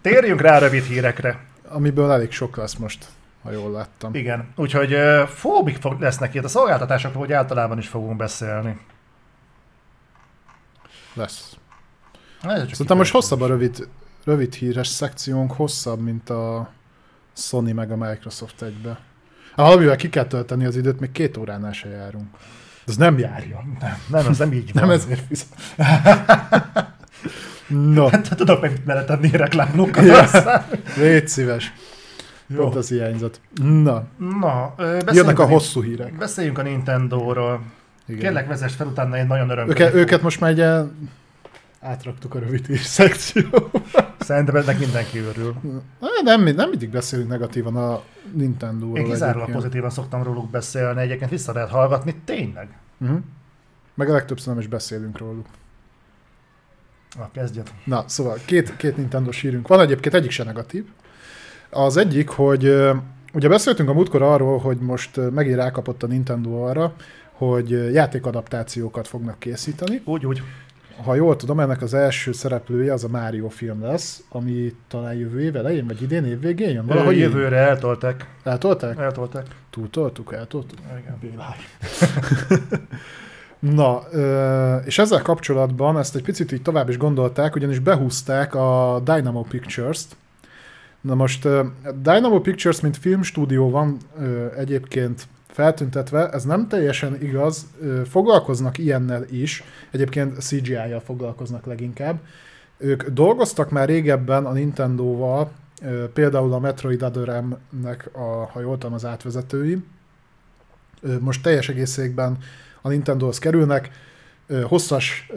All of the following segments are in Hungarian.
Térjünk rá rövid hírekre. Amiből elég sok lesz most, ha jól láttam. Igen, úgyhogy fóbik lesznek itt a szolgáltatásokról, hogy általában is fogunk beszélni. Lesz. Szerintem most hosszabb a rövid, rövid híres szekciónk, hosszabb, mint a Sony meg a Microsoft egybe. Ha valamivel ki kell tölteni az időt, még két óránál se járunk. Ez nem járja. Nem, nem, ez nem így van. Nem ezért fizet. No, Hát tudok meg meletenni reklámlókat. Ja. aztán. légy szíves. Jó. Pont az hiányzott. Na, Na, jönnek a hosszú hírek. Beszéljünk a Nintendo-ról. Igen. Kérlek, vezess fel utána egy nagyon öröm. Őke, őket most már ugye átraktuk a rövid hír szekcióba. Szerintem ennek mindenki örül. Nem, nem mindig beszélünk negatívan a Nintendo-ról. Én kizárólag pozitívan szoktam róluk beszélni, egyébként vissza lehet hallgatni, tényleg. Uh-huh. Meg a legtöbbször nem is beszélünk róluk. Na, kezdjed. Na, szóval két, két nintendo hírünk van, egyébként egyik se negatív. Az egyik, hogy ugye beszéltünk a múltkor arról, hogy most megint rákapott a Nintendo arra, hogy játékadaptációkat fognak készíteni. Úgy, úgy. Ha jól tudom, ennek az első szereplője az a Mario film lesz, ami talán jövő év elején, vagy idén év végén jön? Valahogy Valahogy így. jövőre eltolták. Eltolták? Eltolták. Túltoltuk, eltoltuk? Igen. Na, és ezzel kapcsolatban ezt egy picit így tovább is gondolták, ugyanis behúzták a Dynamo Pictures-t. Na most Dynamo Pictures, mint filmstúdió van egyébként feltüntetve, ez nem teljesen igaz, foglalkoznak ilyennel is, egyébként CGI-jal foglalkoznak leginkább. Ők dolgoztak már régebben a Nintendo-val, például a Metroid Other M-nek, a, ha jól tudom, az átvezetői. Most teljes egészében a Nintendohoz kerülnek. Hosszas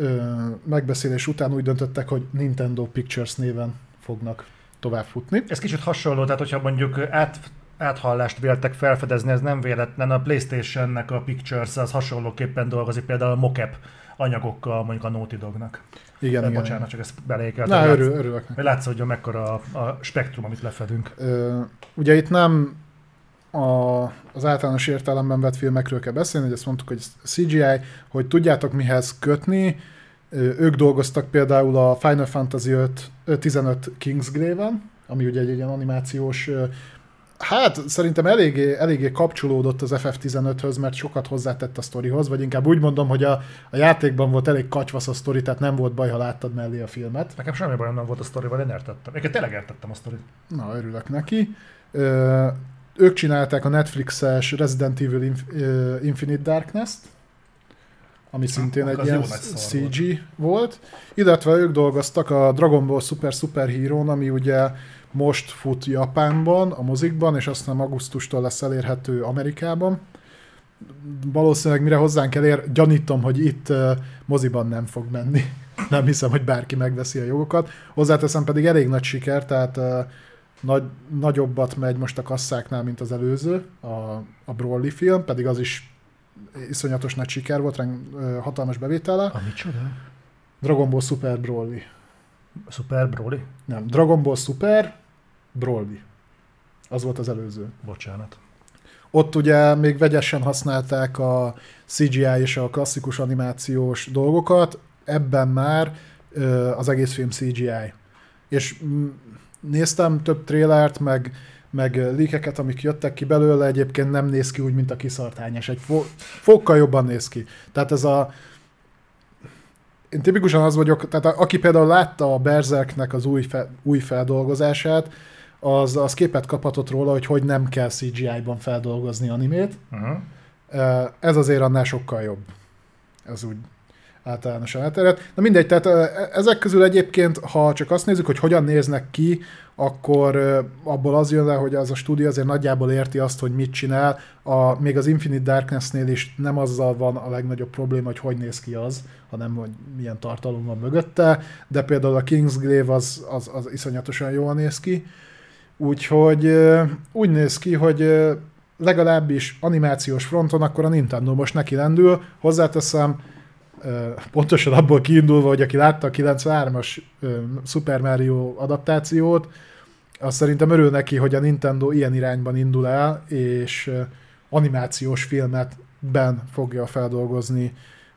megbeszélés után úgy döntöttek, hogy Nintendo Pictures néven fognak tovább futni. Ez kicsit hasonló, tehát hogyha mondjuk át, áthallást véltek felfedezni, ez nem véletlen. A Playstation-nek a Pictures az hasonlóképpen dolgozik például a mocap anyagokkal mondjuk a Naughty Dognak. Igen, De igen. bocsánat, csak ezt belékeltem. Na, Látsz- örül, örülök. Hogy látszódjon mekkora a, a spektrum, amit lefedünk. Ö, ugye itt nem a, az általános értelemben vett filmekről kell beszélni, hogy ezt mondtuk, hogy CGI, hogy tudjátok mihez kötni. Ők dolgoztak például a Final Fantasy 5, ö, 15 Kingsgrave-en, ami ugye egy, ilyen animációs Hát szerintem eléggé, eléggé kapcsolódott az FF15-höz, mert sokat hozzátett a sztorihoz, vagy inkább úgy mondom, hogy a, a játékban volt elég katyvasz a sztori, tehát nem volt baj, ha láttad mellé a filmet. Nekem semmi bajom nem volt a sztorival, én értettem. Én tényleg értettem a sztorit. Na, örülök neki. Ö, ők csinálták a Netflixes Resident Evil Infinite Darkness-t, ami szintén egy ilyen CG volt. Illetve ők dolgoztak a Dragon Ball Super Super Hero-n, ami ugye most fut Japánban, a mozikban, és aztán augusztustól lesz elérhető Amerikában. Valószínűleg mire hozzánk elér, gyanítom, hogy itt moziban nem fog menni. Nem hiszem, hogy bárki megveszi a jogokat. Hozzáteszem pedig elég nagy siker, tehát nagy, nagyobbat megy most a kasszáknál, mint az előző, a, a Broly film, pedig az is iszonyatos nagy siker volt, reng, hatalmas bevétele. A micsoda? Dragon Ball Super Broly. Super Broly? Nem, Dragon Ball Super Broly. Az volt az előző. Bocsánat. Ott ugye még vegyesen használták a CGI és a klasszikus animációs dolgokat, ebben már az egész film CGI. És mm, néztem több trélert, meg, meg líkeket, amik jöttek ki belőle, egyébként nem néz ki úgy, mint a kiszartányos. Egy fo- fokkal jobban néz ki. Tehát ez a én tipikusan az vagyok, tehát a, aki például látta a Berserknek az új, fe, új feldolgozását, az, az képet kaphatott róla, hogy hogy nem kell CGI-ban feldolgozni animét. Uh-huh. Ez azért annál sokkal jobb. Ez úgy általánosan elterjedt. Na mindegy, tehát ö, ezek közül egyébként, ha csak azt nézzük, hogy hogyan néznek ki, akkor abból az jön le, hogy az a stúdió azért nagyjából érti azt, hogy mit csinál. A, még az Infinite Darkness-nél is nem azzal van a legnagyobb probléma, hogy hogy néz ki az, hanem hogy milyen tartalom van mögötte, de például a Kingsgrave az, az, az iszonyatosan jól néz ki. Úgyhogy úgy néz ki, hogy legalábbis animációs fronton akkor a Nintendo most neki lendül. Hozzáteszem, pontosan abból kiindulva, hogy aki látta a 93-as ö, Super Mario adaptációt, az szerintem örül neki, hogy a Nintendo ilyen irányban indul el, és animációs filmet ben fogja feldolgozni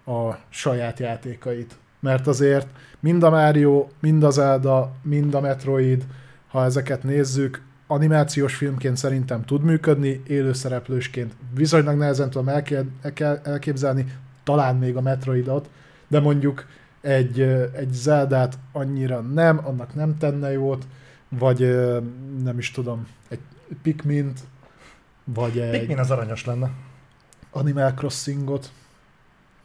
a saját játékait. Mert azért mind a Mario, mind a Zelda, mind a Metroid, ha ezeket nézzük, animációs filmként szerintem tud működni, élőszereplősként viszonylag nehezen tudom elképzelni, talán még a Metroidot, de mondjuk egy, egy Zeldát annyira nem, annak nem tenne jót, vagy nem is tudom, egy Pikmint, vagy egy... Pikmin az aranyos lenne. Animal Crossingot.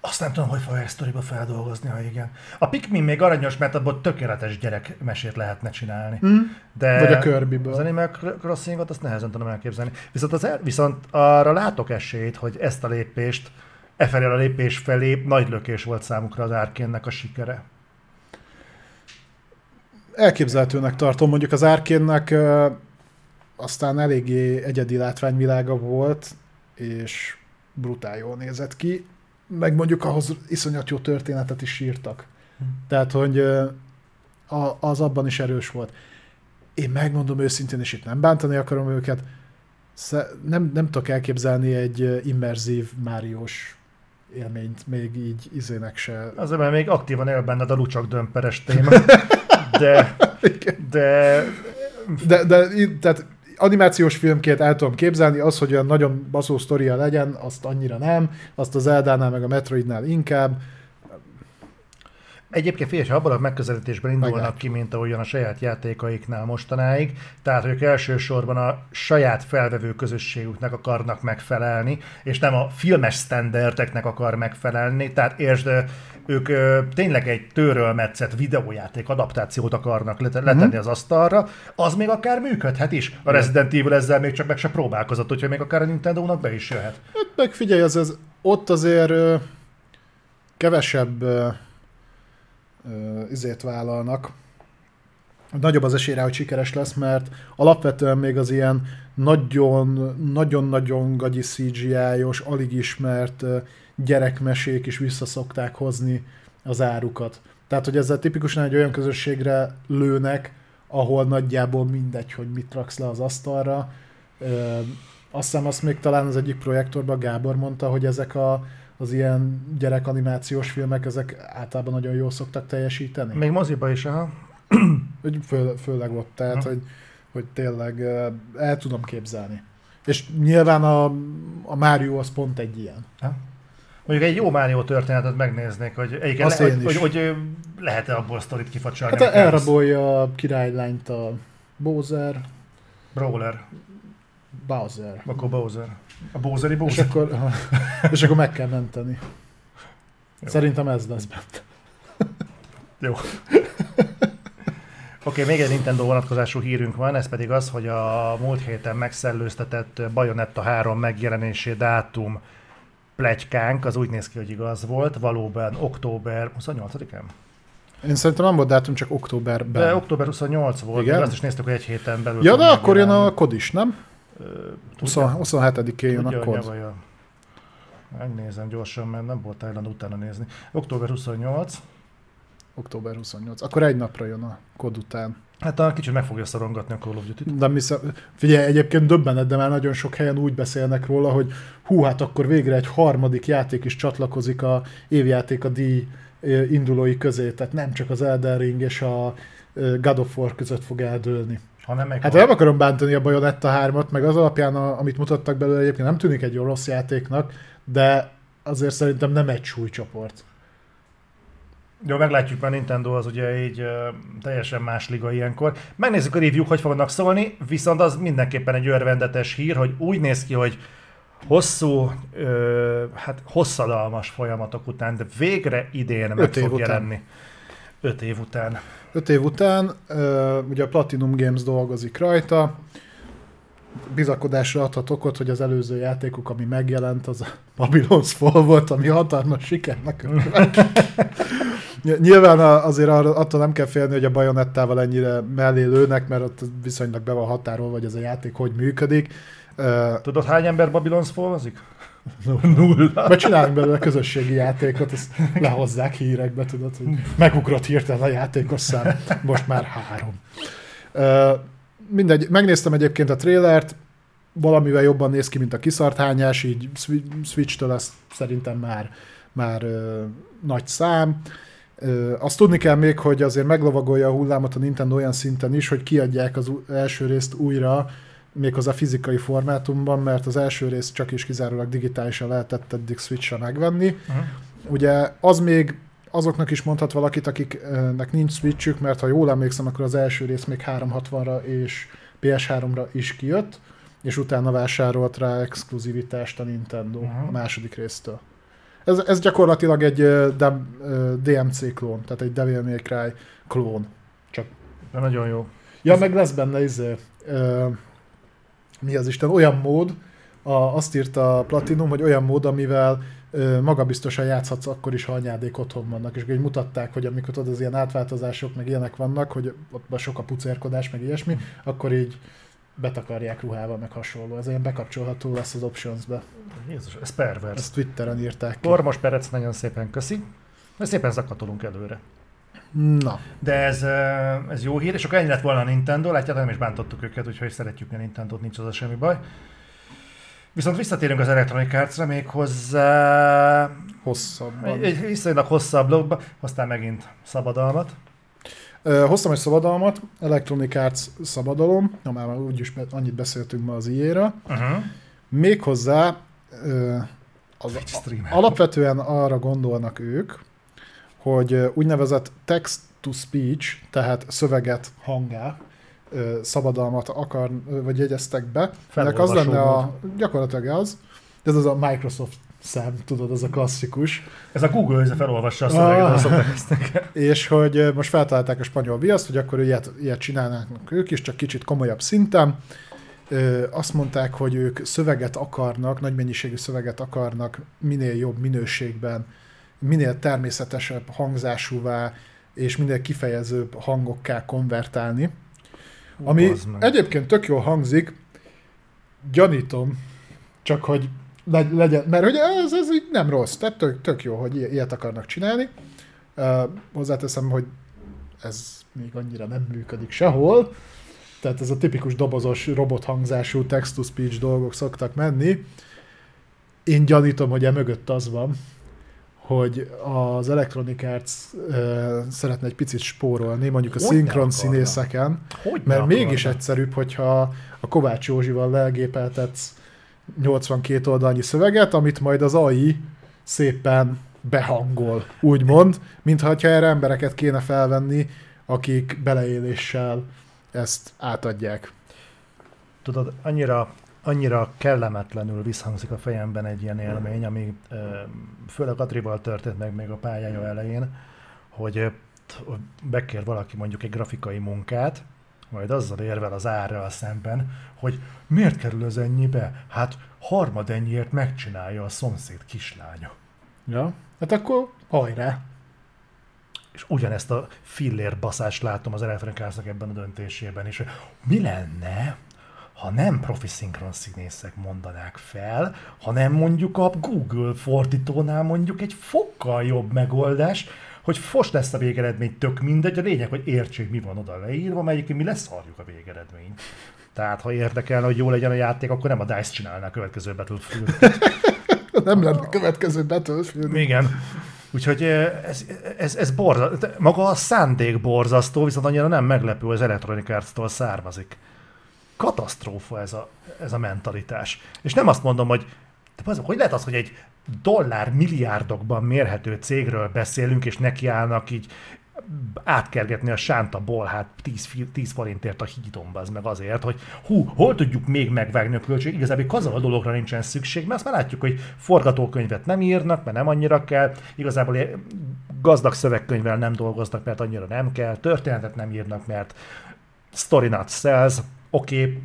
Azt nem tudom, hogy fogja ezt sztoriba feldolgozni, ha igen. A Pikmin még aranyos, mert abból tökéletes gyerekmesét lehetne csinálni. Mm. De Vagy a kirby Az Animal Crossingot azt nehezen tudom elképzelni. Viszont, az el, viszont arra látok esélyt, hogy ezt a lépést, e felé a lépés felé nagy lökés volt számukra az árkénnek a sikere. Elképzelhetőnek tartom. Mondjuk az árkénnek aztán eléggé egyedi látványvilága volt, és brutál jól nézett ki meg mondjuk ahhoz iszonyat jó történetet is írtak. Hm. Tehát, hogy az abban is erős volt. Én megmondom őszintén, és itt nem bántani akarom őket, nem, nem tudok elképzelni egy immerzív Máriós élményt, még így izének se. Azért, mert még aktívan él benned a lucsak dömperes téma. De, de, de, de, tehát animációs filmként el tudom képzelni, az, hogy olyan nagyon baszó sztoria legyen, azt annyira nem, azt az Eldánál meg a Metroidnál inkább. Egyébként figyelj, ha abban a megközelítésben indulnak Meglát. ki, mint ahogyan a saját játékaiknál mostanáig, tehát ők elsősorban a saját felvevő közösségüknek akarnak megfelelni, és nem a filmes standardeknek akar megfelelni, tehát értsd, ők ö, tényleg egy tőről metszett videójáték adaptációt akarnak letenni uh-huh. az asztalra, az még akár működhet is. A Resident Evil ezzel még csak meg se próbálkozott, úgyhogy még akár a Nintendo-nak be is jöhet. Hát meg figyelj, az, az ott azért ö, kevesebb ö, izét vállalnak, nagyobb az esély rá, hogy sikeres lesz, mert alapvetően még az ilyen nagyon-nagyon gagyi CGI-os, alig ismert gyerekmesék is visszaszokták hozni az árukat. Tehát, hogy ezzel tipikusan egy olyan közösségre lőnek, ahol nagyjából mindegy, hogy mit raksz le az asztalra. Ö, azt hiszem, azt még talán az egyik projektorban Gábor mondta, hogy ezek a, az ilyen gyerekanimációs filmek, ezek általában nagyon jól szoktak teljesíteni. Még moziba is, aha. Fő, főleg ott, tehát, hogy, hogy tényleg el tudom képzelni. És nyilván a, a Mario az pont egy ilyen. Ha? Mondjuk egy jó Mario történetet megnéznék, hogy, egyiken le, hogy, hogy, hogy, lehet-e abból sztorit kifacsalni. Hát elrabolja a királylányt a Bowser. Brawler. Bowser. Akkor Bowser. A Bowseri Bowser. És akkor, és akkor meg kell menteni. Jó. Szerintem ez lesz bent. Jó. Oké, okay, még egy Nintendo vonatkozású hírünk van, ez pedig az, hogy a múlt héten megszellőztetett Bayonetta 3 megjelenési dátum plegykánk, az úgy néz ki, hogy igaz volt, valóban október 28-án? Én szerintem nem volt dátum, csak októberben. De október 28 volt, Igen? azt is néztük, hogy egy héten belül. Ja, de akkor jön a kod is, nem? 27-én jön a kod. Ja, Megnézem gyorsan, mert nem volt Thailand utána nézni. Október 28. Október 28. Akkor egy napra jön a kod után. Hát a kicsit meg fogja szorongatni a Call of Duty-t. De mi figyelj, egyébként döbbened, de már nagyon sok helyen úgy beszélnek róla, hogy hú, hát akkor végre egy harmadik játék is csatlakozik a évjáték a díj indulói közé, tehát nem csak az Elden Ring és a God of War között fog eldőlni. Hanem meg hát nem akarom bántani a Bayonetta 3-at, meg az alapján, a, amit mutattak belőle egyébként nem tűnik egy rossz játéknak, de azért szerintem nem egy súlycsoport. Jó, meglátjuk, mert Nintendo az ugye így uh, teljesen más liga ilyenkor. Megnézzük a review hogy fognak szólni, viszont az mindenképpen egy örvendetes hír, hogy úgy néz ki, hogy hosszú, uh, hát hosszadalmas folyamatok után, de végre idén meg fog után. jelenni. Öt év után. Öt év után, ugye a Platinum Games dolgozik rajta, bizakodásra adhat okot, hogy az előző játékuk, ami megjelent, az a Babylon's Fall volt, ami hatalmas sikernek Nyilván azért attól nem kell félni, hogy a bajonettával ennyire mellé lőnek, mert ott viszonylag be van határolva, hogy ez a játék hogy működik. Tudod, hány ember Babylon's Fall-azik? Nulla. Mert csinálunk belőle közösségi játékot, ezt lehozzák hírekbe, tudod, hogy megugrott hirtelen a játékos szám, most már három. mindegy, megnéztem egyébként a trélert, valamivel jobban néz ki, mint a kiszarthányás, így Switch-től ez szerintem már, már nagy szám. Ö, azt tudni kell még, hogy azért meglovagolja a hullámot a Nintendo olyan szinten is, hogy kiadják az első részt újra, méghozzá fizikai formátumban, mert az első rész csak is kizárólag digitálisan lehetett eddig Switch-re megvenni. Uh-huh. Ugye az még azoknak is mondhat valakit, akiknek nincs Switchük, mert ha jól emlékszem, akkor az első rész még 360-ra és PS3-ra is kijött, és utána vásárolt rá exkluzivitást a Nintendo uh-huh. a második résztől. Ez, ez gyakorlatilag egy DMC klón, tehát egy Devil May Cry klón. Csak... De nagyon jó. Ja, meg lesz benne izé, mi az Isten, olyan mód, a, azt írta a Platinum, hogy olyan mód, amivel ö, magabiztosan játszhatsz akkor is, ha anyádék otthon vannak. És így mutatták, hogy amikor tudod, az ilyen átváltozások, meg ilyenek vannak, hogy ott sok a pucérkodás, meg ilyesmi, akkor így betakarják ruhával, meg hasonló. Ez ilyen bekapcsolható lesz az options-be. Jézus, ez pervers. Ezt Twitteren írták ki. Ormos Perec, nagyon szépen köszi. Szépen zakatolunk előre. Na. De ez, ez jó hír, és akkor ennyi lett volna a Nintendo, látjátok, nem is bántottuk őket, úgyhogy szeretjük a Nintendo-t, nincs az a semmi baj. Viszont visszatérünk az Electronic Arts-ra még hozzá... Hosszabban. Egy viszonylag hosszabb blogba, hoztál megint szabadalmat. hoztam egy szabadalmat, Electronic Arts szabadalom, na már úgyis annyit beszéltünk ma az IE-ra. Uh-huh. Méghozzá az, alapvetően arra gondolnak ők, hogy úgynevezett text-to-speech, tehát szöveget hangá, szabadalmat akar, vagy jegyeztek be. Ennek az lenne a, gyakorlatilag az, ez az a Microsoft szám, tudod, az a klasszikus. Ez a Google, ez felolvassa a szöveget, ah, És hogy most feltalálták a spanyol viaszt, hogy akkor ilyet, ilyet csinálnának ők is, csak kicsit komolyabb szinten. Azt mondták, hogy ők szöveget akarnak, nagy mennyiségű szöveget akarnak minél jobb minőségben minél természetesebb hangzásúvá és minél kifejezőbb hangokká konvertálni. Ami egyébként tök jól hangzik, gyanítom, csak hogy legyen, mert hogy ez, ez így nem rossz, tehát tök, tök jó, hogy ilyet akarnak csinálni. Uh, hozzáteszem, hogy ez még annyira nem működik sehol, tehát ez a tipikus dobozos robothangzású text-to-speech dolgok szoktak menni. Én gyanítom, hogy e mögött az van, hogy az Electronic Arts uh, szeretne egy picit spórolni, mondjuk a hogy szinkron színészeken, hogy mert mégis egyszerűbb, hogyha a Kovács Józsival lelgépeltetsz 82 oldalnyi szöveget, amit majd az AI szépen behangol, úgymond, mintha erre embereket kéne felvenni, akik beleéléssel ezt átadják. Tudod, annyira annyira kellemetlenül visszhangzik a fejemben egy ilyen élmény, ami főleg Atrival történt meg még a pályája elején, hogy bekér valaki mondjuk egy grafikai munkát, majd azzal érvel az árral szemben, hogy miért kerül ez ennyibe? Hát harmad ennyiért megcsinálja a szomszéd kislánya. Ja, hát akkor hajrá! És ugyanezt a fillér baszást látom az elektronikásznak ebben a döntésében is, hogy mi lenne, ha nem profi szinkron színészek mondanák fel, hanem mondjuk a Google fordítónál mondjuk egy fokkal jobb megoldás, hogy fos lesz a végeredmény, tök mindegy, a lényeg, hogy értsék, mi van oda leírva, mert egyébként mi leszarjuk a végeredményt. Tehát, ha érdekelne, hogy jó legyen a játék, akkor nem a DICE csinálná a következő Battlefield. nem lenne a következő Battlefield. Igen. Úgyhogy ez, ez, ez borza, maga a szándék borzasztó, viszont annyira nem meglepő, hogy az Electronic Arts-tól származik katasztrófa ez a, ez a mentalitás. És nem azt mondom, hogy de az, hogy lehet az, hogy egy dollár milliárdokban mérhető cégről beszélünk, és nekiállnak így átkergetni a sánta bolhát 10, 10 forintért a hídon, az meg azért, hogy hú, hol tudjuk még megvágni a költség, igazából kazal a dologra nincsen szükség, mert azt már látjuk, hogy forgatókönyvet nem írnak, mert nem annyira kell, igazából gazdag szövegkönyvvel nem dolgoznak, mert annyira nem kell, történetet nem írnak, mert story not sells, oké, okay,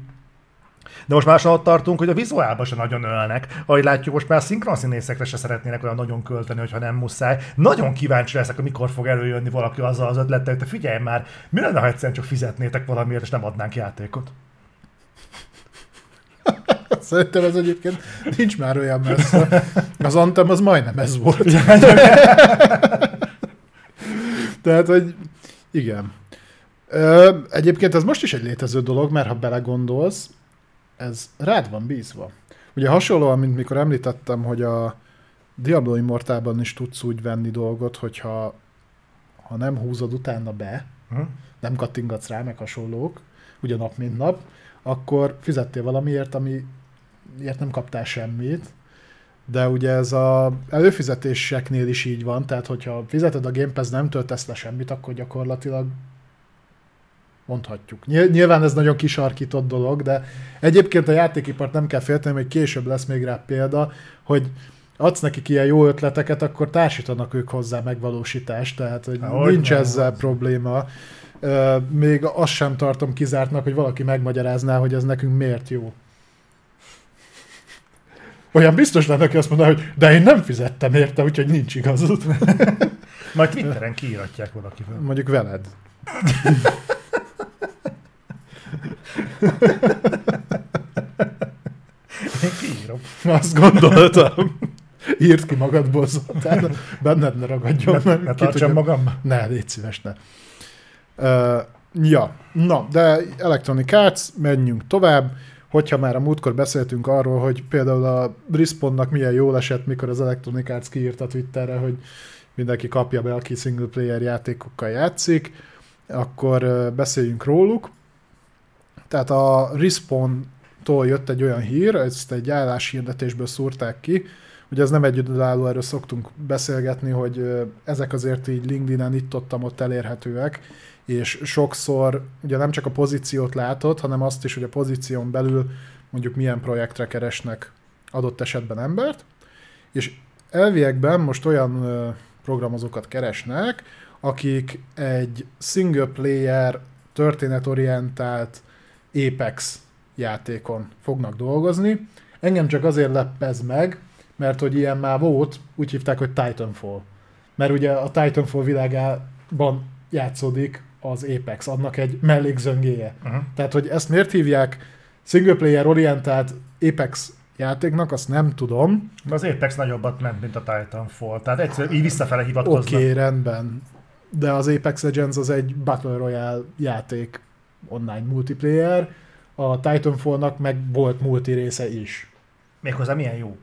de most már ott tartunk, hogy a vizuálban se nagyon ölnek. Ahogy látjuk, most már szinkron színészekre se szeretnének olyan nagyon költeni, hogyha nem muszáj. Nagyon kíváncsi leszek, hogy mikor fog előjönni valaki azzal az ötlettel, hogy te figyelj már, mi lenne, ha egyszerűen csak fizetnétek valamiért, és nem adnánk játékot? Szerintem ez egyébként nincs már olyan messze. Az Anthem az majdnem ez volt. Tehát, hogy igen. Ö, egyébként ez most is egy létező dolog, mert ha belegondolsz, ez rád van bízva. Ugye hasonlóan, mint mikor említettem, hogy a Diablo Immortálban is tudsz úgy venni dolgot, hogyha ha nem húzod utána be, hm? nem kattingatsz rá, meg hasonlók, ugye nap mint nap, akkor fizettél valamiért, amiért nem kaptál semmit, de ugye ez a előfizetéseknél is így van, tehát hogyha fizeted a Game Pass, nem töltesz le semmit, akkor gyakorlatilag mondhatjuk. Nyilván ez nagyon kisarkított dolog, de egyébként a játékipart nem kell félteni, hogy később lesz még rá példa, hogy adsz nekik ilyen jó ötleteket, akkor társítanak ők hozzá megvalósítást, tehát hogy Há, nincs hogy ezzel az. probléma. Még azt sem tartom kizártnak, hogy valaki megmagyarázná, hogy ez nekünk miért jó. Olyan biztos lenne, aki azt mondaná, hogy de én nem fizettem érte, úgyhogy nincs igazod. Majd Twitteren kiíratják valakivel. Mondjuk veled. Én kiírom. Azt gondoltam. Írd ki magadból, Zoltán, benned ne ragadjon. Ne, ne tartsam magam? Ne, légy szíves, ne. Uh, ja, na, de Electronic Arts, menjünk tovább. Hogyha már a múltkor beszéltünk arról, hogy például a Respawnnak milyen jól esett, mikor az Electronic Arts kiírta Twitterre, hogy mindenki kapja be, aki single player játékokkal játszik, akkor beszéljünk róluk. Tehát a Respawn-tól jött egy olyan hír, ezt egy álláshirdetésből szúrták ki, Ugye ez nem egyedülálló, erről szoktunk beszélgetni, hogy ezek azért így LinkedIn-en itt ott, ott elérhetőek, és sokszor ugye nem csak a pozíciót látod, hanem azt is, hogy a pozíción belül mondjuk milyen projektre keresnek adott esetben embert, és elviekben most olyan programozókat keresnek, akik egy single player, történetorientált Apex játékon fognak dolgozni. Engem csak azért leppez meg, mert hogy ilyen már volt, úgy hívták, hogy Titanfall. Mert ugye a Titanfall világában játszódik az Apex, annak egy mellékzöngéje. Uh-huh. Tehát, hogy ezt miért hívják single player orientált Apex játéknak, azt nem tudom. De az Apex nagyobbat ment, mint a Titanfall. Tehát egyszerűen így visszafele hivatkoznak. Oké, okay, rendben. De az Apex Legends az egy Battle Royale játék online multiplayer, a Titanfallnak meg volt multi része is. Méghozzá milyen jó.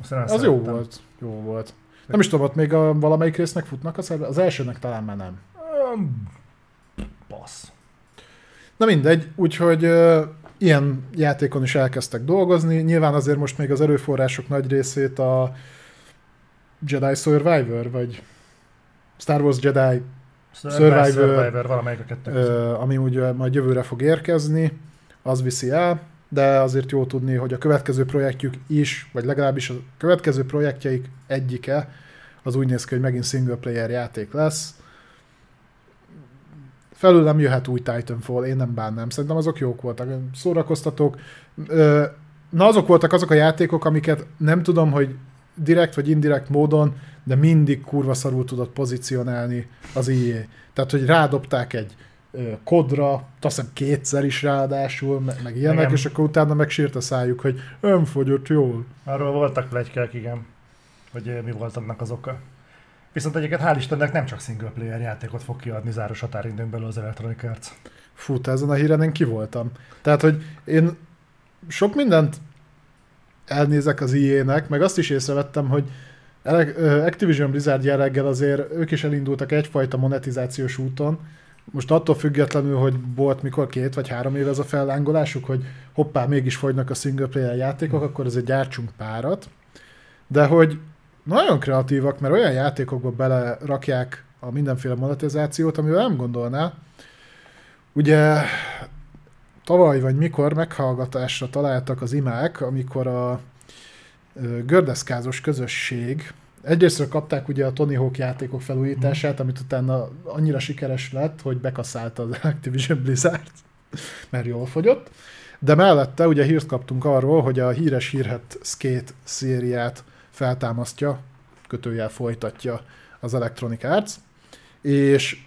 Azt az szerettem. jó volt. Jó volt. Nem is tudom, ott még a valamelyik résznek futnak a szerve? Az elsőnek talán már nem. Um, passz. Na mindegy, úgyhogy uh, ilyen játékon is elkezdtek dolgozni. Nyilván azért most még az erőforrások nagy részét a Jedi Survivor, vagy Star Wars Jedi Survivor, Survivor valamelyik a kettő uh, ami ugye majd jövőre fog érkezni, az viszi el de azért jó tudni, hogy a következő projektjük is, vagy legalábbis a következő projektjeik egyike, az úgy néz ki, hogy megint single player játék lesz. Felül nem jöhet új Titanfall, én nem bánnám. Szerintem azok jók voltak, szórakoztatók. Na azok voltak azok a játékok, amiket nem tudom, hogy direkt vagy indirekt módon, de mindig kurva szarul tudott pozícionálni az IE. Tehát, hogy rádobták egy kodra, azt hiszem kétszer is ráadásul, meg, meg ilyenek, igen. és akkor utána megsírt a szájuk, hogy önfogyott jól. Arról voltak plegykák, igen, hogy mi volt annak az oka. Viszont egyébként hál' Istennek nem csak single player játékot fog kiadni záros határidőn belül az Electronic Arts. Fú, ezen a híren én ki voltam. Tehát, hogy én sok mindent elnézek az IE-nek, meg azt is észrevettem, hogy Activision Blizzard jelleggel azért ők is elindultak egyfajta monetizációs úton, most attól függetlenül, hogy volt mikor két vagy három éve ez a fellángolásuk, hogy hoppá, mégis fogynak a single player játékok, akkor egy gyártsunk párat. De hogy nagyon kreatívak, mert olyan játékokba belerakják a mindenféle monetizációt, amivel nem gondolná. Ugye tavaly vagy mikor meghallgatásra találtak az imák, amikor a gördeszkázos közösség Egyrésztről kapták ugye a Tony Hawk játékok felújítását, amit utána annyira sikeres lett, hogy bekaszálta az Activision Blizzard, mert jól fogyott. De mellette ugye hírt kaptunk arról, hogy a híres hírhet Skate szériát feltámasztja, kötőjel folytatja az Electronic Arts, és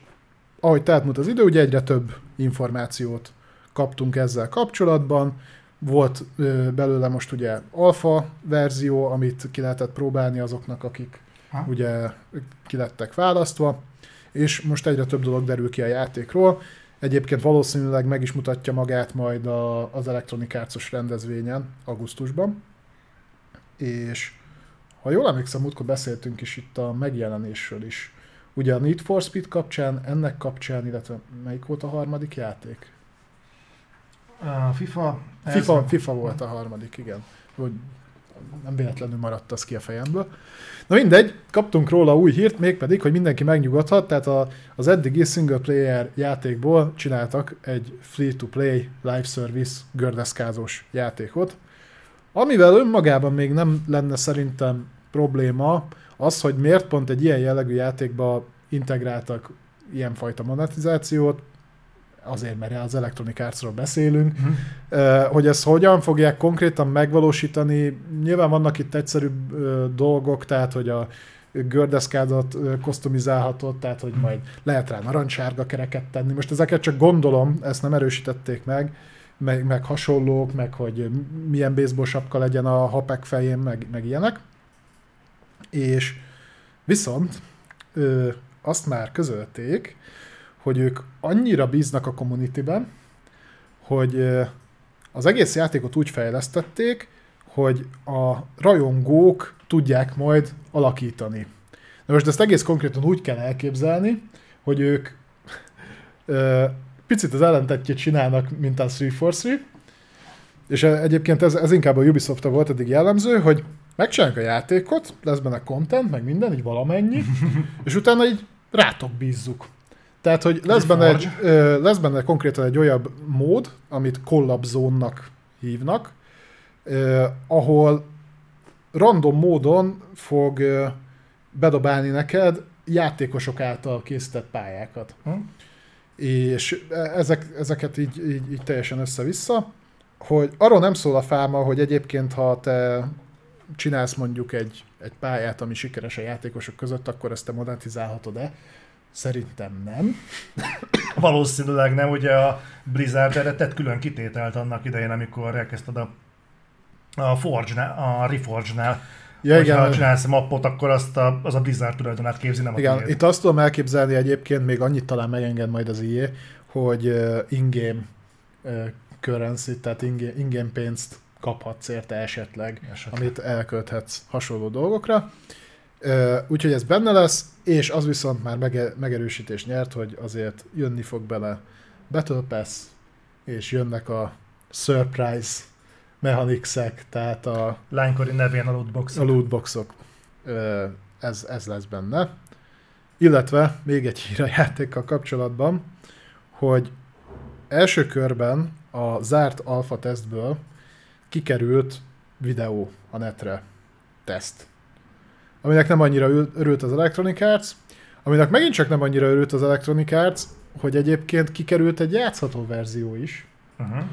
ahogy telt az idő, ugye egyre több információt kaptunk ezzel kapcsolatban, volt ö, belőle most ugye alfa verzió, amit ki lehetett próbálni azoknak, akik ha. ugye ki lettek választva, és most egyre több dolog derül ki a játékról. Egyébként valószínűleg meg is mutatja magát majd a, az Electronic Arts-os rendezvényen augusztusban. És ha jól emlékszem, múltkor beszéltünk is itt a megjelenésről is, ugye a Need for Speed kapcsán, ennek kapcsán, illetve melyik volt a harmadik játék? FIFA? FIFA, FIFA volt a harmadik, igen. Hogy nem véletlenül maradt az ki a fejemből. Na mindegy, kaptunk róla új hírt, mégpedig, hogy mindenki megnyugodhat, tehát a, az eddigi single player játékból csináltak egy free-to-play live service gördeszkázós játékot, amivel önmagában még nem lenne szerintem probléma az, hogy miért pont egy ilyen jellegű játékba integráltak ilyenfajta monetizációt, azért, mert az Electronic Arts-ról beszélünk, uh-huh. hogy ezt hogyan fogják konkrétan megvalósítani. Nyilván vannak itt egyszerűbb dolgok, tehát hogy a gördeszkádat kosztumizálhatod, tehát hogy majd lehet rá narancsárga kereket tenni. Most ezeket csak gondolom, ezt nem erősítették meg, meg, meg hasonlók, meg hogy milyen baseball sapka legyen a hapek fején, meg, meg ilyenek. És viszont ö, azt már közölték, hogy ők annyira bíznak a communityben, hogy az egész játékot úgy fejlesztették, hogy a rajongók tudják majd alakítani. Na most ezt egész konkrétan úgy kell elképzelni, hogy ők ö, picit az ellentetjét csinálnak, mint a 343, és egyébként ez, ez inkább a ubisoft volt eddig jellemző, hogy megcsinálják a játékot, lesz benne content, meg minden, így valamennyi, és utána így rátok bízzuk. Tehát, hogy lesz benne, egy, lesz benne konkrétan egy olyan mód, amit Collab Zone-nak hívnak, ahol random módon fog bedobálni neked játékosok által készített pályákat. Hm? És ezek, ezeket így, így, így teljesen össze-vissza, hogy arról nem szól a fáma, hogy egyébként ha te csinálsz mondjuk egy, egy pályát, ami sikeres a játékosok között, akkor ezt te monetizálhatod-e, Szerintem nem. Valószínűleg nem, ugye a Blizzard erre tett külön kitételt annak idején, amikor elkezdted a, a Forge-nál, a Reforge-nál, ja, igen. ha csinálsz mappot, akkor azt a, az a Blizzard tulajdonát képzi, nem igen, a itt azt tudom elképzelni egyébként, még annyit talán megenged majd az IE, hogy uh, in-game uh, currency, tehát in-game, in-game pénzt kaphatsz érte esetleg, esetleg, amit elkölthetsz hasonló dolgokra. Úgyhogy ez benne lesz, és az viszont már mege- megerősítés nyert, hogy azért jönni fog bele Battle Pass, és jönnek a surprise mechanicsek, tehát a... Lánykori nevén a lootboxok. A lootboxok. Ez, ez lesz benne. Illetve még egy hír a játékkal kapcsolatban, hogy első körben a zárt alfa tesztből kikerült videó a netre, teszt aminek nem annyira örült az Electronic Arts, aminek megint csak nem annyira örült az Electronic Arts, hogy egyébként kikerült egy játszható verzió is. Uh-huh.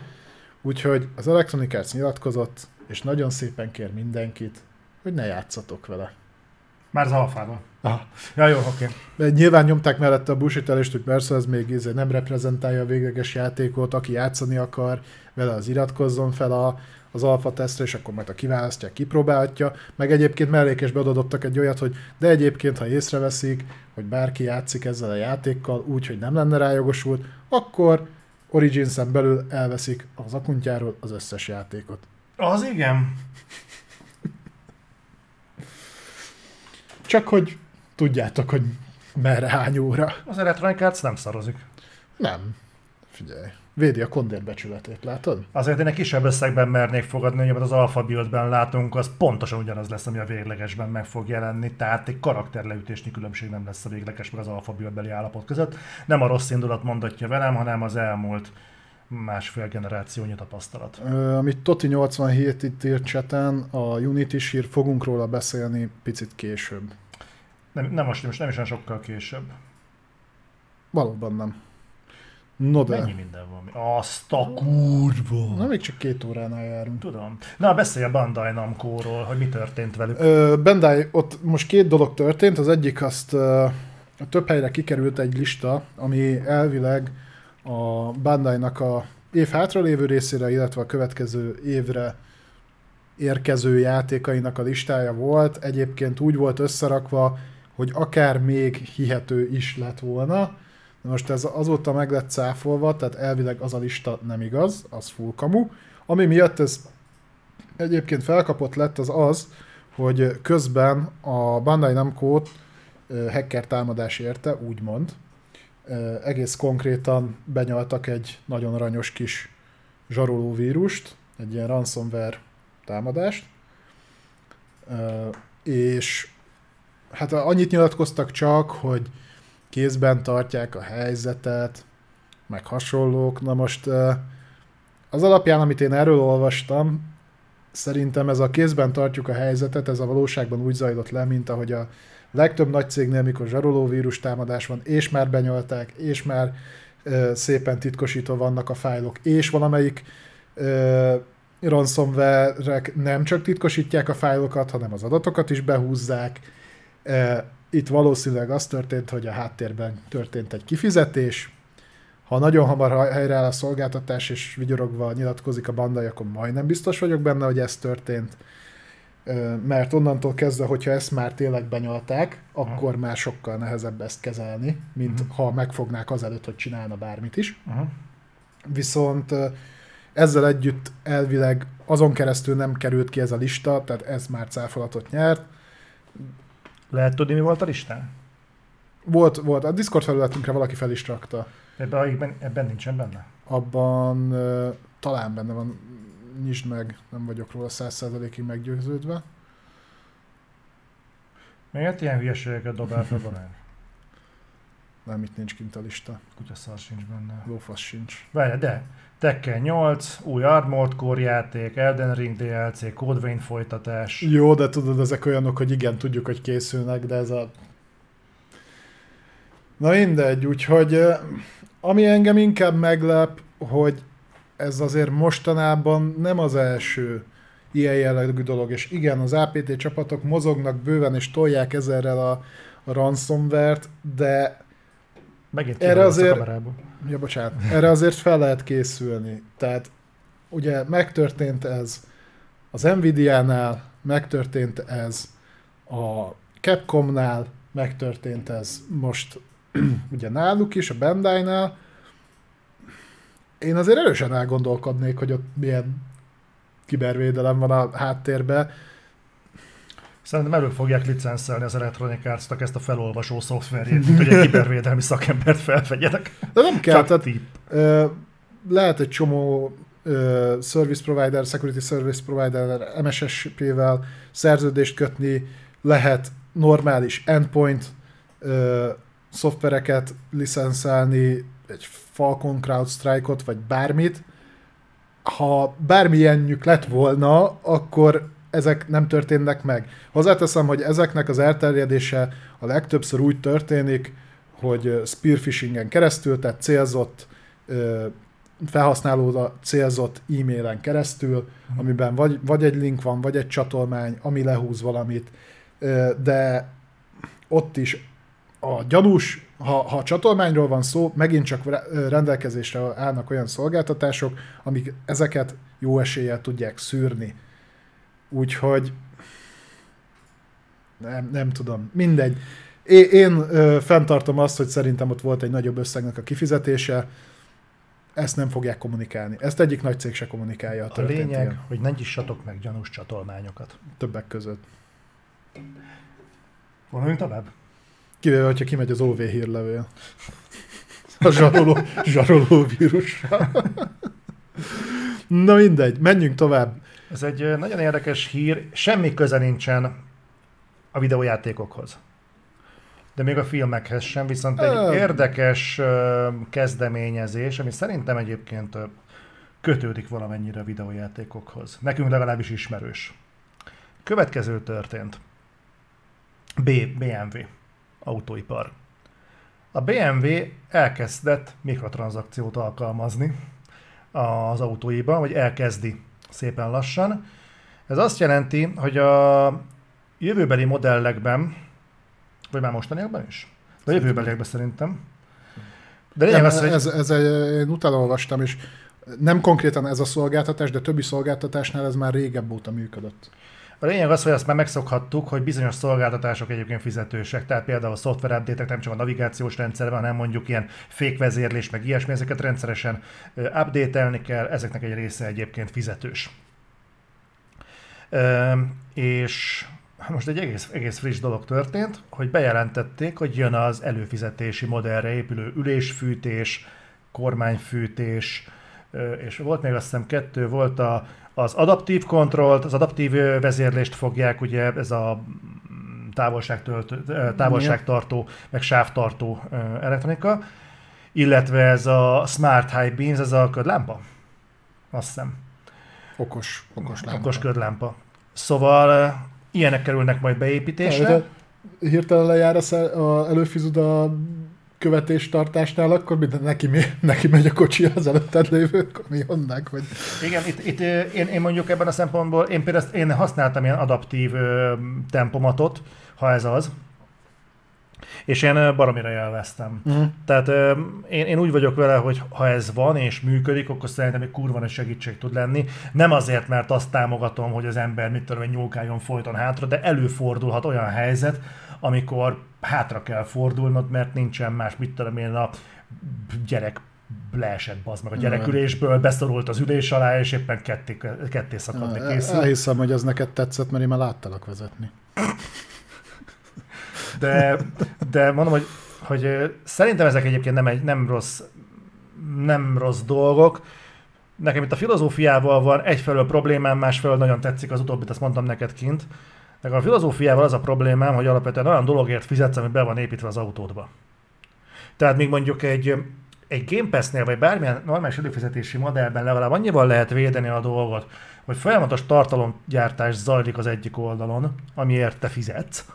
Úgyhogy az Electronic Arts nyilatkozott, és nagyon szépen kér mindenkit, hogy ne játszatok vele. Már az alfában. Aha. Ja, jó, oké. Okay. Nyilván nyomták mellette a busitelést, hogy persze ez még izé nem reprezentálja a végleges játékot, aki játszani akar, vele az iratkozzon fel a, az alfa tesztre, és akkor majd a kiválasztják, kipróbálhatja. Meg egyébként mellékesbe adottak egy olyat, hogy de egyébként, ha észreveszik, hogy bárki játszik ezzel a játékkal úgy, hogy nem lenne rájogosult, akkor Origins-en belül elveszik az akuntjáról az összes játékot. Az igen. Csak hogy tudjátok, hogy merre hány óra. Az Electronic Arts nem szarozik. Nem. Figyelj. Védi a kondér becsületét, látod? Azért én egy kisebb összegben mernék fogadni, hogy az alfa buildben látunk, az pontosan ugyanaz lesz, ami a véglegesben meg fog jelenni, tehát egy karakterleütésnyi különbség nem lesz a végleges meg az alfa buildbeli állapot között. Nem a rossz indulat mondatja velem, hanem az elmúlt másfél generációnyi tapasztalat. Ö, amit Toti 87 itt írt cseten, a Unity sír, fogunk róla beszélni picit később. Nem, nem most nem is olyan sokkal később. Valóban nem. No de. Mennyi minden van? Azt a kurva! Na, még csak két óránál járunk. Tudom. Na, beszélj a Bandai Namco-ról, hogy mi történt velük. Ö, Bandai, ott most két dolog történt. Az egyik azt ö, több helyre kikerült egy lista, ami elvileg a Bandai-nak a év hátralévő részére, illetve a következő évre érkező játékainak a listája volt. Egyébként úgy volt összerakva, hogy akár még hihető is lett volna. Most ez azóta meg lett cáfolva, tehát elvileg az a lista nem igaz, az full kamu. Ami miatt ez egyébként felkapott lett az az, hogy közben a Bandai namco hacker támadás érte, úgymond. Egész konkrétan benyaltak egy nagyon aranyos kis zsaroló vírust, egy ilyen ransomware támadást, és hát annyit nyilatkoztak csak, hogy kézben tartják a helyzetet, meg hasonlók. Na most az alapján, amit én erről olvastam, szerintem ez a kézben tartjuk a helyzetet, ez a valóságban úgy zajlott le, mint ahogy a legtöbb nagy cégnél, mikor zsaroló vírus támadás van, és már benyolták, és már szépen titkosítva vannak a fájlok, és valamelyik ö, ransomware nem csak titkosítják a fájlokat, hanem az adatokat is behúzzák. Itt valószínűleg az történt, hogy a háttérben történt egy kifizetés, ha nagyon hamar helyreáll a szolgáltatás, és vigyorogva nyilatkozik a bandai, akkor majdnem biztos vagyok benne, hogy ez történt. Mert onnantól kezdve, hogyha ezt már tényleg benyalták, akkor uh-huh. már sokkal nehezebb ezt kezelni, mint uh-huh. ha megfognák azelőtt, hogy csinálna bármit is. Uh-huh. Viszont ezzel együtt elvileg azon keresztül nem került ki ez a lista, tehát ez már cáfolatot nyert. Lehet tudni, mi volt a listán? Volt, volt. A Discord felületünkre valaki fel is rakta. Ebben, ebben nincsen benne? Abban uh, talán benne van, nyisd meg, nem vagyok róla száz százalékig meggyőződve. Miért ilyen hülyeségeket dobál fel Balázs? Nem, itt nincs kint a lista. Kutyaszar sincs benne. Lófasz sincs. Várj, de Tekken 8, új Armored Core játék, Elden Ring DLC, Code Vein folytatás. Jó, de tudod, ezek olyanok, hogy igen, tudjuk, hogy készülnek, de ez a... Na mindegy, úgyhogy ami engem inkább meglep, hogy ez azért mostanában nem az első ilyen jellegű dolog, és igen, az APT csapatok mozognak bőven és tolják ezerrel a, a ransomware-t, de Megint erre azért, ja, bocsánat, erre azért fel lehet készülni. Tehát ugye megtörtént ez az Nvidia-nál, megtörtént ez a Capcomnál, megtörtént ez most ugye náluk is, a Bandai-nál, én azért erősen elgondolkodnék, hogy ott milyen kibervédelem van a háttérben. Szerintem elő fogják licenszelni az Electronic arts ezt a felolvasó szoftverjét, hogy egy kibervédelmi szakembert felvegyenek. De nem kell, tehát, ö, lehet egy csomó service provider, security service provider, MSSP-vel szerződést kötni, lehet normális endpoint szoftvereket licenszelni, egy Falcon CrowdStrike-ot, vagy bármit, ha bármilyenjük lett volna, akkor ezek nem történnek meg. Hozzáteszem, hogy ezeknek az elterjedése a legtöbbször úgy történik, hogy spearphishingen keresztül, tehát célzott felhasználóra célzott e-mailen keresztül, amiben vagy, vagy egy link van, vagy egy csatolmány, ami lehúz valamit, de ott is a gyanús, ha, ha a csatolmányról van szó, megint csak rendelkezésre állnak olyan szolgáltatások, amik ezeket jó eséllyel tudják szűrni. Úgyhogy nem, nem tudom, mindegy. Én, én ö, fenntartom azt, hogy szerintem ott volt egy nagyobb összegnek a kifizetése, ezt nem fogják kommunikálni. Ezt egyik nagy cég se kommunikálja. A, a lényeg, ilyen. hogy ne nyissatok meg gyanús csatolmányokat. Többek között. Vonuljunk tovább? Kivéve, hogyha kimegy az OV hírlevél. A zsaroló, zsaroló vírussal. Na mindegy, menjünk tovább. Ez egy nagyon érdekes hír, semmi köze nincsen a videójátékokhoz. De még a filmekhez sem, viszont egy érdekes kezdeményezés, ami szerintem egyébként kötődik valamennyire a videójátékokhoz. Nekünk legalábbis ismerős. Következő történt. B, BMW autóipar. A BMW elkezdett mikrotranszakciót alkalmazni az autóiban, vagy elkezdi szépen lassan. Ez azt jelenti, hogy a jövőbeli modellekben, vagy már mostaniakban is? De jövőbeliekben szerintem. De lényeg az, hogy... Ez, ez, én utána olvastam, és nem konkrétan ez a szolgáltatás, de többi szolgáltatásnál ez már régebb óta működött. A lényeg az, hogy azt már megszokhattuk, hogy bizonyos szolgáltatások egyébként fizetősek, tehát például a szoftver update nem csak a navigációs rendszerben, hanem mondjuk ilyen fékvezérlés, meg ilyesmi, ezeket rendszeresen update kell, ezeknek egy része egyébként fizetős. és most egy egész, egész friss dolog történt, hogy bejelentették, hogy jön az előfizetési modellre épülő ülésfűtés, kormányfűtés, és volt még azt hiszem kettő, volt a, az adaptív kontrollt, az adaptív vezérlést fogják, ugye ez a távolságtöltő, távolságtartó, meg sávtartó elektronika, illetve ez a Smart High Beams, ez a ködlámpa, azt hiszem. Okos, okos lámpa. Okos ködlámpa. Szóval ilyenek kerülnek majd beépítésre. Hirtelen lejár a, a előfizud a követéstartásnál, akkor minden neki, neki megy a kocsi az előtted lévő kamionnak, vagy... Igen, itt, itt én, én, mondjuk ebben a szempontból, én például én használtam ilyen adaptív ö, tempomatot, ha ez az, és én baromira élveztem. Uh-huh. Tehát ö, én, én úgy vagyok vele, hogy ha ez van és működik, akkor szerintem egy kurva nagy segítség tud lenni. Nem azért, mert azt támogatom, hogy az ember mit tudom, nyúlkáljon folyton hátra, de előfordulhat olyan helyzet, amikor hátra kell fordulnod, mert nincsen más, mit tudom én, a gyerek leesett bazd meg a gyerekülésből, beszorult az ülés alá, és éppen ketté, ketté szakadni készül. Elhiszem, hogy ez neked tetszett, mert én már láttalak vezetni. De, de mondom, hogy, hogy szerintem ezek egyébként nem, egy, nem, rossz, nem rossz dolgok. Nekem itt a filozófiával van egyfelől problémám, másfelől nagyon tetszik az utóbbit, azt mondtam neked kint. Nekem a filozófiával az a problémám, hogy alapvetően olyan dologért fizetsz, ami be van építve az autódba. Tehát még mondjuk egy, egy Game Pass-nél, vagy bármilyen normális előfizetési modellben legalább annyival lehet védeni a dolgot, hogy folyamatos tartalomgyártás zajlik az egyik oldalon, amiért te fizetsz,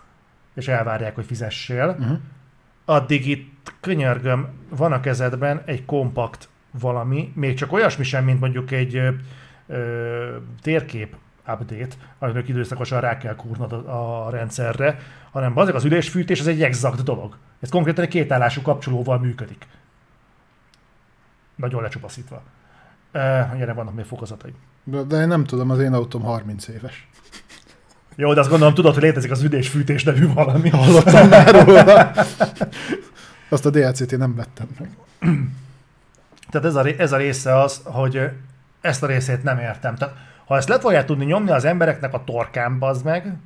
és elvárják, hogy fizessél. Uh-huh. Addig itt könyörgöm, van a kezedben egy kompakt valami, még csak olyasmi sem, mint mondjuk egy ö, térkép update, aminek időszakosan rá kell kúrnod a, a rendszerre, hanem az az ülésfűtés, az egy exakt dolog. Ez konkrétan egy kétállású kapcsolóval működik. Nagyon lecsupaszítva. Uh, erre vannak még fokozatai. De, de én nem tudom, az én autóm 30 éves. Jó, de azt gondolom, tudod, hogy létezik az ülésfűtés nevű valami. Hallottam már róla. Azt a DLC-t én nem vettem meg. Tehát ez a, ez a része az, hogy ezt a részét nem értem. Tehát ha ezt le fogják tudni nyomni az embereknek a torkán, bazd meg,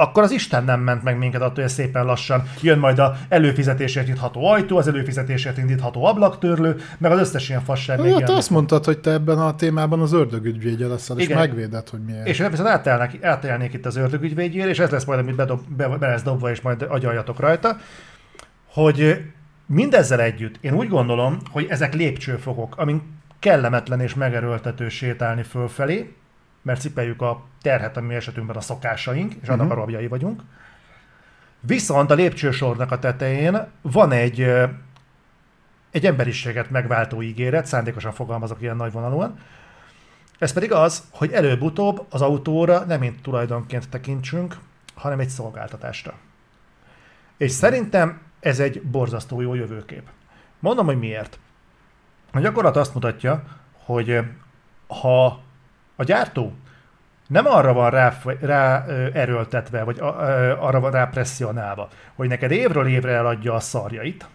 akkor az Isten nem ment meg minket attól, hogy szépen lassan jön majd a előfizetésért indítható ajtó, az előfizetésért indítható ablaktörlő, meg az összes ilyen fasság. Hát te azt mondtad, hogy te ebben a témában az ördögügyvédje leszel, és megvéded, hogy miért. És viszont átelnek, átelnék itt az ördögügyvédjére, és ez lesz majd, amit bedob, be, be lesz dobva, és majd agyaljatok rajta, hogy mindezzel együtt én úgy gondolom, hogy ezek lépcsőfokok, amin kellemetlen és megerőltető sétálni fölfelé, mert cipeljük a terhet, ami esetünkben a szokásaink, és annak uh-huh. a rabjai vagyunk. Viszont a lépcsősornak a tetején van egy, egy emberiséget megváltó ígéret, szándékosan fogalmazok ilyen nagyvonalúan, ez pedig az, hogy előbb-utóbb az autóra nem mint tulajdonként tekintsünk, hanem egy szolgáltatásra. És szerintem ez egy borzasztó jó jövőkép. Mondom, hogy miért. A gyakorlat azt mutatja, hogy ha a gyártó nem arra van rá, rá erőltetve, vagy arra van rá presszionálva, hogy neked évről évre eladja a szarjait,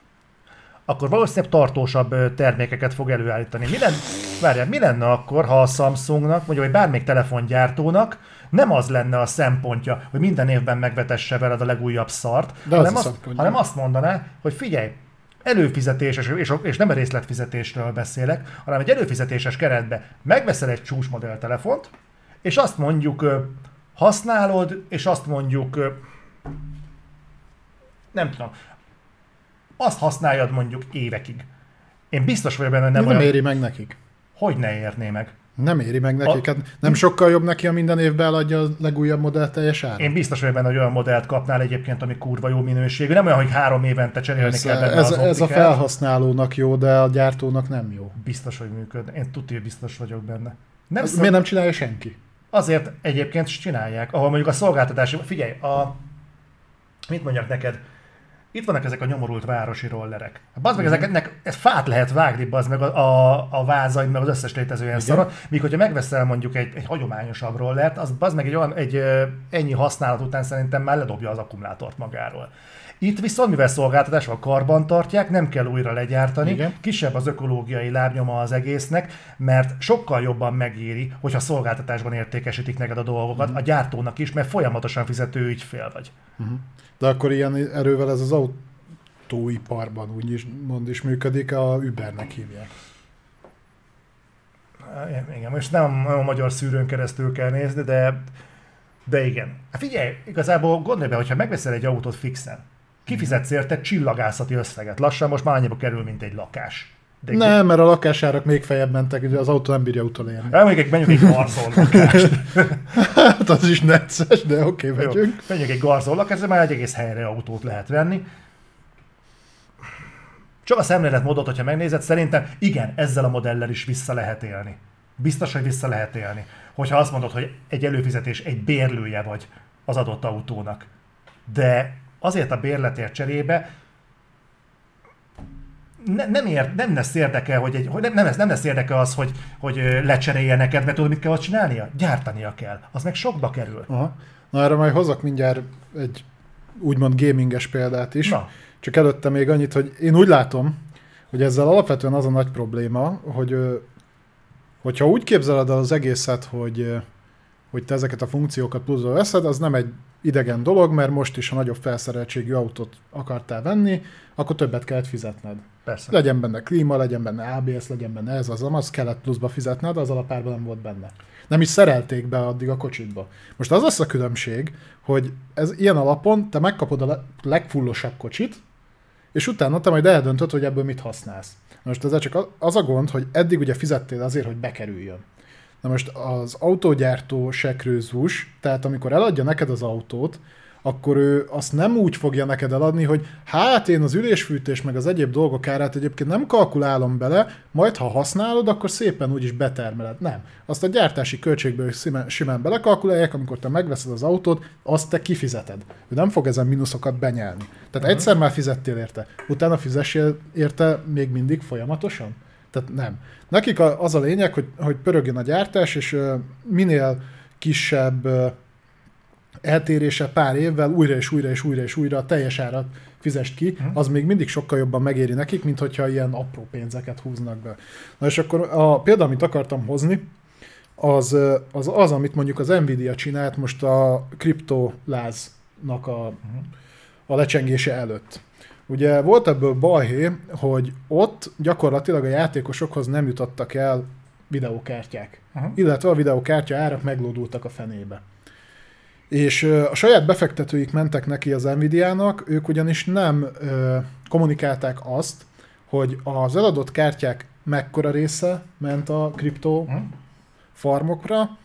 akkor valószínűleg tartósabb termékeket fog előállítani. Mi lenne, várjál, mi lenne akkor, ha a Samsungnak, vagy bármelyik telefongyártónak nem az lenne a szempontja, hogy minden évben megvetesse veled a legújabb szart, De hanem, az azt, hanem azt mondaná, hogy figyelj, előfizetéses, és, és nem a részletfizetésről beszélek, hanem egy előfizetéses keretbe megveszel egy csúcsmodell telefont, és azt mondjuk használod, és azt mondjuk nem tudom, azt használjad mondjuk évekig. Én biztos vagyok benne, hogy nem, nem olyan... éri meg nekik. Hogy ne érné meg? Nem éri meg nekik. A... Hát nem sokkal jobb neki, a minden évben eladja a legújabb modell teljes ára. Én biztos vagyok benne, hogy olyan modellt kapnál egyébként, ami kurva jó minőségű. Nem olyan, hogy három évente cserélni ez, kell benne ez, az ez a felhasználónak jó, de a gyártónak nem jó. Biztos, hogy működne. Én tudja, biztos vagyok benne. Nem szok... Miért nem csinálja senki? Azért egyébként csinálják, ahol mondjuk a szolgáltatás, figyelj, a, mit mondjak neked, itt vannak ezek a nyomorult városi rollerek. Bazd meg, ezeknek ez fát lehet vágni, bazd meg a, a, a vázaid, meg az összes létező ilyen szarot, míg hogyha megveszel mondjuk egy, egy hagyományosabb rollert, az bazd meg egy olyan, egy ennyi használat után szerintem már ledobja az akkumulátort magáról. Itt viszont, mivel szolgáltatásban karban tartják, nem kell újra legyártani, Igen. kisebb az ökológiai lábnyoma az egésznek, mert sokkal jobban megéri, hogyha szolgáltatásban értékesítik neked a dolgokat, uh-huh. a gyártónak is, mert folyamatosan fizető ügyfél vagy. Uh-huh. De akkor ilyen erővel ez az autóiparban úgy is, mond is működik, a Ubernek hívják. Igen, most nem a magyar szűrőn keresztül kell nézni, de, de igen. Hát figyelj, igazából gondolj be, hogyha megveszel egy autót fixen, kifizetsz érte csillagászati összeget. Lassan most már annyiba kerül, mint egy lakás. De nem, mert a lakásárak még feljebb mentek, ugye az autó nem bírja utolérni. Elmegyek, menjünk egy garzon lakást. hát az is necces, de oké, okay, megyünk. Menjünk egy garzon lakást, már egy egész helyre autót lehet venni. Csak a szemléletmódot, hogyha megnézed, szerintem igen, ezzel a modellel is vissza lehet élni. Biztos, hogy vissza lehet élni. Hogyha azt mondod, hogy egy előfizetés, egy bérlője vagy az adott autónak. De azért a bérletért cserébe ne, nem, ér, nem lesz érdeke, hogy, egy, hogy nem, nem, lesz, nem lesz érdeke az, hogy, hogy lecserélje neked, mert tudod, mit kell ott csinálnia? Gyártania kell. Az meg sokba kerül. Aha. Na erre majd hozok mindjárt egy úgymond gaminges példát is. Na. Csak előtte még annyit, hogy én úgy látom, hogy ezzel alapvetően az a nagy probléma, hogy hogyha úgy képzeled el az egészet, hogy, hogy te ezeket a funkciókat pluszba veszed, az nem egy idegen dolog, mert most is, ha nagyobb felszereltségű autót akartál venni, akkor többet kellett fizetned. Persze. Legyen benne klíma, legyen benne ABS, legyen benne ez, az, az kellett pluszba fizetned, az alapárban nem volt benne. Nem is szerelték be addig a kocsitba. Most az az a különbség, hogy ez ilyen alapon te megkapod a legfullosabb kocsit, és utána te majd eldöntöd, hogy ebből mit használsz. Most ez csak az a gond, hogy eddig ugye fizettél azért, hogy bekerüljön. Na most az autógyártó sekrőzus, tehát amikor eladja neked az autót, akkor ő azt nem úgy fogja neked eladni, hogy hát én az ülésfűtés meg az egyéb dolgok árát egyébként nem kalkulálom bele, majd ha használod, akkor szépen úgyis betermeled. Nem. Azt a gyártási költségből simán, simán belekalkulálják, amikor te megveszed az autót, azt te kifizeted. Ő nem fog ezen mínuszokat benyelni. Tehát uh-huh. egyszer már fizettél érte, utána fizessél érte még mindig folyamatosan? Tehát nem. Nekik az a lényeg, hogy, hogy pörögjön a gyártás, és minél kisebb eltérése pár évvel újra és újra és újra és újra a teljes árat fizest ki, uh-huh. az még mindig sokkal jobban megéri nekik, mint hogyha ilyen apró pénzeket húznak be. Na és akkor a példa, amit akartam hozni, az az, az amit mondjuk az Nvidia csinált most a kriptoláznak a, uh-huh. a lecsengése előtt. Ugye volt ebből balhé, hogy ott gyakorlatilag a játékosokhoz nem jutottak el videókártyák. Uh-huh. Illetve a videókártya árak meglódultak a fenébe. És a saját befektetőik mentek neki az Nvidia-nak, ők ugyanis nem ö, kommunikálták azt, hogy az eladott kártyák mekkora része ment a kriptó farmokra,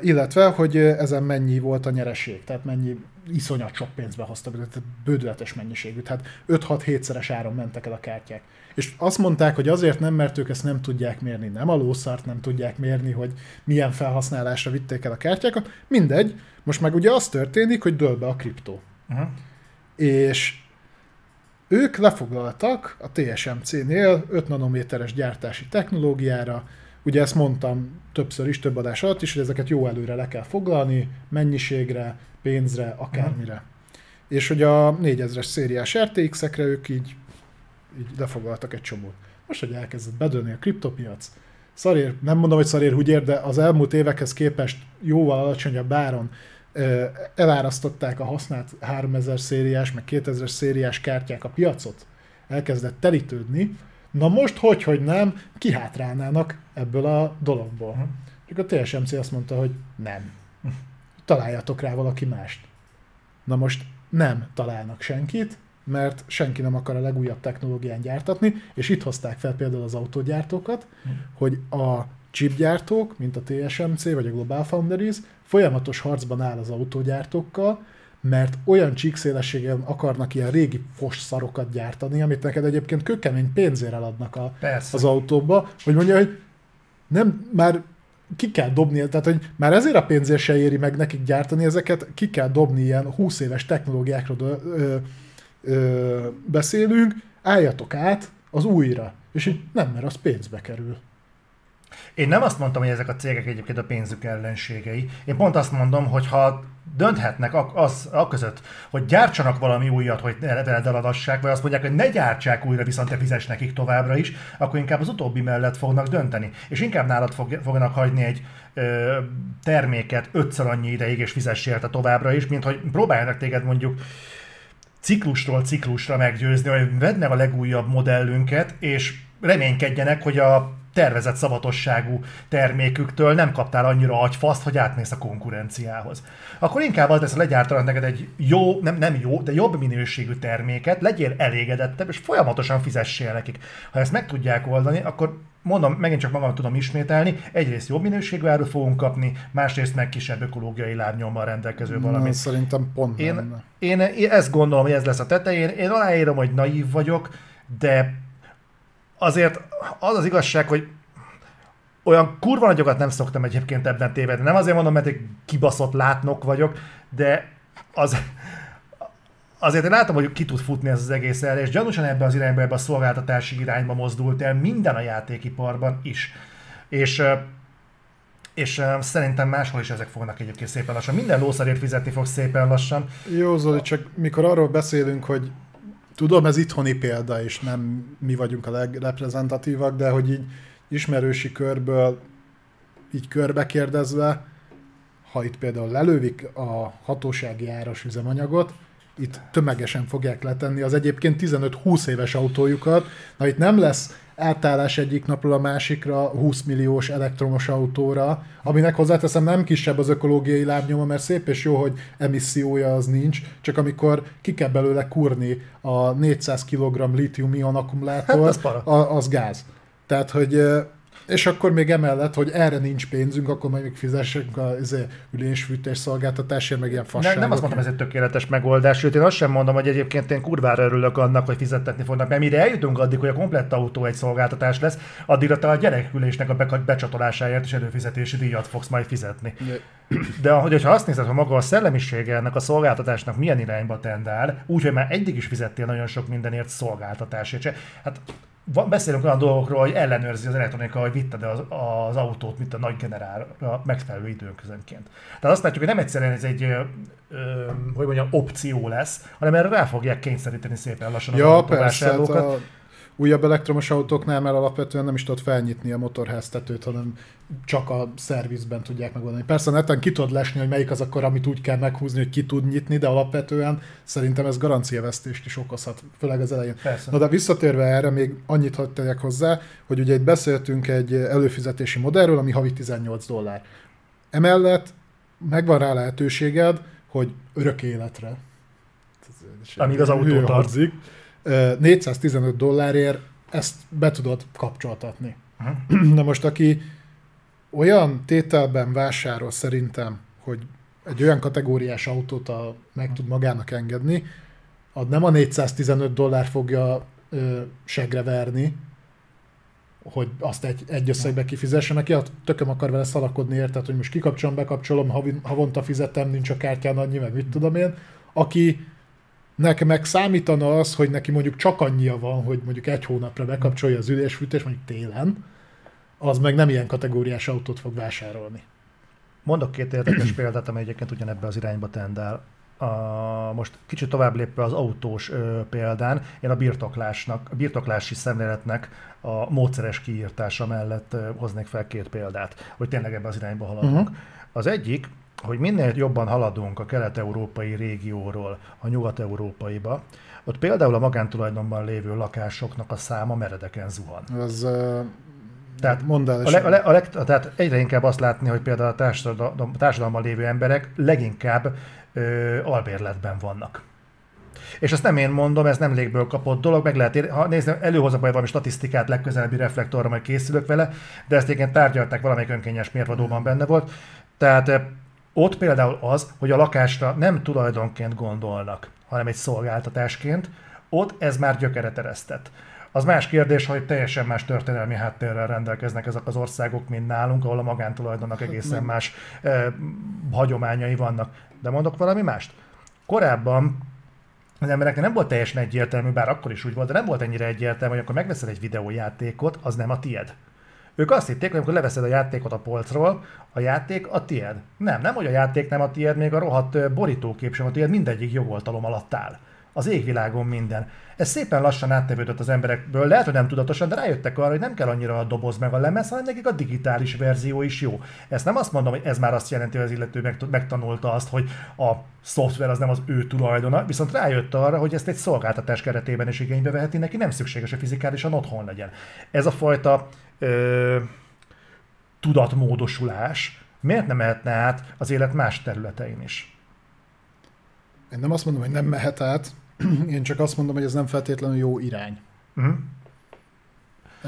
illetve, hogy ezen mennyi volt a nyereség, tehát mennyi iszonyat sok pénzbe hozta, tehát bődületes mennyiségű, tehát 5-6-7-szeres áron mentek el a kártyák. És azt mondták, hogy azért nem, mert ők ezt nem tudják mérni, nem a lószart nem tudják mérni, hogy milyen felhasználásra vitték el a kártyákat, mindegy, most meg ugye az történik, hogy dől be a kriptó. Uh-huh. És ők lefoglaltak a TSMC-nél 5 nanométeres gyártási technológiára, ugye ezt mondtam többször is, több adás alatt is, hogy ezeket jó előre le kell foglalni, mennyiségre, pénzre, akármire. Uh-huh. És hogy a 4000-es szériás RTX-ekre ők így, így lefoglaltak egy csomót. Most, hogy elkezdett bedőlni a kriptopiac, szarér, nem mondom, hogy szarér húgyér, de az elmúlt évekhez képest jóval alacsonyabb áron elárasztották a használt 3000 szériás, meg 2000 szériás kártyák a piacot, elkezdett telítődni, na most hogy, hogy nem, kihátrálnának ebből a dologból. Csak a TSMC azt mondta, hogy nem. Találjatok rá valaki mást. Na most nem találnak senkit, mert senki nem akar a legújabb technológián gyártatni, és itt hozták fel például az autógyártókat, uh-huh. hogy a chipgyártók, mint a TSMC vagy a Global Foundries folyamatos harcban áll az autógyártókkal, mert olyan csíkszélességen akarnak ilyen régi fos szarokat gyártani, amit neked egyébként kökemény pénzért eladnak a, az autóba, hogy mondja, hogy nem, már ki kell dobni, tehát hogy már ezért a pénzért se éri meg nekik gyártani ezeket, ki kell dobni ilyen 20 éves technológiákról ö, ö, beszélünk, álljatok át az újra. És így nem, mert az pénzbe kerül. Én nem azt mondtam, hogy ezek a cégek egyébként a pénzük ellenségei. Én pont azt mondom, hogy ha dönthetnek az, a között, hogy gyártsanak valami újat, hogy veled eladassák, vagy azt mondják, hogy ne gyártsák újra, viszont te fizes nekik továbbra is, akkor inkább az utóbbi mellett fognak dönteni. És inkább nálad fog, fognak hagyni egy ö, terméket ötször annyi ideig, és fizess érte továbbra is, mint hogy próbáljanak téged mondjuk ciklusról ciklusra meggyőzni, hogy vedd meg a legújabb modellünket, és reménykedjenek, hogy a tervezett szabatosságú terméküktől nem kaptál annyira agyfaszt, hogy átmész a konkurenciához. Akkor inkább az lesz, legyártanak neked egy jó, nem, nem jó, de jobb minőségű terméket, legyél elégedettebb, és folyamatosan fizessél nekik. Ha ezt meg tudják oldani, akkor mondom, megint csak magam tudom ismételni, egyrészt jobb minőségű árut fogunk kapni, másrészt meg kisebb ökológiai lábnyommal rendelkező valami. Na, szerintem pont én, én, én ezt gondolom, hogy ez lesz a tetején. Én aláírom, hogy naív vagyok, de azért az az igazság, hogy olyan kurva nagyokat nem szoktam egyébként ebben tévedni. Nem azért mondom, mert egy kibaszott látnok vagyok, de az, azért én látom, hogy ki tud futni ez az egész el, és gyanúsan ebbe az irányba, ebbe a szolgáltatási irányba mozdult el minden a játékiparban is. És és szerintem máshol is ezek fognak egyébként szépen lassan. Minden lószarért fizetni fog szépen lassan. Jó, Zoli, csak mikor arról beszélünk, hogy Tudom, ez itthoni példa, és nem mi vagyunk a legreprezentatívak, de hogy így ismerősi körből így körbe kérdezve, ha itt például lelővik a hatósági áras üzemanyagot, itt tömegesen fogják letenni az egyébként 15-20 éves autójukat, na itt nem lesz átállás egyik napról a másikra 20 milliós elektromos autóra, aminek hozzáteszem nem kisebb az ökológiai lábnyoma, mert szép és jó, hogy emissziója az nincs, csak amikor ki kell belőle kurni a 400 kg litium-ion akkumulátor, hát az, az gáz. Tehát, hogy és akkor még emellett, hogy erre nincs pénzünk, akkor majd még fizessünk a izé, ülésfűtés szolgáltatásért, meg ilyen fasságok. Nem, nem azt mondom, ez egy tökéletes megoldás, sőt én azt sem mondom, hogy egyébként én kurvára örülök annak, hogy fizettetni fognak, mert mire eljutunk addig, hogy a komplett autó egy szolgáltatás lesz, addigra te a gyerekülésnek a becsatolásáért is előfizetési díjat fogsz majd fizetni. De, De hogy, ha azt nézed, hogy maga a szellemisége ennek a szolgáltatásnak milyen irányba tendál, úgyhogy már eddig is fizettél nagyon sok mindenért szolgáltatásért. Hát beszélünk olyan dolgokról, hogy ellenőrzi az elektronika, hogy vitted az, az autót, mint a nagy generálra megfelelő időközönként. Tehát azt látjuk, hogy nem egyszerűen ez egy, ö, ö, hogy mondjam, opció lesz, hanem erre rá fogják kényszeríteni szépen lassan ja, az. Persze, hát a újabb elektromos autóknál már alapvetően nem is tudod felnyitni a motorháztetőt, hanem csak a szervizben tudják megoldani. Persze neten ki tudod lesni, hogy melyik az akkor, amit úgy kell meghúzni, hogy ki tud nyitni, de alapvetően szerintem ez garanciavesztést is okozhat, főleg az elején. Persze. Na de visszatérve erre, még annyit hadd tegyek hozzá, hogy ugye itt beszéltünk egy előfizetési modellről, ami havi 18 dollár. Emellett megvan rá lehetőséged, hogy örök életre. Amíg az autó tartzik 415 dollárért ezt be tudod kapcsoltatni. Uh-huh. Na most, aki olyan tételben vásárol szerintem, hogy egy olyan kategóriás autót a, meg tud magának engedni, az nem a 415 dollár fogja ö, segre verni, hogy azt egy, egy összegbe kifizesse neki, a tököm akar vele szalakodni, érted, hogy most kikapcsolom, bekapcsolom, havonta fizetem, nincs a kártyán annyi, meg mit tudom én. Aki nekem meg számítana az, hogy neki mondjuk csak annyia van, hogy mondjuk egy hónapra bekapcsolja az ülésfűtés, mondjuk télen, az meg nem ilyen kategóriás autót fog vásárolni. Mondok két érdekes példát, amely egyébként ugyanebbe az irányba tendál. A, most kicsit tovább lépve az autós ö, példán, én a birtoklásnak, a birtoklási szemléletnek a módszeres kiírtása mellett ö, hoznék fel két példát, hogy tényleg ebbe az irányba haladunk. Uh-huh. Az egyik, hogy minél jobban haladunk a kelet-európai régióról a nyugat-európaiba, ott például a magántulajdonban lévő lakásoknak a száma meredeken zuhan. Ez tehát, mondd el, a le, a le, a leg, tehát egyre inkább azt látni, hogy például a társadalom, társadalomban lévő emberek leginkább ö, albérletben vannak. És ezt nem én mondom, ez nem légből kapott dolog, meg lehet, ha nézni, előhozok majd valami statisztikát legközelebbi reflektorra, majd készülök vele, de ezt igen tárgyalták, valamelyik önkényes mérvadóban benne volt. Tehát ott például az, hogy a lakásra nem tulajdonként gondolnak, hanem egy szolgáltatásként, ott ez már gyökeret eresztett. Az más kérdés, hogy teljesen más történelmi háttérrel rendelkeznek ezek az országok, mint nálunk, ahol a magántulajdonnak hát egészen más eh, hagyományai vannak. De mondok valami mást? Korábban az embereknek nem volt teljesen egyértelmű, bár akkor is úgy volt, de nem volt ennyire egyértelmű, hogy akkor megveszed egy videójátékot, az nem a tied. Ők azt hitték, hogy amikor leveszed a játékot a polcról, a játék a tied. Nem, nem, hogy a játék nem a tied, még a rohadt borítókép sem a tied, mindegyik jogoltalom alatt áll. Az égvilágon minden. Ez szépen lassan áttevődött az emberekből, lehet, hogy nem tudatosan, de rájöttek arra, hogy nem kell annyira a doboz meg a lemez, hanem nekik a digitális verzió is jó. Ezt nem azt mondom, hogy ez már azt jelenti, hogy az illető megtanulta azt, hogy a szoftver az nem az ő tulajdona, viszont rájött arra, hogy ezt egy szolgáltatás keretében is igénybe veheti, neki nem szükséges, hogy fizikálisan otthon legyen. Ez a fajta ö, tudatmódosulás miért nem mehetne át az élet más területein is? Én nem azt mondom, hogy nem mehet át, én csak azt mondom, hogy ez nem feltétlenül jó irány. Uh-huh.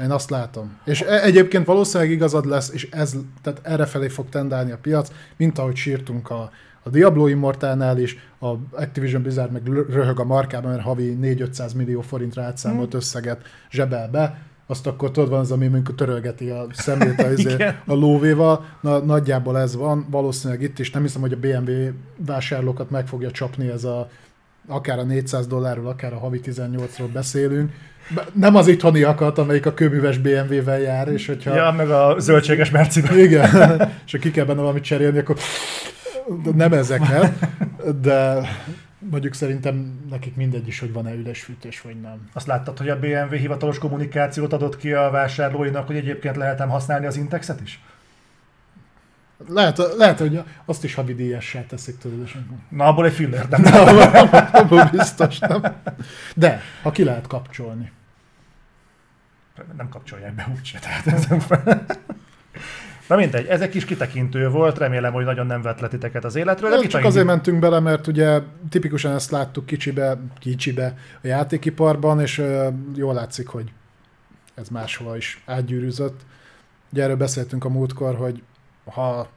Én azt látom. És e- egyébként valószínűleg igazad lesz, és ez, tehát erre felé fog tendálni a piac, mint ahogy sírtunk a, a Diablo Immortalnál is, a Activision Blizzard meg röhög a markában, mert havi 4-500 millió forintra átszámolt hmm. összeget zsebel be, azt akkor tudod, van az, ami amikor törölgeti a szemét a, izé, a lóvéval, Na, nagyjából ez van, valószínűleg itt is, nem hiszem, hogy a BMW vásárlókat meg fogja csapni ez a akár a 400 dollárról, akár a havi 18-ról beszélünk. Nem az itthoniakat, amelyik a kőműves BMW-vel jár, és hogyha... Ja, meg a zöldséges merciben. Igen, és ha ki kell benne valamit cserélni, akkor nem ezeket, de mondjuk szerintem nekik mindegy is, hogy van-e üles fűtés, vagy nem. Azt láttad, hogy a BMW hivatalos kommunikációt adott ki a vásárlóinak, hogy egyébként lehetem használni az Intexet is? Lehet, lehet, hogy azt is havidíjassá teszik, tudod. Na, abból egy filler, nem. abból biztos, nem. De, ha ki lehet kapcsolni. Nem kapcsolják be úgyse, tehát ez Na mindegy, ez egy kis kitekintő volt, remélem, hogy nagyon nem vett le titeket az életről. De csak azért mentünk bele, mert ugye tipikusan ezt láttuk kicsibe, kicsibe a játékiparban, és uh, jól látszik, hogy ez máshol is átgyűrűzött. Ugye erről beszéltünk a múltkor, hogy ha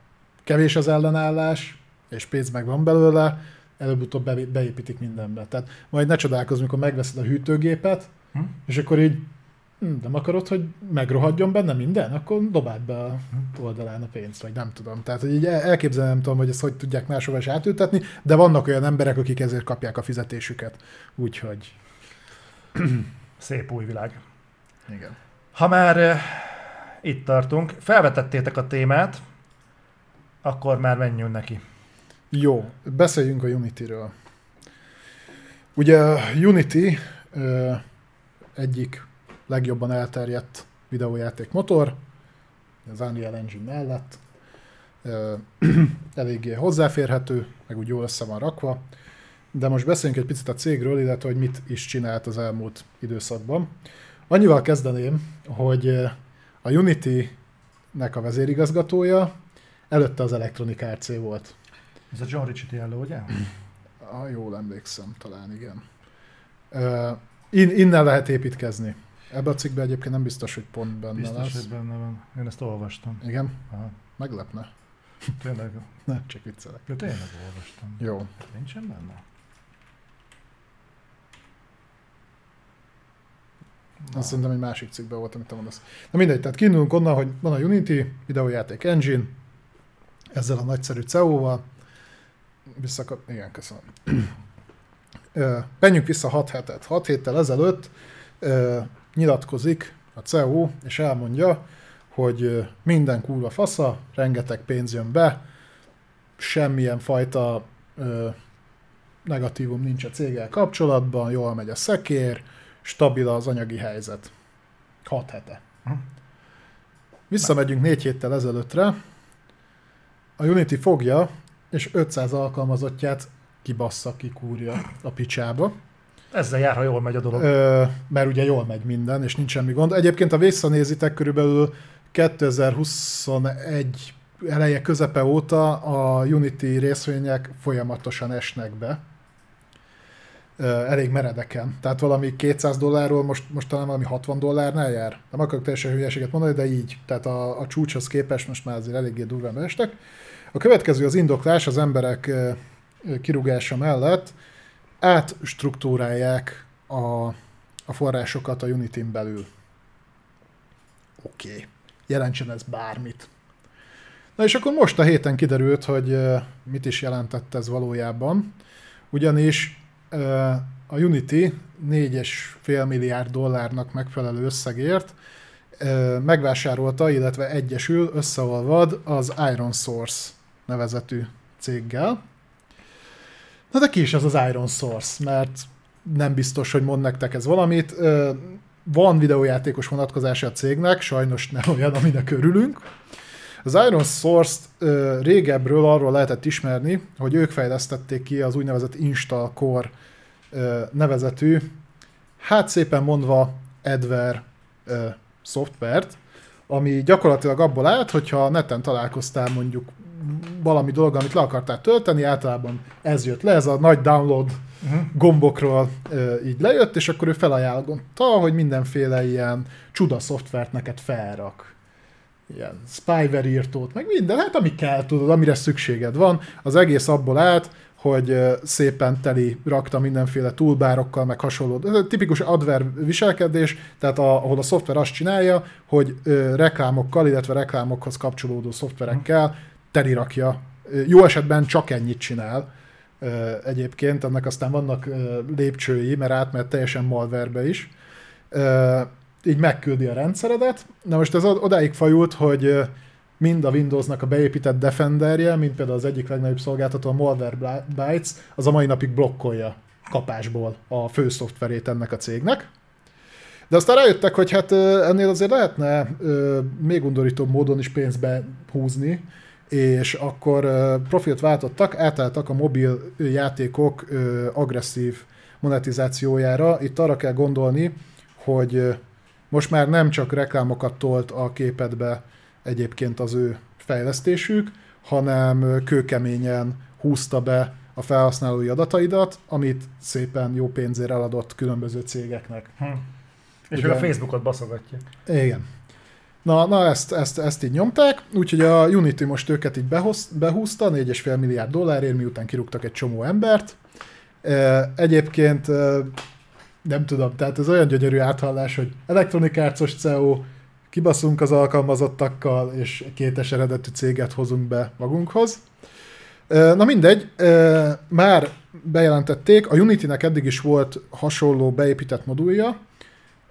kevés az ellenállás, és pénz meg van belőle, előbb-utóbb be, beépítik mindenbe. Tehát majd ne csodálkozz, amikor megveszed a hűtőgépet, hm? és akkor így nem akarod, hogy megrohadjon benne minden? Akkor dobáld be a hm? oldalán a pénzt, vagy nem tudom. Tehát hogy így elképzelni nem tudom, hogy ezt hogy tudják máshova is átültetni, de vannak olyan emberek, akik ezért kapják a fizetésüket. Úgyhogy... Szép új világ. Igen. Ha már uh, itt tartunk, felvetettétek a témát, akkor már menjünk neki. Jó, beszéljünk a Unity-ről. Ugye Unity ö, egyik legjobban elterjedt videójáték motor, az Unreal Engine mellett, eléggé hozzáférhető, meg úgy jól össze van rakva, de most beszéljünk egy picit a cégről, illetve hogy mit is csinált az elmúlt időszakban. Annyival kezdeném, hogy a Unity-nek a vezérigazgatója Előtte az Electronic Arts volt. Ez a John Ritchie jelölő, ugye? Ah, jól emlékszem, talán igen. Uh, in, innen lehet építkezni. Ebben a cikkben egyébként nem biztos, hogy pont benne biztos, lesz. Biztos, hogy benne van. Én ezt olvastam. Igen? Aha. Meglepne. Tényleg? ne, csak viccelek. Ja, tényleg olvastam. Jó. Hát nincsen benne? Na. Azt szerintem egy másik cikkben volt, amit te mondasz. Na mindegy, tehát kiindulunk onnan, hogy van a Unity, videójáték engine, ezzel a nagyszerű CEO-val. Visszakap... Igen, köszönöm. Menjünk vissza 6 hetet. 6 héttel ezelőtt nyilatkozik a CEO, és elmondja, hogy minden kurva fasza, rengeteg pénz jön be, semmilyen fajta ö, negatívum nincs a céggel kapcsolatban, jól megy a szekér, stabil az anyagi helyzet. 6 hete. Visszamegyünk négy héttel ezelőttre, a Unity fogja, és 500 alkalmazottját kibassza, kikúrja a picsába. Ezzel jár, ha jól megy a dolog. Ö, mert ugye jól megy minden, és nincs semmi gond. Egyébként, ha visszanézitek, körülbelül 2021 eleje közepe óta a Unity részvények folyamatosan esnek be. Elég meredeken. Tehát valami 200 dollárról most, most talán valami 60 dollárnál jár. Nem akarok teljesen hülyeséget mondani, de így. Tehát a, a csúcshoz képest most már azért eléggé durván estek. A következő az indoklás az emberek kirúgása mellett átstruktúrálják a, a forrásokat a Unity-n belül. Oké, okay. jelentsen ez bármit. Na és akkor most a héten kiderült, hogy mit is jelentett ez valójában, ugyanis a Unity 4,5 milliárd dollárnak megfelelő összegért megvásárolta, illetve egyesül, összeolvad az Iron Source nevezetű céggel. Na de ki is az az Iron Source, mert nem biztos, hogy mond nektek ez valamit. Van videójátékos vonatkozása a cégnek, sajnos nem olyan, aminek örülünk. Az Iron Source-t régebről arról lehetett ismerni, hogy ők fejlesztették ki az úgynevezett Install Core nevezetű, hát szépen mondva Edver szoftvert, ami gyakorlatilag abból állt, hogyha neten találkoztál mondjuk valami dolog, amit le akartál tölteni, általában ez jött le, ez a nagy download uh-huh. gombokról ö, így lejött, és akkor ő felajánlotta, hogy mindenféle ilyen csuda szoftvert neked felrak. Ilyen spyware írtót, meg minden, hát ami kell, tudod, amire szükséged van. Az egész abból állt, hogy szépen teli rakta mindenféle toolbarokkal, meg hasonló. Ez egy tipikus adver viselkedés, tehát a, ahol a szoftver azt csinálja, hogy reklámokkal, illetve reklámokhoz kapcsolódó szoftverekkel teli rakja. Jó esetben csak ennyit csinál egyébként, ennek aztán vannak lépcsői, mert átmehet teljesen malverbe is. Így megküldi a rendszeredet. Na most ez odáig fajult, hogy mind a Windowsnak a beépített Defenderje, mint például az egyik legnagyobb szolgáltató, a Malwarebytes, az a mai napig blokkolja kapásból a fő szoftverét ennek a cégnek. De aztán rájöttek, hogy hát ennél azért lehetne még undorítóbb módon is pénzbe húzni, és akkor profilt váltottak, átálltak a mobil játékok agresszív monetizációjára. Itt arra kell gondolni, hogy most már nem csak reklámokat tolt a képedbe egyébként az ő fejlesztésük, hanem kőkeményen húzta be a felhasználói adataidat, amit szépen jó pénzért eladott különböző cégeknek. Hm. És Ugye, a Facebookot baszogatja. Igen. Na, na ezt, ezt, ezt így nyomták, úgyhogy a Unity most őket így behoz, behúzta 4,5 milliárd dollárért, miután kirúgtak egy csomó embert. Egyébként nem tudom, tehát ez olyan gyönyörű áthallás, hogy Electronic Arts-os CEO, kibaszunk az alkalmazottakkal, és kétes eredetű céget hozunk be magunkhoz. Na mindegy, már bejelentették, a Unity-nek eddig is volt hasonló beépített modulja,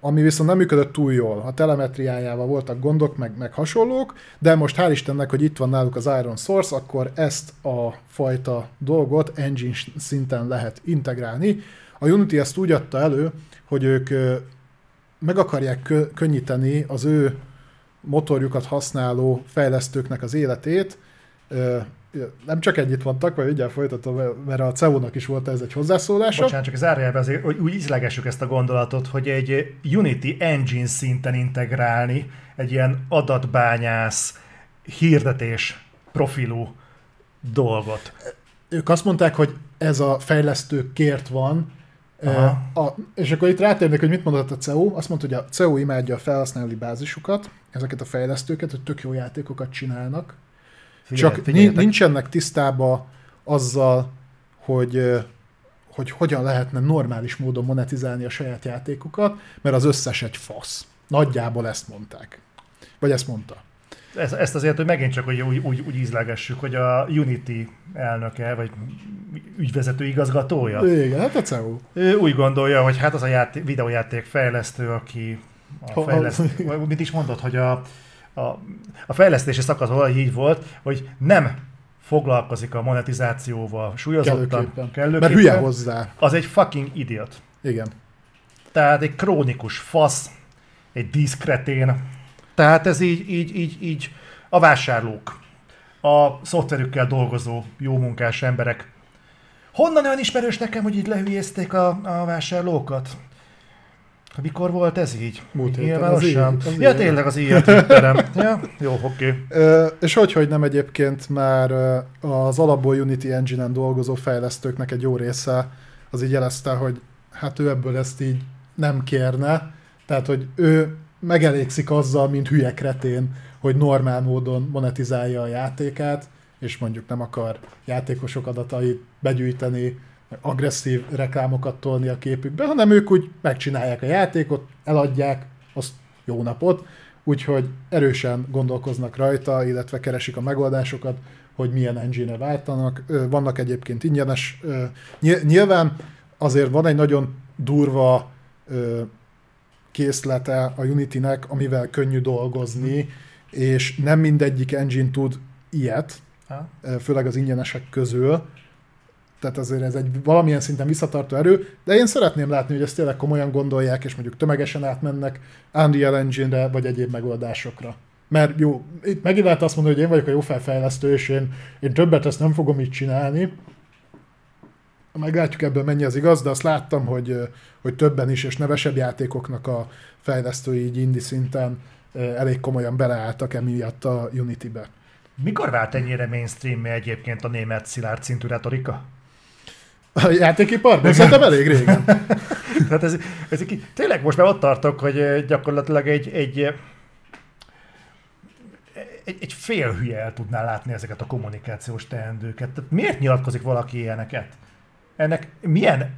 ami viszont nem működött túl jól. A telemetriájával voltak gondok, meg, meg hasonlók, de most hál' Istennek, hogy itt van náluk az Iron Source, akkor ezt a fajta dolgot engine szinten lehet integrálni. A Unity ezt úgy adta elő, hogy ők meg akarják könnyíteni az ő motorjukat használó fejlesztőknek az életét, nem csak ennyit mondtak, vagy ugye folytatom, mert a CEO-nak is volt ez egy hozzászólása. Bocsánat, csak zárjában azért, hogy úgy ízlegessük ezt a gondolatot, hogy egy Unity engine szinten integrálni egy ilyen adatbányász, hirdetés profilú dolgot. Ők azt mondták, hogy ez a fejlesztő kért van, a, és akkor itt rátérnék, hogy mit mondott a CEO. Azt mondta, hogy a CEO imádja a felhasználói bázisukat, ezeket a fejlesztőket, hogy tök jó játékokat csinálnak, Figyelj, Csak figyeljetek. nincsenek tisztába azzal, hogy, hogy hogyan lehetne normális módon monetizálni a saját játékokat, mert az összes egy fasz. Nagyjából ezt mondták. Vagy ezt mondta. Ez, ezt azért, hogy megint csak hogy úgy, úgy, úgy ízlegessük, hogy a Unity elnöke, vagy ügyvezető igazgatója. Igen, hát a CEO. Ő úgy gondolja, hogy hát az a játék, videójáték fejlesztő, aki a fejlesztő, mit is mondott, hogy a, a, a fejlesztési szakasz így volt, hogy nem foglalkozik a monetizációval súlyozottan, kellőképpen. kellőképpen, mert hülye hozzá. Az egy fucking idiot. Igen. Tehát egy krónikus fasz, egy diszkretén. Tehát ez így, így, így, így a vásárlók, a szoftverükkel dolgozó, jó munkás emberek. Honnan olyan ismerős nekem, hogy így lehülyezték a, a vásárlókat? Mikor volt ez így? Múlt héten. Az így, az ja, tényleg az ilyen Twitterem. ja, jó, oké. Okay. És hogy, hogy nem egyébként már az alapból Unity Engine-en dolgozó fejlesztőknek egy jó része az így jelezte, hogy hát ő ebből ezt így nem kérne, tehát hogy ő megelégszik azzal, mint hülye kretén, hogy normál módon monetizálja a játékát, és mondjuk nem akar játékosok adatait begyűjteni, agresszív reklámokat tolni a képükbe, hanem ők úgy megcsinálják a játékot, eladják, azt jó napot, úgyhogy erősen gondolkoznak rajta, illetve keresik a megoldásokat, hogy milyen engine-e váltanak. Vannak egyébként ingyenes, nyilván azért van egy nagyon durva készlete a Unity-nek, amivel könnyű dolgozni, és nem mindegyik engine tud ilyet, főleg az ingyenesek közül, tehát azért ez egy valamilyen szinten visszatartó erő, de én szeretném látni, hogy ezt tényleg komolyan gondolják, és mondjuk tömegesen átmennek Unreal Engine-re, vagy egyéb megoldásokra. Mert jó, itt megint lehet azt mondani, hogy én vagyok a jó felfejlesztő, és én, én többet ezt nem fogom így csinálni. Meglátjuk ebből mennyi az igaz, de azt láttam, hogy, hogy többen is, és nevesebb játékoknak a fejlesztői így indie szinten elég komolyan beleálltak emiatt a Unity-be. Mikor vált ennyire mainstream egyébként a német szilárd szintű retorika? A játékiparban? Szerintem elég régen. Tehát ez, ez, tényleg most már ott tartok, hogy gyakorlatilag egy, egy, egy, egy fél hülye el tudná látni ezeket a kommunikációs teendőket. Tehát miért nyilatkozik valaki ilyeneket? Ennek milyen,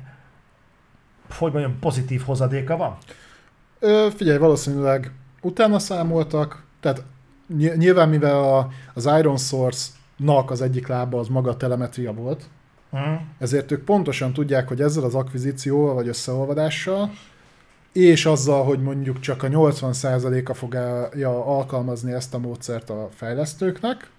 hogy mondjam, pozitív hozadéka van? Ö, figyelj, valószínűleg utána számoltak, tehát nyilván mivel a, az Iron Source-nak az egyik lába az maga a telemetria volt, uh-huh. ezért ők pontosan tudják, hogy ezzel az akvizícióval vagy összeolvadással, és azzal, hogy mondjuk csak a 80%-a fogja alkalmazni ezt a módszert a fejlesztőknek,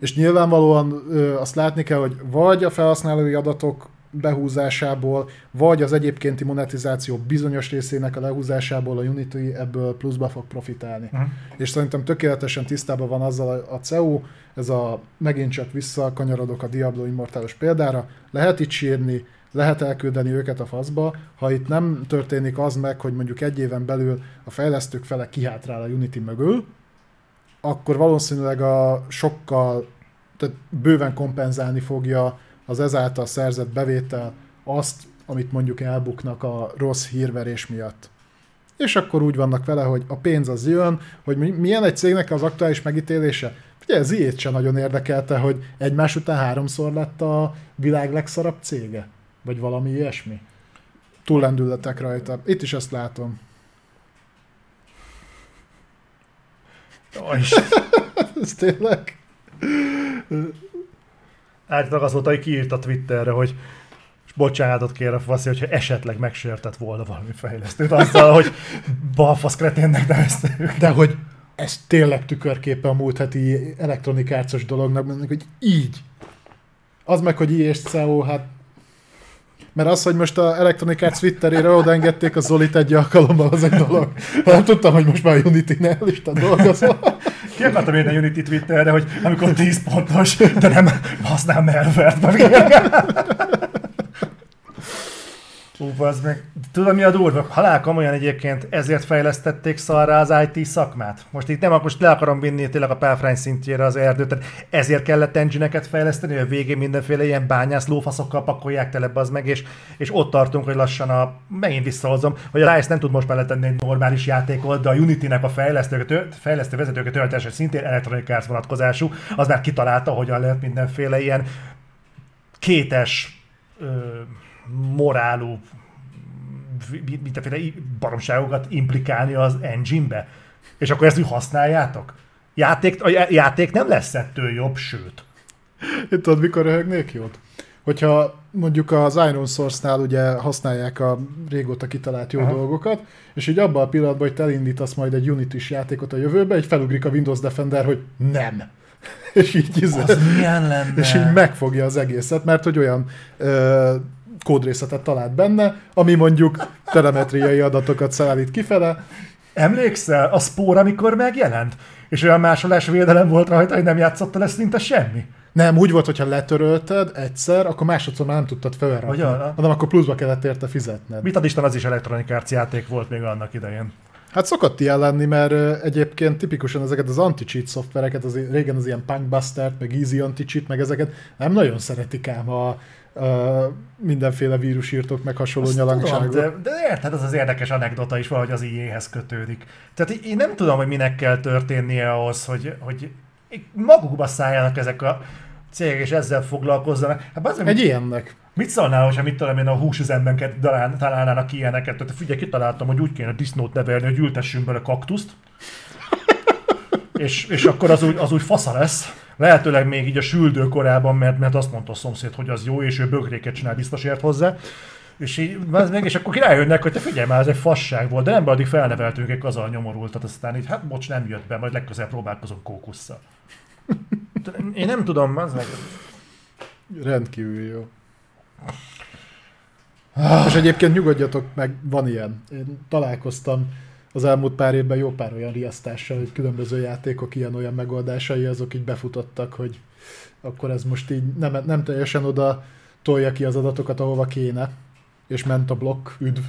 és nyilvánvalóan ö, azt látni kell, hogy vagy a felhasználói adatok behúzásából, vagy az egyébkénti monetizáció bizonyos részének a lehúzásából a Unity ebből pluszba fog profitálni. Uh-huh. És szerintem tökéletesen tisztában van azzal a CEU, ez a megint csak visszakanyarodok a Diablo Immortálos példára, lehet itt sírni, lehet elküldeni őket a faszba, ha itt nem történik az meg, hogy mondjuk egy éven belül a fejlesztők fele kihátrál a Unity mögül, akkor valószínűleg a sokkal, tehát bőven kompenzálni fogja az ezáltal szerzett bevétel azt, amit mondjuk elbuknak a rossz hírverés miatt. És akkor úgy vannak vele, hogy a pénz az jön, hogy milyen egy cégnek az aktuális megítélése. Ugye ez ilyet sem nagyon érdekelte, hogy egymás után háromszor lett a világ legszarabb cége. Vagy valami ilyesmi. Túllendületek rajta. Itt is ezt látom. ez tényleg? Állítólag az volt, hogy a Twitterre, hogy és bocsánatot kér a faszi, hogyha esetleg megsértett volna valami fejlesztőt azzal, hogy balfasz kreténnek nevezte De hogy ez tényleg tükörképe a múlt heti elektronikárcos dolognak, hogy így. Az meg, hogy I és CO, hát mert az, hogy most a Electronic Arts Twitterére odaengedték a Zolit egy alkalommal, az egy dolog. Nem tudtam, hogy most már a Unity-nél is dolgozol. Ki akartam én a Unity Twitterre, hogy amikor 10 pontos, de nem használ melvert. Ú, az meg. Tudod, mi a durva? Halál komolyan egyébként ezért fejlesztették szarra az IT szakmát. Most itt nem, most le akarom vinni tényleg a pálfrány szintjére az erdőt, tehát ezért kellett engine fejleszteni, hogy a végén mindenféle ilyen bányász lófaszokkal pakolják tele az meg, és, és ott tartunk, hogy lassan a, megint visszahozom, hogy a Rise nem tud most már letenni egy normális játékot, de a Unity-nek a fejlesztők, fejlesztő vezetőket töltése szintén Electronic vonatkozású, az már kitalálta, hogyan lehet mindenféle ilyen kétes ö, morálú mindenféle baromságokat implikálni az engine-be. És akkor ezt úgy használjátok? Játék, a játék nem lesz ettől jobb, sőt. Én tudod, mikor röhögnék jót? Hogyha mondjuk az Iron Source-nál ugye használják a régóta kitalált jó Aha. dolgokat, és így abban a pillanatban, hogy te elindítasz majd egy Unity-s játékot a jövőbe, egy felugrik a Windows Defender, hogy nem. és így, az milyen lenne? És így megfogja az egészet, mert hogy olyan ö, kódrészetet talált benne, ami mondjuk telemetriai adatokat szállít kifele. Emlékszel a spór, amikor megjelent? És olyan másolás védelem volt rajta, hogy nem játszotta lesz szinte semmi? Nem, úgy volt, hogyha letörölted egyszer, akkor másodszor már nem tudtad felrakni. Hanem akkor pluszba kellett érte fizetned. Mit ad Isten, az is Electronic Arts játék volt még annak idején. Hát szokott ilyen lenni, mert egyébként tipikusan ezeket az anti-cheat szoftvereket, az régen az ilyen Punkbuster-t, meg Easy anti-cheat, meg ezeket nem nagyon szeretik ám a, uh, mindenféle vírusírtók, meg hasonló nyalangságok. De, de érted, az az érdekes anekdota is valahogy az IE-hez kötődik. Tehát én nem tudom, hogy minek kell történnie ahhoz, hogy, hogy magukba szálljanak ezek a cégek, és ezzel foglalkozzanak. Hát az, Egy ilyennek. Mit szólnál, hogyha mit tudom én a húsüzemben találnának ki ilyeneket? Tehát figyelj, kitaláltam, hogy úgy kéne disznót nevelni, hogy ültessünk bele kaktuszt, és, és akkor az úgy, az úgy fasza lesz lehetőleg még így a süldő korában, mert, mert azt mondta a szomszéd, hogy az jó, és ő bögréket csinál, biztos ért hozzá. És így, az meg, és akkor rájönnek, hogy te figyelj már, ez egy fasság volt, de nem addig felneveltünk egy kazal nyomorultat, aztán így, hát bocs, nem jött be, majd legközelebb próbálkozom kókusszal. Én nem tudom, az meg... Rendkívül jó. És egyébként nyugodjatok meg, van ilyen. Én találkoztam az elmúlt pár évben jó pár olyan riasztással, hogy különböző játékok ilyen-olyan megoldásai, azok így befutottak, hogy akkor ez most így nem, nem teljesen oda tolja ki az adatokat, ahova kéne, és ment a blokk, üdv.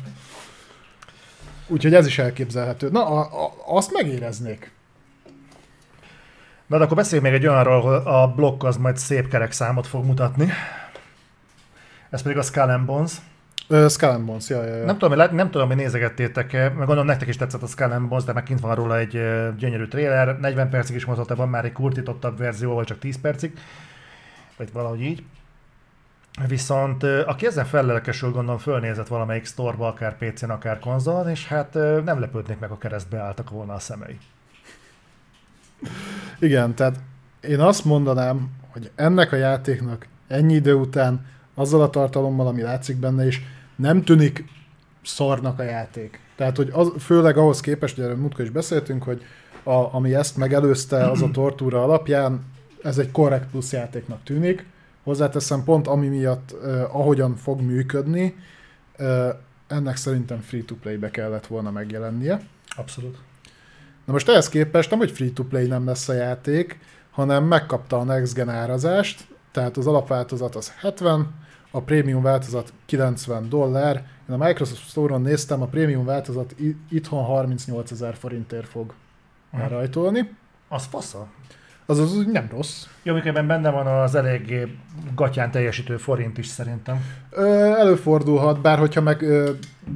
Úgyhogy ez is elképzelhető. Na, a, a, azt megéreznék. Na, de akkor beszéljünk még egy olyanról, hogy a blokk az majd szép kerek számot fog mutatni. Ez pedig a Skull Bones. Uh, Skull and Bones, ja, ja, ja. Nem tudom, nem tudom, hogy nézegettétek -e, meg gondolom nektek is tetszett a Skull and Bones, de meg kint van róla egy gyönyörű trailer, 40 percig is mozogta, van már egy kurtítottabb verzió, vagy csak 10 percig, vagy valahogy így. Viszont aki ezen fellelkesül, gondolom fölnézett valamelyik sztorba, akár PC-n, akár konzolon, és hát nem lepődnék meg, a keresztbe álltak volna a szemei. Igen, tehát én azt mondanám, hogy ennek a játéknak ennyi idő után, azzal a tartalommal, ami látszik benne is, nem tűnik szarnak a játék. Tehát, hogy az, főleg ahhoz képest, hogy erről múltkor is beszéltünk, hogy a, ami ezt megelőzte, az a tortúra alapján, ez egy korrekt plusz játéknak tűnik. Hozzáteszem pont ami miatt, eh, ahogyan fog működni, eh, ennek szerintem free-to-play-be kellett volna megjelennie. Abszolút. Na most ehhez képest nem, hogy free-to-play nem lesz a játék, hanem megkapta a Next Gen árazást, tehát az alapváltozat az 70, a prémium változat 90 dollár. Én a Microsoft Store-on néztem, a prémium változat itthon 38 ezer forintért fog elrajtolni. Az fasza. Az az nem rossz. Jó, miközben benne van az eléggé gatyán teljesítő forint is szerintem. Ö, előfordulhat, bár hogyha meg ö,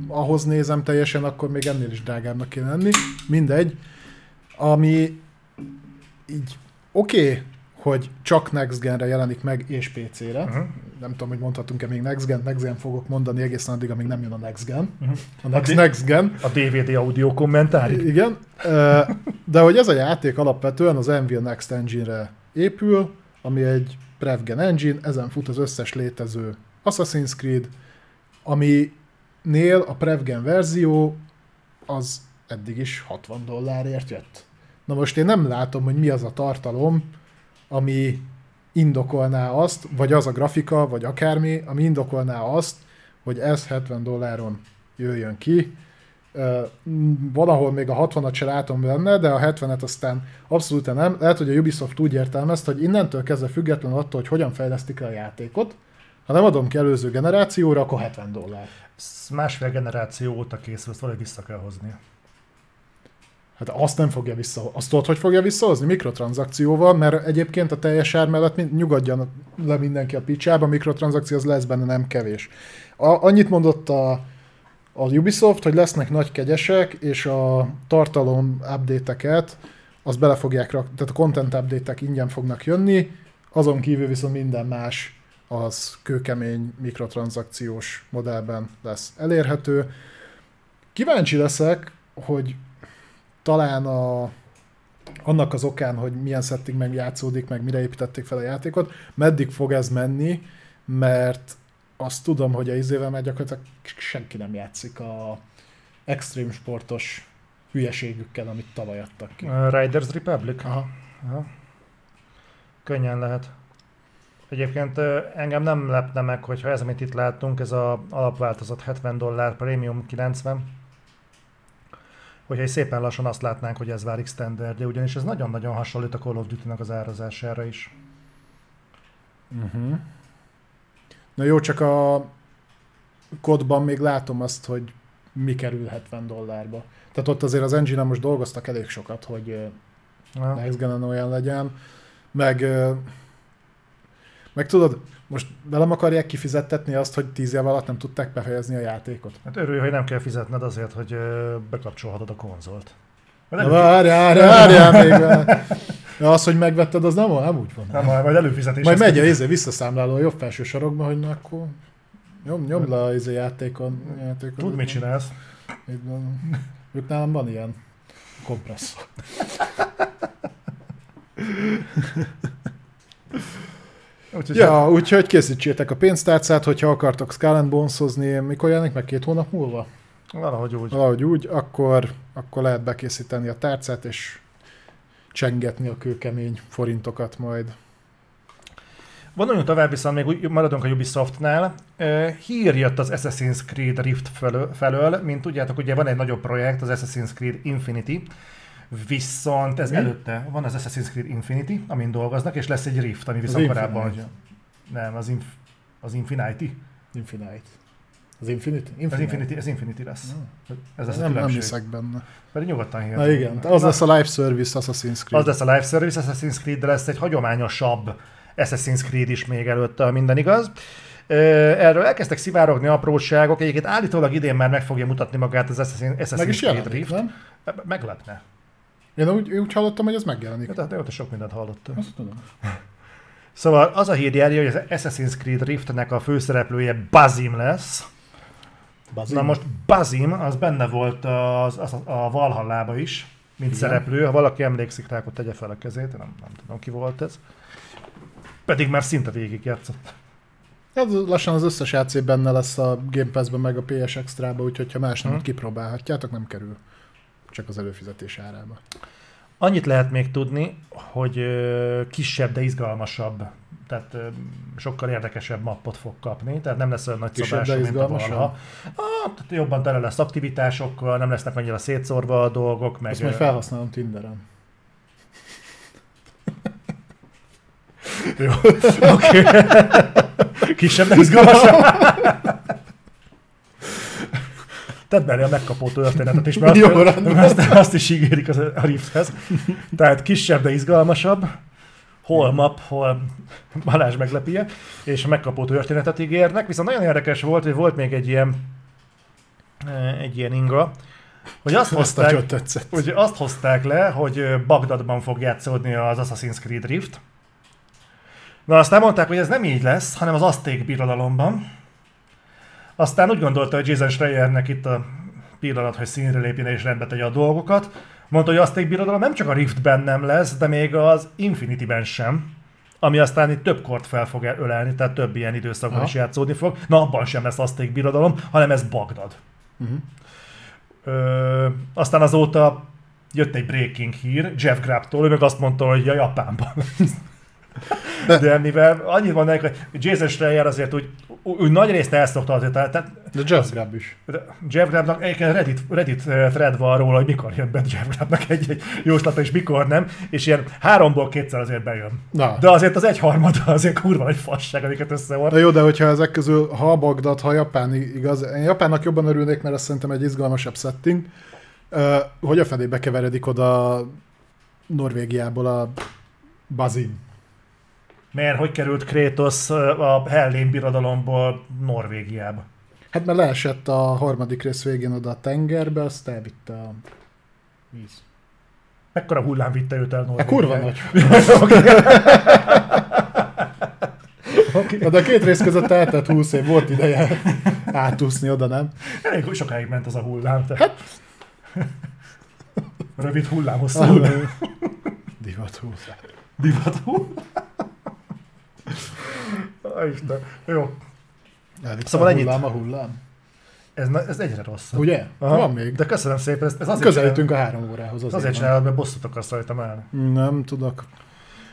ahhoz nézem teljesen, akkor még ennél is drágábbnak kéne lenni. Mindegy. Ami így oké, okay, hogy csak Next Gen-re jelenik meg, és PC-re. Uh-huh. Nem tudom, hogy mondhatunk-e még Next Gen, Next Gen fogok mondani egészen addig, amíg nem jön a Next Gen. Uh-huh. A Next, a, Next Gen. A DVD audio kommentár. Igen. De hogy ez a játék alapvetően az Nvidia Next Engine-re épül, ami egy Prevgen engine, ezen fut az összes létező Assassin's Creed, aminél a Prevgen verzió az eddig is 60 dollárért jött. Na most én nem látom, hogy mi az a tartalom, ami indokolná azt, vagy az a grafika, vagy akármi, ami indokolná azt, hogy ez 70 dolláron jöjjön ki. Valahol még a 60-at se látom benne, de a 70-et aztán abszolút nem. Lehet, hogy a Ubisoft úgy értelmezte, hogy innentől kezdve független attól, hogy hogyan fejlesztik a játékot, ha nem adom ki előző generációra, akkor 70 dollár. Ez másfél generáció óta készül, ezt valahogy vissza kell hozni. Hát azt nem fogja vissza, azt tudod, hogy fogja visszahozni? Mikrotranszakcióval, mert egyébként a teljes ár mellett nyugodjan le mindenki a picsába, mikrotranszakció az lesz benne nem kevés. A, annyit mondott a, a Ubisoft, hogy lesznek nagy kegyesek, és a tartalom update-eket azt bele fogják rakni, tehát a content update ingyen fognak jönni, azon kívül viszont minden más az kőkemény mikrotranszakciós modellben lesz elérhető. Kíváncsi leszek, hogy talán a, annak az okán, hogy milyen setting meg játszódik, meg mire építették fel a játékot, meddig fog ez menni, mert azt tudom, hogy a izével már gyakorlatilag senki nem játszik a extrém sportos hülyeségükkel, amit tavaly adtak ki. Uh, Riders Republic? Aha. Aha. Könnyen lehet. Egyébként engem nem lepne meg, hogyha ez, amit itt láttunk, ez a alapváltozat 70 dollár, premium 90, hogyha szépen lassan azt látnánk, hogy ez válik standardje, ugyanis ez nagyon-nagyon hasonlít a Call of Duty-nak az árazására is. Uh-huh. Na jó, csak a kodban még látom azt, hogy mi kerül 70 dollárba. Tehát ott azért az engine most dolgoztak elég sokat, hogy ja. Next Gen olyan legyen. Meg, meg tudod, most velem akarják kifizettetni azt, hogy tíz év alatt nem tudták befejezni a játékot? Hát örülj, hogy nem kell fizetned azért, hogy bekapcsolhatod a konzolt. Na, várjál, várjál, még. Ja, az, hogy megvetted, az nem, nem úgy van. Nem, majd előfizetés. Majd megy a izé, visszaszámláló a jobb felső sarokba, hogy na akkor nyom, nyom le a izé játékon. játékon Tud, mit csinálsz? Ők nálam van ilyen kompresszor. Úgyhogy Ja, úgyhogy készítsétek a pénztárcát, hogyha akartok Skull and Bones-ozni, mikor jelenik meg két hónap múlva? valahogy úgy. Valahogy úgy, akkor, akkor lehet bekészíteni a tárcát, és csengetni a kőkemény forintokat majd. Vonuljunk tovább, viszont még maradunk a Ubisoftnál. Hír jött az Assassin's Creed Rift felől, felől, mint tudjátok, ugye van egy nagyobb projekt, az Assassin's Creed Infinity, viszont ez Mi? előtte van az Assassin's Creed Infinity, amin dolgoznak, és lesz egy Rift, ami viszont Infinite. korábban... Nem, az, inf, az Infinity. Infinite. Az Infinity? Az Infinity, ez Infinity lesz. Ez lesz a Nem, nem különbség. hiszek benne. Pedig nyugodtan hihetem. Na igen, az lesz a live service Assassin's Creed. Az lesz a live service Assassin's Creed, de lesz egy hagyományosabb Assassin's Creed is még előtte, minden igaz. Erről elkezdtek szivárogni apróságok, egyébként állítólag idén már meg fogja mutatni magát az Assassin- Assassin's Meg is Creed jelenik, Rift. nem? Meglepne. Én úgy, úgy hallottam, hogy ez megjelenik. Tehát jó, te sok mindent hallottam. Azt tudom. Szóval az a hír járja, hogy az Assassin's Creed Riftnek a főszereplője Bazim lesz. Bazin. Na most Bazim, az benne volt az, az, a Valhallába is, mint Igen. szereplő. Ha valaki emlékszik rá, akkor tegye fel a kezét, nem, nem tudom ki volt ez. Pedig már szinte végig játszott. Ez lassan az összes AC benne lesz a Game Pass-ben, meg a PS Extra-ba, úgyhogy ha más nem, hmm. kipróbálhatjátok, nem kerül. Csak az előfizetés árába. Annyit lehet még tudni, hogy kisebb, de izgalmasabb, tehát sokkal érdekesebb mappot fog kapni, tehát nem lesz olyan nagy szabású, mint a? Valha. Ah, tehát jobban tele lesz aktivitásokkal, nem lesznek annyira szétszórva a dolgok, meg... Azt majd felhasználom Tinderen. Jó, oké. Kisebb, de izgalmasabb. Tedd belé a megkapó történetet is, mert Jó, azt, rendben. azt, azt is ígérik az, a Rifthez. Tehát kisebb, de izgalmasabb. Hol map, hol Balázs meglepie, és megkapó történetet ígérnek. Viszont nagyon érdekes volt, hogy volt még egy ilyen eh, egy ilyen inga, hogy azt Azt hozták, hogy azt hozták le, hogy ö, Bagdadban fog játszódni az Assassin's Creed Rift. Na aztán mondták, hogy ez nem így lesz, hanem az Azték birodalomban. Aztán úgy gondolta, hogy Jason Schreiernek itt a pillanat, hogy színre lépjen és rendbe tegye a dolgokat. Mondta, hogy Azték birodalom nem csak a Riftben nem lesz, de még az Infinity-ben sem. Ami aztán itt több kort fel fog ölelni, tehát több ilyen időszakban Aha. is játszódni fog. Na abban sem lesz Azték birodalom, hanem ez Bagdad. Uh-huh. Ö, aztán azóta jött egy breaking hír Jeff Grabtól, ő meg azt mondta, hogy a Japánban. De mivel annyit van neki, hogy Jason Schreier azért úgy, úgy nagy részt elszokta azért, tehát De Just Grab is. Jeff Grabnak egyébként Reddit, Reddit eh, thread van róla, hogy mikor jön be Jeff Grabnak egy, egy jóslata, és mikor nem, és ilyen háromból kétszer azért bejön. Na, De azért az egyharmada azért kurva egy fasság, amiket összevart. Na jó, de hogyha ezek közül, ha Bagdad, ha Japán igaz, én Japánnak jobban örülnék, mert azt szerintem egy izgalmasabb setting, hogy a felébe keveredik oda Norvégiából a Bazin. Mert hogy került Kratos eh, a Hellén birodalomból Norvégiába? Hát mert leesett a harmadik rész végén oda a tengerbe, azt elvitte a víz. Mekkora hullám vitte őt el Hát Norvégiába? kurva nagy. De a két rész között eltelt 20 év, volt ideje átúszni oda, nem? Elég sokáig ment az a hullám. Te. Rövid hullám, hosszú hullám. Divat húsz. Divat hullám. Á, Isten. Jó. Elvitte Szóval a ennyit. hullám a hullám. Ez, na- ez egyre rosszabb. Ugye? Aha. Van még. De köszönöm szépen, ez, ez azért Közelítünk a három órához. Azért, azért csinálod, mert bosszút akarsz rajtam állni. Nem tudok.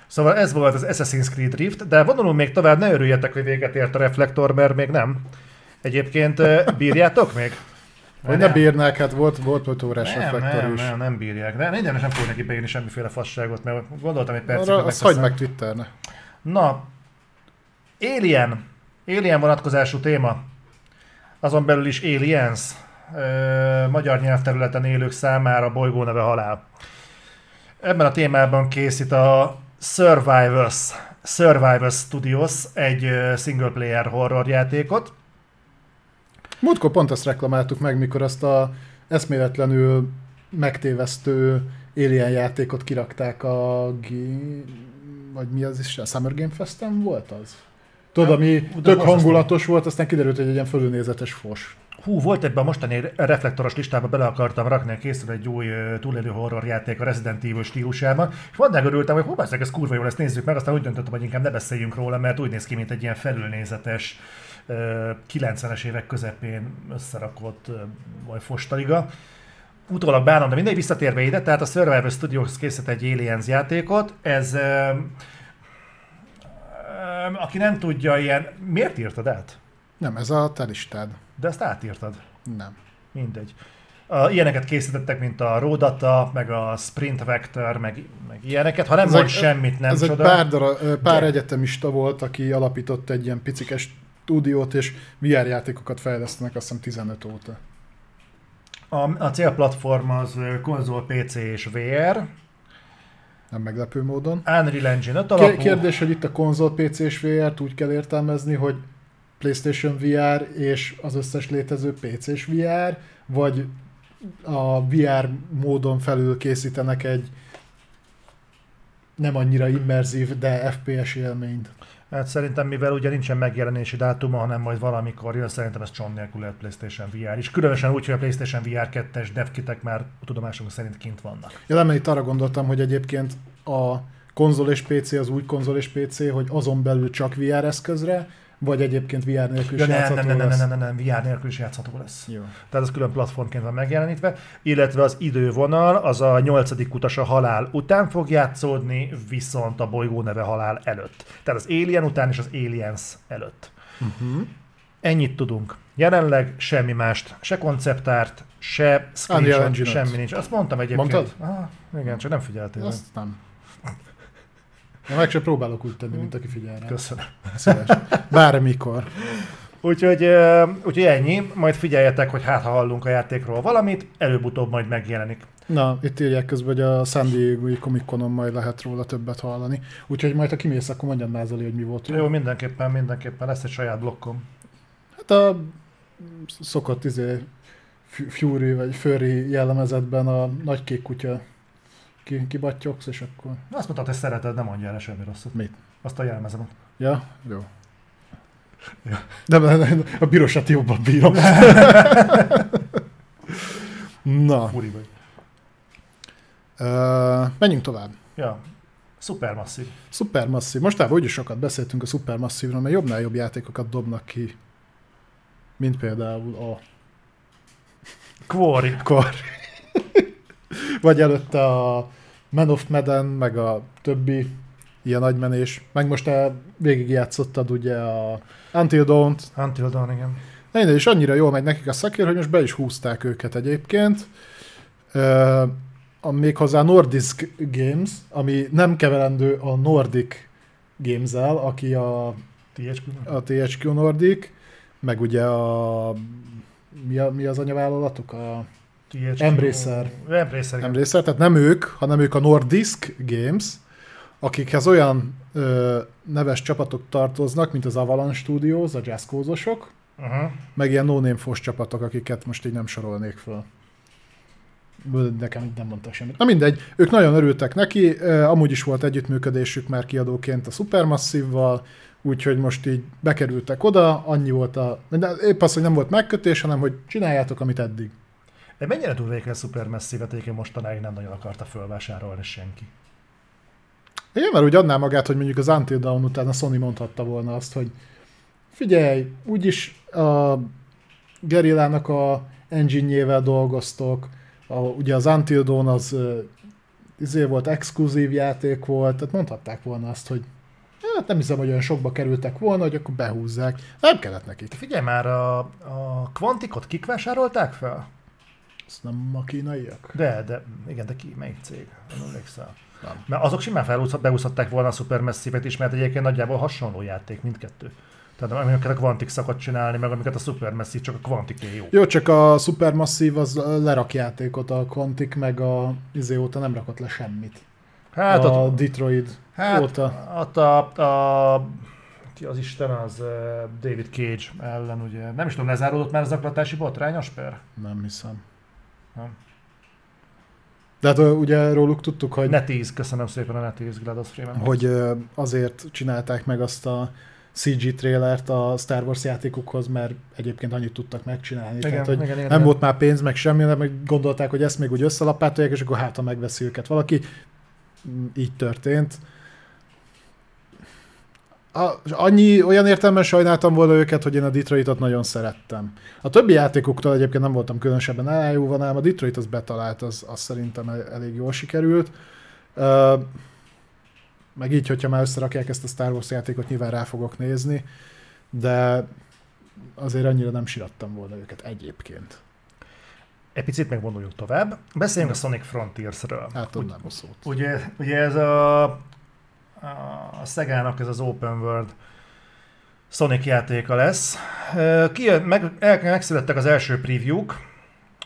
Szóval ez volt az Assassin's Creed Rift, de vonulunk még tovább, ne örüljetek, hogy véget ért a reflektor, mert még nem. Egyébként bírjátok még? Hogy ne bírnák, hát volt, volt 5 órás Nem, reflektor nem, is. nem, nem bírják. De minden nem fogok neki beírni semmiféle fasságot, mert gondoltam egy percig, Arra, azt hagyd meg Twitterne. Na, Alien. Alien vonatkozású téma. Azon belül is Aliens. Ö, magyar nyelvterületen élők számára bolygó neve halál. Ebben a témában készít a Survivors, Survivors Studios egy single player horror játékot. Múltkor pont ezt reklamáltuk meg, mikor azt a eszméletlenül megtévesztő Alien játékot kirakták a G- vagy mi az is, a Summer Game Festen volt az? Tudod, ami de tök hangulatos volt, aztán kiderült, hogy egy ilyen fölülnézetes fos. Hú, volt ebben a mostani reflektoros listába, bele akartam rakni, készül egy új túlélő horror játék a Resident Evil stílusában, és vannak örültem, hogy hú, ez kurva jó, ezt nézzük meg, aztán úgy döntöttem, hogy inkább ne beszéljünk róla, mert úgy néz ki, mint egy ilyen felülnézetes 90-es évek közepén összerakott vagy fostaliga. Utólag bánom, de mindegy visszatérve ide, tehát a Survivor Studios készít egy Aliens játékot, ez aki nem tudja, ilyen, miért írtad át? Nem, ez a te listád. De ezt átírtad? Nem. Mindegy. Uh, ilyeneket készítettek, mint a Rodata, meg a Sprint Vector, meg, meg ilyeneket. Ha nem ez mond semmit, nem ez csoda. egy pár, dara, pár egyetemista volt, aki alapított egy ilyen picikes stúdiót, és VR játékokat fejlesztenek azt hiszem 15 óta. A, a célplatform az konzol, PC és VR. Nem meglepő módon. Unreal Engine 5 alapú. Kérdés, hogy itt a konzol, PC és VR-t úgy kell értelmezni, hogy PlayStation VR és az összes létező PC és VR, vagy a VR módon felül készítenek egy nem annyira immerzív, de FPS élményt. Hát szerintem, mivel ugye nincsen megjelenési dátuma, hanem majd valamikor jön, szerintem ez cson nélkül lehet PlayStation VR is. Különösen úgy, hogy a PlayStation VR 2-es devkitek már tudomásunk szerint kint vannak. Ja, nem, itt arra gondoltam, hogy egyébként a konzol és PC az úgy konzol és PC, hogy azon belül csak VR eszközre, vagy egyébként VR nélkül ja, is nem, nem, nem, nem, nem, nem, nem, VR nélkül is játszható lesz. Jó. Tehát az külön platformként van megjelenítve, illetve az idővonal az a nyolcadik utas a halál után fog játszódni, viszont a bolygó neve halál előtt. Tehát az Alien után és az Aliens előtt. Uh-huh. Ennyit tudunk. Jelenleg semmi mást, se konceptárt, se screenshot, semmi nincs. Azt mondtam egyébként. Mondtad? Ah, igen, csak nem figyeltél. Azt nem. Én meg sem próbálok úgy tenni, mint aki figyel rá. Köszönöm. Szíves. Bármikor. Úgyhogy, úgyhogy ennyi, majd figyeljetek, hogy hát ha hallunk a játékról valamit, előbb-utóbb majd megjelenik. Na, itt írják közben, hogy a San Diego Comic Conon majd lehet róla többet hallani. Úgyhogy majd ha kimész, akkor mondjam Názali, hogy mi volt. Jó, mindenképpen, mindenképpen lesz egy saját blokkom. Hát a szokott izé Fury vagy Furry jellemezetben a nagy kék kutya ki, kibattyogsz, és akkor... Azt mondtad, hogy szereted, nem mondja el semmi rosszat. Mit? Azt a jelmezemet. Ja, jó. Ja. De, de a bírosat jobban bírom. Na. Furi vagy. Uh, menjünk tovább. Ja. Supermasszív. Supermasszív. Mostában úgyis sokat beszéltünk a Supermasszívról, mert jobbnál jobb játékokat dobnak ki. Mint például a... Quarry. Quarry. Vagy előtte a Man of Medan, meg a többi ilyen nagymenés. Meg most te végigjátszottad ugye a Until Dawn-t. Until Dawn, igen. Minden is annyira jól megy nekik a szakér, hogy most be is húzták őket egyébként. Uh, a méghozzá Nordisk Games, ami nem keverendő a Nordic Games-el, aki a THQ, a THQ Nordic, meg ugye a mi, a, mi az anyavállalatuk? A THQ, Embracer. Embracer. Embracer, tehát nem ők, hanem ők a Nordisk Games, akikhez olyan ö, neves csapatok tartoznak, mint az Avalanche Studios, a jazzkózosok, Uh-huh. meg ilyen no fos csapatok, akiket most így nem sorolnék fel. Nekem így nem mondtak semmit. Na mindegy, ők nagyon örültek neki, amúgy is volt együttműködésük már kiadóként a Supermassive-val, úgyhogy most így bekerültek oda, annyi volt a... De épp az, hogy nem volt megkötés, hanem hogy csináljátok, amit eddig. De mennyire durvék a Supermassive-et egyébként mostanáig nem nagyon akarta fölvásárolni senki. Igen, mert úgy adná magát, hogy mondjuk az Until Dawn után a Sony mondhatta volna azt, hogy figyelj, úgyis a Gerillának a engine dolgoztok, a, ugye az Until Dawn az izé volt, exkluzív játék volt, tehát mondhatták volna azt, hogy hát nem hiszem, hogy olyan sokba kerültek volna, hogy akkor behúzzák. Nem kellett nekik. Figyelj már, a, a Quanticot kik vásárolták fel? Ezt nem a kínaiak? De, de, igen, de ki, melyik cég? Nem emlékszel. Nem. Mert azok simán felúszhatták volna a Supermassive-et is, mert egyébként nagyjából hasonló játék mindkettő. Tehát amiket a Quantic szokott csinálni, meg amiket a Supermassive, csak a Quantic jó. Jó, csak a Supermassive az lerak játékot, a Quantic meg a izé óta nem rakott le semmit. Hát a ott, Detroit hát, óta. ott a, a, ki az Isten az David Cage ellen, ugye. Nem is tudom, lezáródott már az zaklatási botrányos per? Nem hiszem. Nem. De hát ugye róluk tudtuk, hogy, Netiz, köszönöm szépen a Netiz GLaDOS Freeman. hogy azért csinálták meg azt a CG trailert a Star Wars játékokhoz, mert egyébként annyit tudtak megcsinálni. Igen, Tehát, hogy igen, igen, nem igen. volt már pénz, meg semmi, de meg gondolták, hogy ezt még úgy összelapátolják, és akkor hát, ha megveszi őket valaki. Így történt. A, annyi olyan értelemben sajnáltam volna őket, hogy én a Detroitot nagyon szerettem. A többi játékoktól egyébként nem voltam különösebben elájúva, ám a Detroit az betalált, az, az szerintem el- elég jól sikerült. Ö, meg így, hogyha már összerakják ezt a Star Wars játékot, nyilván rá fogok nézni, de azért annyira nem sirattam volna őket egyébként. Egy picit megvonuljunk tovább. Beszéljünk a Sonic Frontiers-ről. A szót. Ugye, ugye ez a, a Szegának ez az Open World Sonic játéka lesz. Ö, Ki, meg, el, megszülettek az első preview-k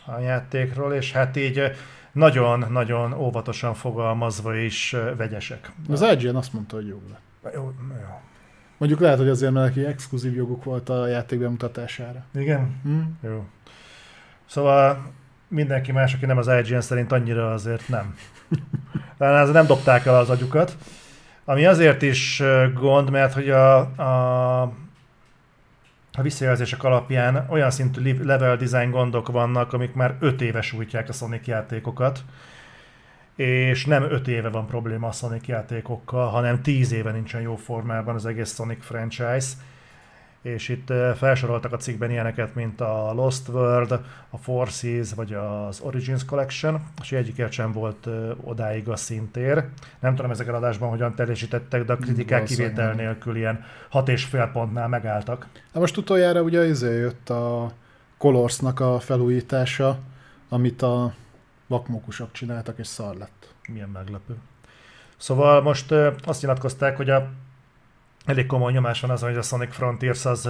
a játékról, és hát így nagyon-nagyon óvatosan fogalmazva is vegyesek. Az IGN azt mondta, hogy jó lett. Jó, jó. Mondjuk lehet, hogy azért, mert neki exkluzív joguk volt a játék bemutatására. Igen? Hm? Jó. Szóval mindenki más, aki nem az IGN szerint annyira azért nem. Talán nem dobták el az agyukat. Ami azért is gond, mert hogy a, a, a visszajelzések alapján olyan szintű level design gondok vannak, amik már 5 éve sújtják a Sonic játékokat. És nem 5 éve van probléma a Sonic játékokkal, hanem 10 éve nincsen jó formában az egész Sonic franchise és itt eh, felsoroltak a cikkben ilyeneket, mint a Lost World, a Forces, vagy az Origins Collection, és egyikért sem volt eh, odáig a szintér. Nem tudom ezek adásban hogyan teljesítettek, de a kritikák kivétel nélkül ilyen hat és fél pontnál megálltak. Na most utoljára ugye izé jött a Colorsnak a felújítása, amit a vakmokusok csináltak, és szar lett. Milyen meglepő. Szóval most ö, azt nyilatkozták, hogy a elég komoly nyomás van azon, hogy a Sonic Frontiers az,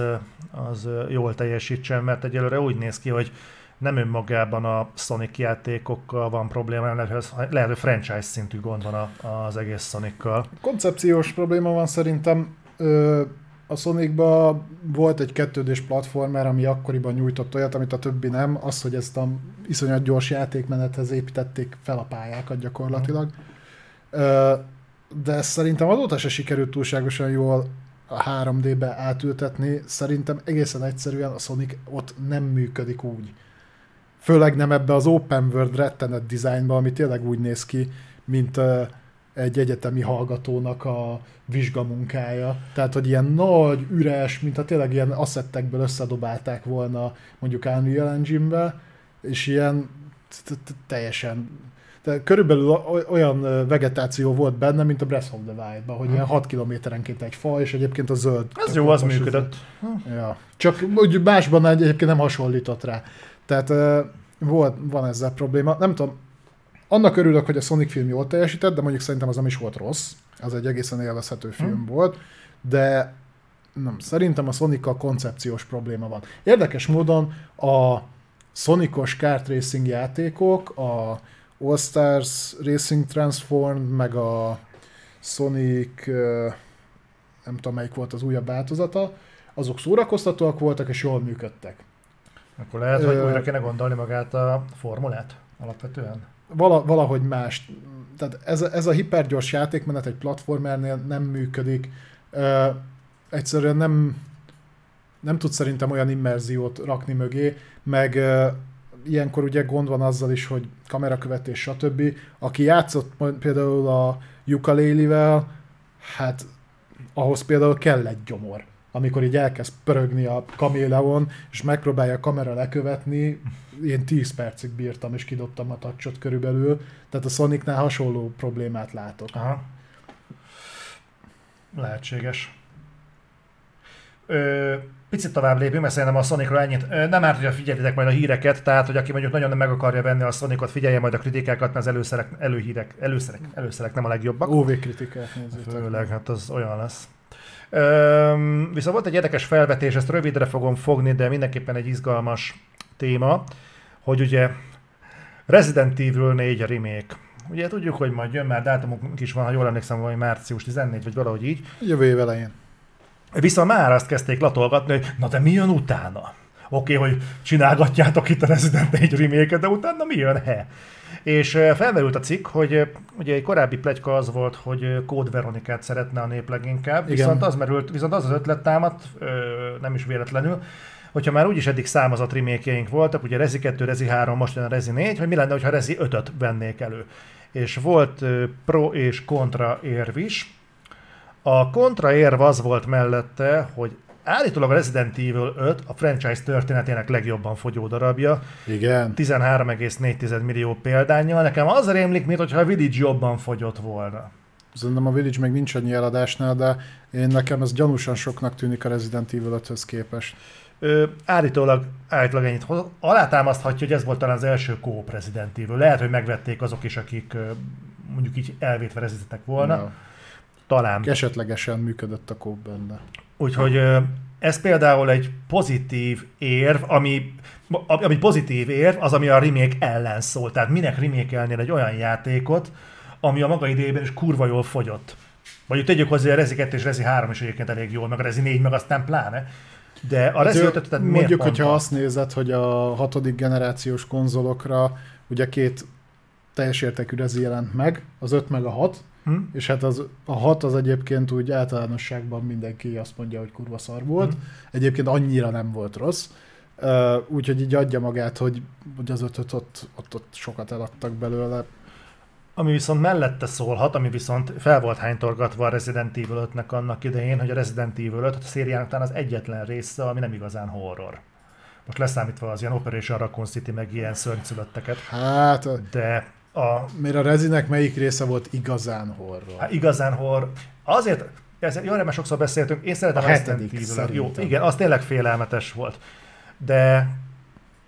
az jól teljesítsen, mert egyelőre úgy néz ki, hogy nem önmagában a Sonic játékokkal van probléma, hanem lehet, hogy az- lehet, hogy franchise szintű gond van a, az egész Sonic-kal. Koncepciós probléma van szerintem. Ö, a Sonicba volt egy kettődés platformer, ami akkoriban nyújtott olyat, amit a többi nem. Az, hogy ezt a iszonyat gyors játékmenethez építették fel a pályákat gyakorlatilag. Ö, de szerintem azóta se sikerült túlságosan jól a 3D-be átültetni. Szerintem egészen egyszerűen a Sonic ott nem működik úgy. Főleg nem ebbe az open world rettenet dizájnba, ami tényleg úgy néz ki, mint egy egyetemi hallgatónak a vizsgamunkája. Tehát, hogy ilyen nagy, üres, mintha tényleg ilyen asszettekből összedobálták volna mondjuk Unreal Engine-be, és ilyen teljesen de körülbelül olyan vegetáció volt benne, mint a Breath of the Wild-ban, hogy ilyen 6 kilométerenként egy fa, és egyébként a zöld. Ez jó, az működött. Ja. Csak úgy másban egyébként nem hasonlított rá. Tehát volt, van ezzel probléma. Nem tudom, annak örülök, hogy a Sonic film jól teljesített, de mondjuk szerintem az nem is volt rossz. Az egy egészen élvezhető film Hmm. volt, de nem, szerintem a sonic koncepciós probléma van. Érdekes módon a Sonicos kart racing játékok, a All Stars Racing Transform, meg a Sonic, nem tudom melyik volt az újabb változata, azok szórakoztatóak voltak és jól működtek. Akkor lehet, hogy újra kéne gondolni magát a formulát alapvetően. Vala, valahogy más. Tehát ez, a- ez a hipergyors játékmenet egy platformernél nem működik. Ö, egyszerűen nem, nem tud szerintem olyan immerziót rakni mögé, meg ilyenkor ugye gond van azzal is, hogy kamerakövetés, stb. Aki játszott például a ukulele-vel, hát ahhoz például kell egy gyomor. Amikor így elkezd pörögni a kaméleon, és megpróbálja a kamera lekövetni, én 10 percig bírtam, és kidobtam a tacsot körülbelül. Tehát a Sonicnál hasonló problémát látok. Aha. Lehetséges. Ö, picit tovább lépünk, mert szerintem a Sonicról ennyit. Nem árt, hogyha figyelitek majd a híreket, tehát hogy aki mondjuk nagyon nem meg akarja venni a Sonicot, figyelje majd a kritikákat, mert az előszerek, előhírek, előszerek, előszerek nem a legjobbak. OV kritikát nézzétek. Főleg, hát az olyan lesz. Üm, viszont volt egy érdekes felvetés, ezt rövidre fogom fogni, de mindenképpen egy izgalmas téma, hogy ugye Resident Evil 4 a remake. Ugye tudjuk, hogy majd jön, már dátumunk is van, ha jól emlékszem, valami március 14, vagy valahogy így. Jövő év elején. Viszont már azt kezdték latolgatni, hogy na de mi jön utána? Oké, okay, hogy csinálgatjátok itt a Resident 4 remake de utána mi jön, he? És felmerült a cikk, hogy ugye egy korábbi plegyka az volt, hogy Code Veronikát szeretne a nép leginkább, Igen. viszont az merült, viszont az az ötlet támadt, nem is véletlenül, hogyha már úgyis eddig számozott remékjeink voltak, ugye Rezi 2, Rezi 3, most jön a Rezi 4, hogy mi lenne, ha Rezi 5-öt vennék elő. És volt pro és kontra érv is. A kontra érv az volt mellette, hogy állítólag a Resident Evil 5 a franchise történetének legjobban fogyó darabja. Igen. 13,4 millió példányjal. Nekem az rémlik, mintha a Village jobban fogyott volna. Szerintem a Village még nincs annyi eladásnál, de én nekem ez gyanúsan soknak tűnik a Resident Evil 5-höz képest. Ö, állítólag, állítólag ennyit hoz. Alátámaszthatja, hogy ez volt talán az első kóp Resident Evil. Lehet, hogy megvették azok is, akik mondjuk így elvétve rezidentek volna. No. Talán. Esetlegesen működött a kóp benne. Úgyhogy ez például egy pozitív érv, ami, ami pozitív érv, az, ami a remake ellen szól. Tehát minek remake egy olyan játékot, ami a maga idejében is kurva jól fogyott. Vagy tegyük hozzá, a Rezi 2 és Rezi 3 is egyébként elég jól, meg a Rezi 4, meg aztán pláne. De a Rezi 5 tehát Mondjuk, hogyha azt nézed, hogy a hatodik generációs konzolokra ugye két teljes értékű Rezi jelent meg, az 5 meg a 6, Hmm. És hát az, a hat az egyébként úgy általánosságban mindenki azt mondja, hogy kurva szar volt. Hmm. Egyébként annyira nem volt rossz. Uh, úgyhogy így adja magát, hogy, hogy az ötöt ott, ott, ott sokat eladtak belőle. Ami viszont mellette szólhat, ami viszont fel volt hánytorgatva a Resident Evil 5-nek annak idején, hogy a Resident Evil 5 a szériának talán az egyetlen része, ami nem igazán horror. Most leszámítva az ilyen Operation Raccoon City, meg ilyen szörnyszülötteket. Hát, de a... Mert a Rezinek melyik része volt igazán horror? Hát igazán horror. Azért, ez, jó, mert sokszor beszéltünk, én szeretem a, Evil. Jó, igen, az tényleg félelmetes volt. De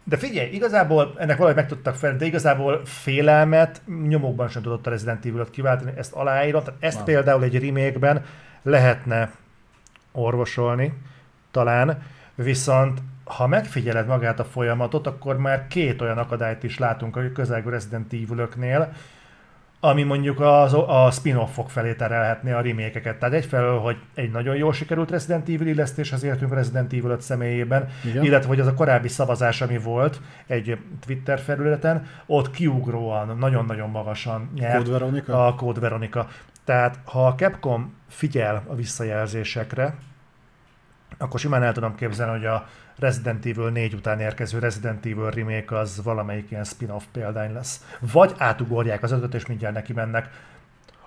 de figyelj, igazából ennek valahogy meg tudtak fel, de igazából félelmet nyomokban sem tudott a Resident Evil-ot kiváltani, ezt aláírom. Tehát ezt Nem. például egy remake lehetne orvosolni, talán, viszont ha megfigyeled magát a folyamatot, akkor már két olyan akadályt is látunk a közelgő Resident evil ami mondjuk az, a spin-offok felé terelhetné a remékeket. Tehát egyfelől, hogy egy nagyon jól sikerült Resident Evil illesztéshez értünk Resident Evil 5 személyében, Igen. illetve hogy az a korábbi szavazás, ami volt egy Twitter felületen, ott kiugróan, nagyon-nagyon magasan nyert Code Veronica? a Code Veronica. Tehát ha a Capcom figyel a visszajelzésekre, akkor simán el tudom képzelni, hogy a Resident Evil 4 után érkező Resident Evil remake az valamelyik ilyen spin-off példány lesz. Vagy átugorják az ötöt, és mindjárt neki mennek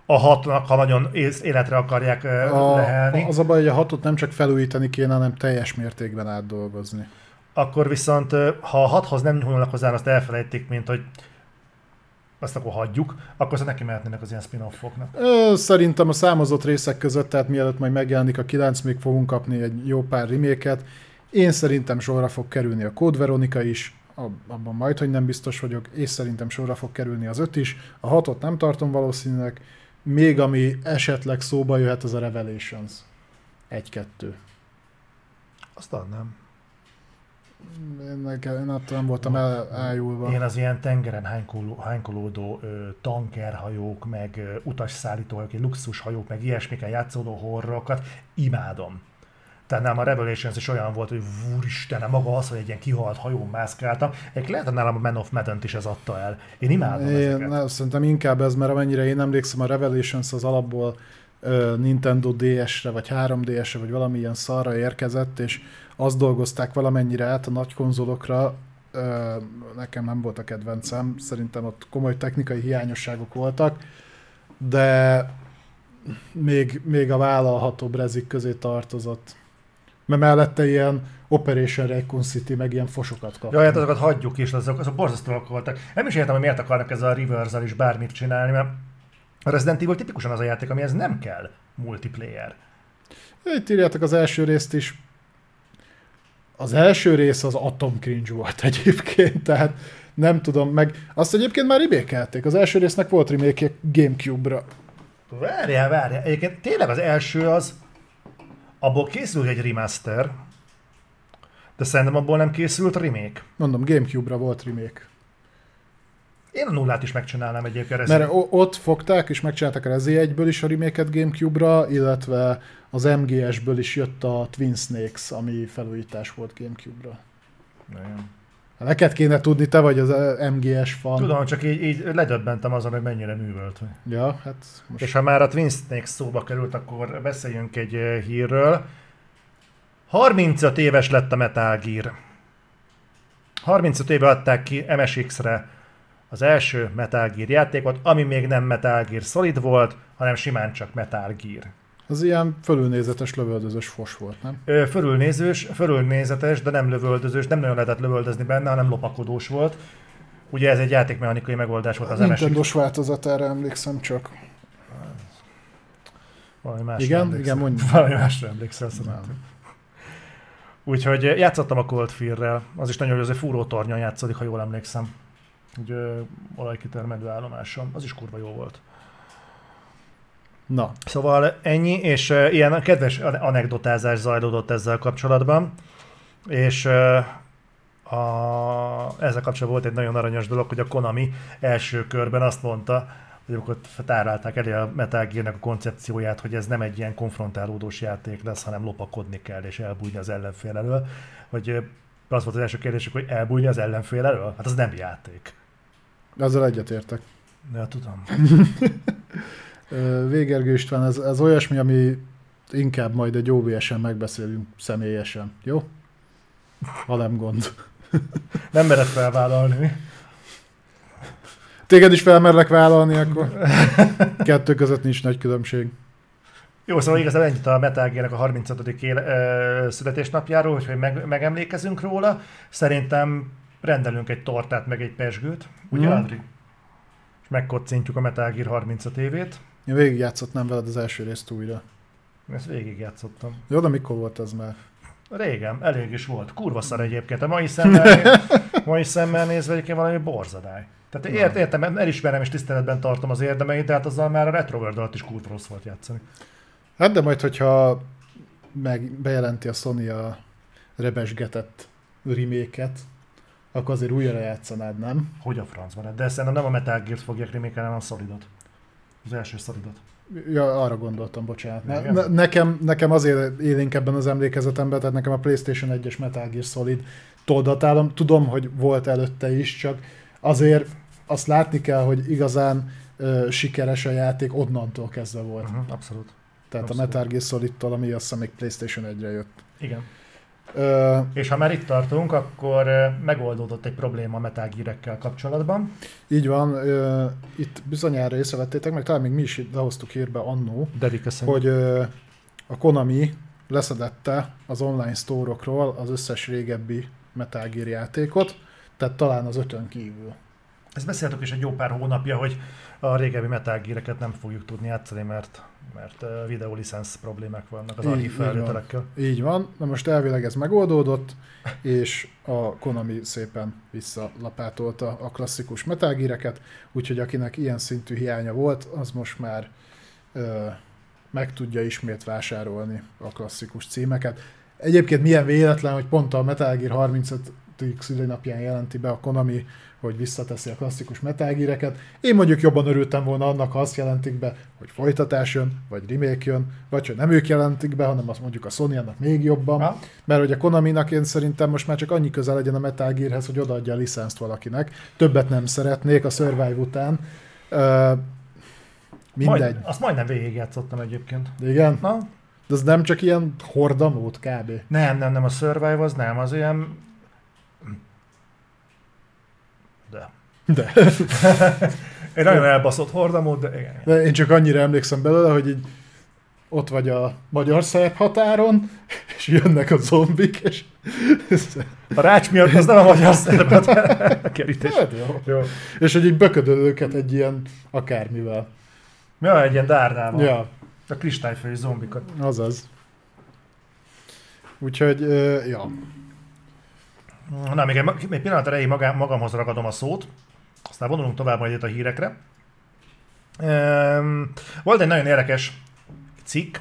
a hatnak, ha nagyon életre akarják a, lehelni. Az a baj, hogy a hatot nem csak felújítani kéne, hanem teljes mértékben átdolgozni. Akkor viszont, ha a hathoz nem nyúlnak hozzá, azt elfelejtik, mint hogy azt akkor hagyjuk, akkor azt neki mehetnének az ilyen spin-offoknak. Szerintem a számozott részek között, tehát mielőtt majd megjelenik a 9, még fogunk kapni egy jó pár reméket. Én szerintem sorra fog kerülni a Code Veronica is, abban majd, hogy nem biztos vagyok, és szerintem sorra fog kerülni az öt is. A hatot nem tartom valószínűleg, még ami esetleg szóba jöhet, az a Revelations. Egy-kettő. Aztán nem. Én, én attól nem voltam elájulva. Én az ilyen tengeren hánykoló, hánykolódó ö, tankerhajók, meg ö, utasszállítók, luxushajók, meg ilyesmiken játszódó horrorokat imádom. Tehát nálam a Revelations is olyan volt, hogy úristen, maga az, hogy egy ilyen kihalt hajón mászkáltam. Egy lehet, hogy nálam a Man of madden is ez adta el. Én imádom én, ezeket. Ne, szerintem inkább ez, mert amennyire én emlékszem, a Revelations az alapból uh, Nintendo DS-re, vagy 3DS-re, vagy valamilyen szarra érkezett, és azt dolgozták valamennyire át a nagy konzolokra, nekem nem volt a kedvencem, szerintem ott komoly technikai hiányosságok voltak, de még, még a vállalhatóbb rezik közé tartozott mert mellette ilyen Operation Raccoon City, meg ilyen fosokat kaptunk. Jaj, hát azokat hagyjuk is, azok, azok borzasztóak voltak. Nem is értem, hogy miért akarnak ezzel a reverse is bármit csinálni, mert a Resident Evil tipikusan az a játék, amihez nem kell multiplayer. Itt írjátok az első részt is. Az első rész az atom cringe volt egyébként, tehát nem tudom, meg azt egyébként már remékelték. Az első résznek volt remake Gamecube-ra. Várjál, várjál. Egyébként tényleg az első az abból készült egy remaster, de szerintem abból nem készült remake. Mondom, Gamecube-ra volt remake. Én a nullát is megcsinálnám egyébként. Mert ott fogták és megcsináltak a Rezi 1-ből is a remake Gamecube-ra, illetve az MGS-ből is jött a Twin Snakes, ami felújítás volt Gamecube-ra. Igen. Neked kéne tudni, te vagy az MGS fan. Tudom, csak így, így ledöbbentem azon, hogy mennyire művölt. Ja, hát most... És ha már a Twin Snakes szóba került, akkor beszéljünk egy hírről. 35 éves lett a Metal Gear. 35 éve adták ki MSX-re az első Metal Gear játékot, ami még nem Metal Gear Solid volt, hanem simán csak Metal Gear. Az ilyen fölülnézetes lövöldözős fos volt, nem? Ö, fölülnézős, fölülnézetes, de nem lövöldözős, nem nagyon lehetett lövöldözni benne, hanem lopakodós volt. Ugye ez egy játékmechanikai megoldás volt az MSX. Nintendo-s változatára emlékszem csak. Valami másra igen, emlékszem. igen, mondjuk. Valami másra emlékszel szerintem. Úgyhogy játszottam a Cold Fear-rel, az is nagyon jó, az egy fúró tornyon játszodik, ha jól emlékszem. Úgy olajkitermelő állomáson, az is kurva jó volt. Na. Szóval ennyi, és uh, ilyen kedves anekdotázás zajlódott ezzel kapcsolatban, és uh, a, ezzel kapcsolatban volt egy nagyon aranyos dolog, hogy a Konami első körben azt mondta, hogy ott tárálták elé a Metal Gear-nek a koncepcióját, hogy ez nem egy ilyen konfrontálódós játék lesz, hanem lopakodni kell és elbújni az ellenfél elől. Hogy az volt az első kérdésük, hogy elbújni az ellenfél elől? Hát az nem játék. Azzal egyetértek. Ja, tudom. Végergő István, ez, ez olyasmi, ami inkább majd egy OBS-en megbeszélünk személyesen, jó? Ha nem gond. nem mered felvállalni. Téged is felmerlek vállalni, akkor kettő között nincs nagy különbség. Jó, szóval igazából ennyit a Metal Gear-nek a 35. Éle, ö, születésnapjáról, hogy meg, megemlékezünk róla. Szerintem rendelünk egy tortát, meg egy pesgőt, ugye mm. Adri? És megkocintjuk a Metal Gear 35 évét. Én végigjátszottam veled az első részt újra. Ezt végigjátszottam. Jó, de mikor volt ez már? Régen, elég is volt. Kurva szar egyébként. A mai szemmel, mai szemmel nézve egyébként valami borzadály. Tehát ért, értem, elismerem és tiszteletben tartom az érdemeit, de hát azzal már a Retro World alatt is kurva rossz volt játszani. Hát de majd, hogyha meg bejelenti a Sony a rebesgetett remake akkor azért újra játszanád, nem? Hogy a francban? De szerintem nem a Metal Gear-t fogják remake hanem a Solidot. Az első Solidot. Ja, arra gondoltam, bocsánat. Ne, ne, nekem, nekem azért élénk ebben az emlékezetemben, tehát nekem a PlayStation 1-es Metal Gear Solid toldatálom. Tudom, hogy volt előtte is, csak azért azt látni kell, hogy igazán ö, sikeres a játék onnantól kezdve volt. Uh-huh, abszolút. Tehát abszolút. a Metal Gear Solid-tól, ami azt hiszem még PlayStation 1-re jött. Igen. Ö, és ha már itt tartunk, akkor megoldódott egy probléma a Metal Gear-ekkel kapcsolatban. Így van, ö, itt bizonyára észrevettétek, meg talán még mi is lehoztuk hírbe annó, hogy ö, a Konami leszedette az online sztórokról az összes régebbi Metal Gear játékot, tehát talán az ötön kívül. Ezt beszéltük is egy jó pár hónapja, hogy a régebbi Metal nem fogjuk tudni játszani, mert, mert videólicensz problémák vannak az archív felvételekkel. Így van, na most elvileg ez megoldódott, és a Konami szépen visszalapátolta a klasszikus Metal úgyhogy akinek ilyen szintű hiánya volt, az most már ö, meg tudja ismét vásárolni a klasszikus címeket. Egyébként milyen véletlen, hogy pont a Metal Gear 35 szülinapján jelenti be a Konami, hogy visszateszi a klasszikus Metal Gear-eket. Én mondjuk jobban örültem volna annak, ha azt jelentik be, hogy folytatás jön, vagy remake jön, vagy hogy nem ők jelentik be, hanem azt mondjuk a sony annak még jobban. Ha? Mert hogy a Konami-nak én szerintem most már csak annyi közel legyen a Metal Gearhez, hogy odaadja a licenszt valakinek. Többet nem szeretnék a Survive után. Uh, mindegy. Majd, azt majdnem végigjátszottam egyébként. Igen? Na? De az nem csak ilyen hordamód kb. Nem, nem, nem, a Survive az nem, az olyan de. Egy nagyon elbaszott hordamód, de igen. De én csak annyira emlékszem belőle, hogy így ott vagy a magyar szerb határon, és jönnek a zombik, és... A rács miatt az nem a magyar szerb kerítés. Hát jó. jó. És hogy így böködöd őket egy ilyen akármivel. Ja, egy ilyen dárdával. Ja. A kristályfejű zombikat. Azaz. Úgyhogy, ja. Na, még egy, egy pillanat erejéig magam, magamhoz ragadom a szót, aztán vonulunk tovább majd itt a hírekre. Ehm, volt egy nagyon érdekes cikk,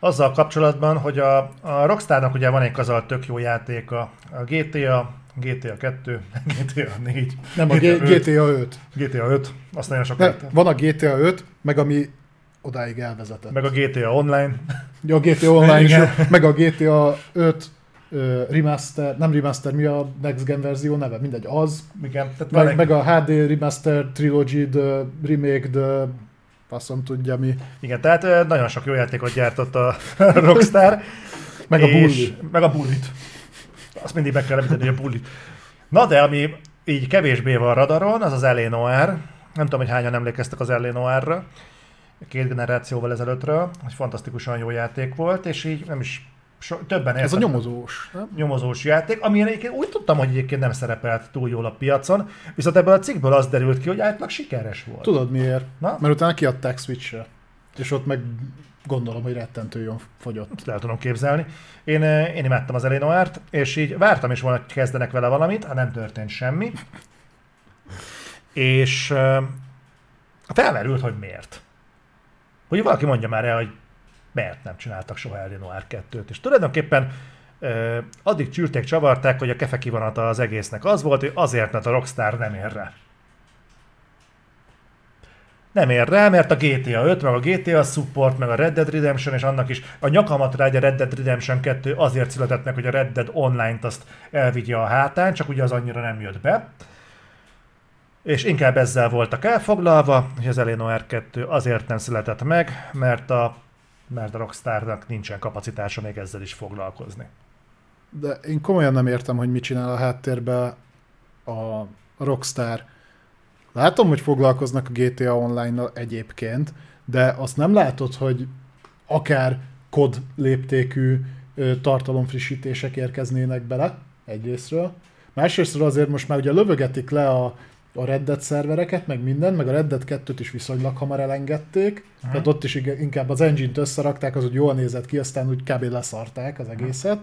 azzal kapcsolatban, hogy a, a Rockstarnak ugye van egy kazal tök jó játék, a, GTA, GTA 2, GTA 4. Nem, a GTA, GTA 5. GTA 5, azt nagyon sok Van a GTA 5, meg ami odáig elvezetett. Meg a GTA Online. Ja, a GTA Online is, meg a GTA 5, ö, remaster, nem remaster, mi a Next Gen verzió neve? Mindegy, az. Igen, tehát Meg, meg, meg a HD Remaster Trilogy, The Remake, The faszom tudja mi. igen, tehát nagyon sok jó játékot gyártott a Rockstar. Meg a Bully. Meg a bullit. Azt mindig meg kell említeni, hogy a bullit. Na de ami így kevésbé van radaron, az az L.A. Noir. Nem tudom, hogy hányan emlékeztek az L.A. Noir-ra. Két generációval ezelőttről. Egy fantasztikusan jó játék volt, és így nem is so, többen Ez a nyomozós, nem? nyomozós játék, ami egyébként úgy tudtam, hogy egyébként nem szerepelt túl jól a piacon, viszont ebből a cikkből az derült ki, hogy általában sikeres volt. Tudod miért? Na? Mert utána kiadták Switch-re. És ott meg gondolom, hogy rettentő jól fogyott. El tudom képzelni. Én, eh, én imádtam az Elénoárt, és így vártam is volna, hogy kezdenek vele valamit, hát nem történt semmi. És eh, felmerült, hogy miért. Hogy valaki mondja már el, hogy miért nem csináltak soha Elénoár 2-t. És tulajdonképpen eh, addig csűrték, csavarták, hogy a kefe kivonata az egésznek az volt, hogy azért, mert a Rockstar nem ér rá. Nem ér rá, mert a GTA 5, meg a GTA Support, meg a Red Dead Redemption, és annak is a nyakamat rá, hogy a Red Dead Redemption 2 azért született meg, hogy a Red Dead Online-t azt elvigye a hátán, csak ugye az annyira nem jött be. És inkább ezzel voltak elfoglalva, hogy az Eleanor 2 azért nem született meg, mert a, mert a Rockstarnak nincsen kapacitása még ezzel is foglalkozni. De én komolyan nem értem, hogy mit csinál a háttérbe a Rockstar. Látom, hogy foglalkoznak a GTA Online-nal egyébként, de azt nem látod, hogy akár kod léptékű tartalomfrissítések érkeznének bele egyrésztről. Másrésztről azért most már ugye lövögetik le a, a Red Dead szervereket, meg minden, meg a Red Dead 2-t is viszonylag hamar elengedték, uh-huh. tehát ott is inkább az engine-t összerakták, az úgy jól nézett ki, aztán úgy kb. leszarták az egészet.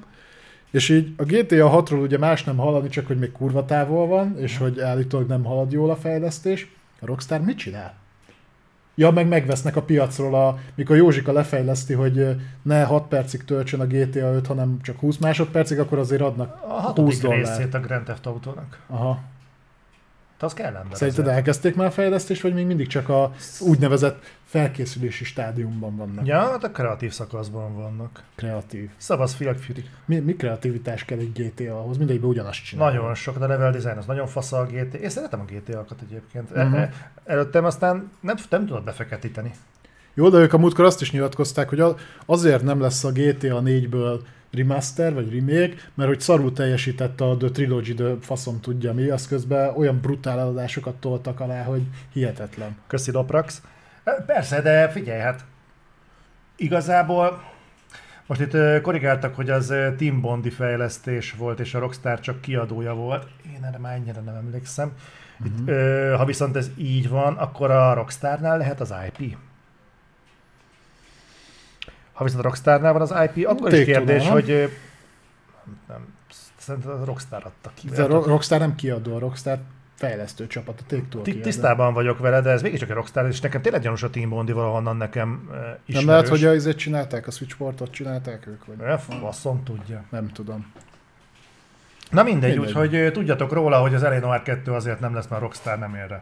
És így a GTA 6-ról ugye más nem hallani, csak hogy még kurva távol van, és hogy állítólag nem halad jól a fejlesztés. A Rockstar mit csinál? Ja, meg megvesznek a piacról, a, mikor Józsika lefejleszti, hogy ne 6 percig töltsön a GTA 5, hanem csak 20 másodpercig, akkor azért adnak A 20 hatodik dollár. részét a Grand Theft Autónak. Aha. Az kell ember. Szerinted elkezdték már a fejlesztést, vagy még mindig csak a úgynevezett felkészülési stádiumban vannak? Ja, hát a kreatív szakaszban vannak. Kreatív. Szavasz Filag Fury. Mi, mi kreativitás kell egy GTA-hoz? Mindegyikben ugyanazt csinál. Nagyon sok, de a level design az nagyon fasz a GT. Én szeretem a GTA-kat egyébként. Uh-huh. Előttem aztán nem, nem tudod befeketíteni. Jó, de ők a múltkor azt is nyilatkozták, hogy azért nem lesz a GTA 4-ből remaster vagy remake, mert hogy szarul teljesítette a The Trilogy, de faszom tudja mi, az közben olyan brutál eladásokat toltak alá, hogy hihetetlen. Köszi Loprax. Persze, de figyelj, hát igazából most itt korrigáltak, hogy az Team Bondi fejlesztés volt, és a Rockstar csak kiadója volt. Én erre már ennyire nem emlékszem. Itt, ö, ha viszont ez így van, akkor a Rockstarnál lehet az IP. Ha viszont a Rockstarnál van az IP, akkor is Take-Two-nál, kérdés, nem? hogy nem, nem, szerintem a Rockstar adta ki. De a Ro- Rockstar nem kiadó, a Rockstar fejlesztő csapat, a Take-Two. Tisztában vagyok vele, de ez mégiscsak a Rockstar, és nekem tényleg gyanús a Team Bondi valahonnan nekem uh, ismerős. Nem lehet, hogy a izét csinálták, a Switchportot csinálták ők? Vagy? Eh, Faszom tudja. Nem tudom. Na mindegy, Mindegy. úgyhogy tudjatok róla, hogy az Eleanor 2 azért nem lesz, mert a Rockstar nem ér.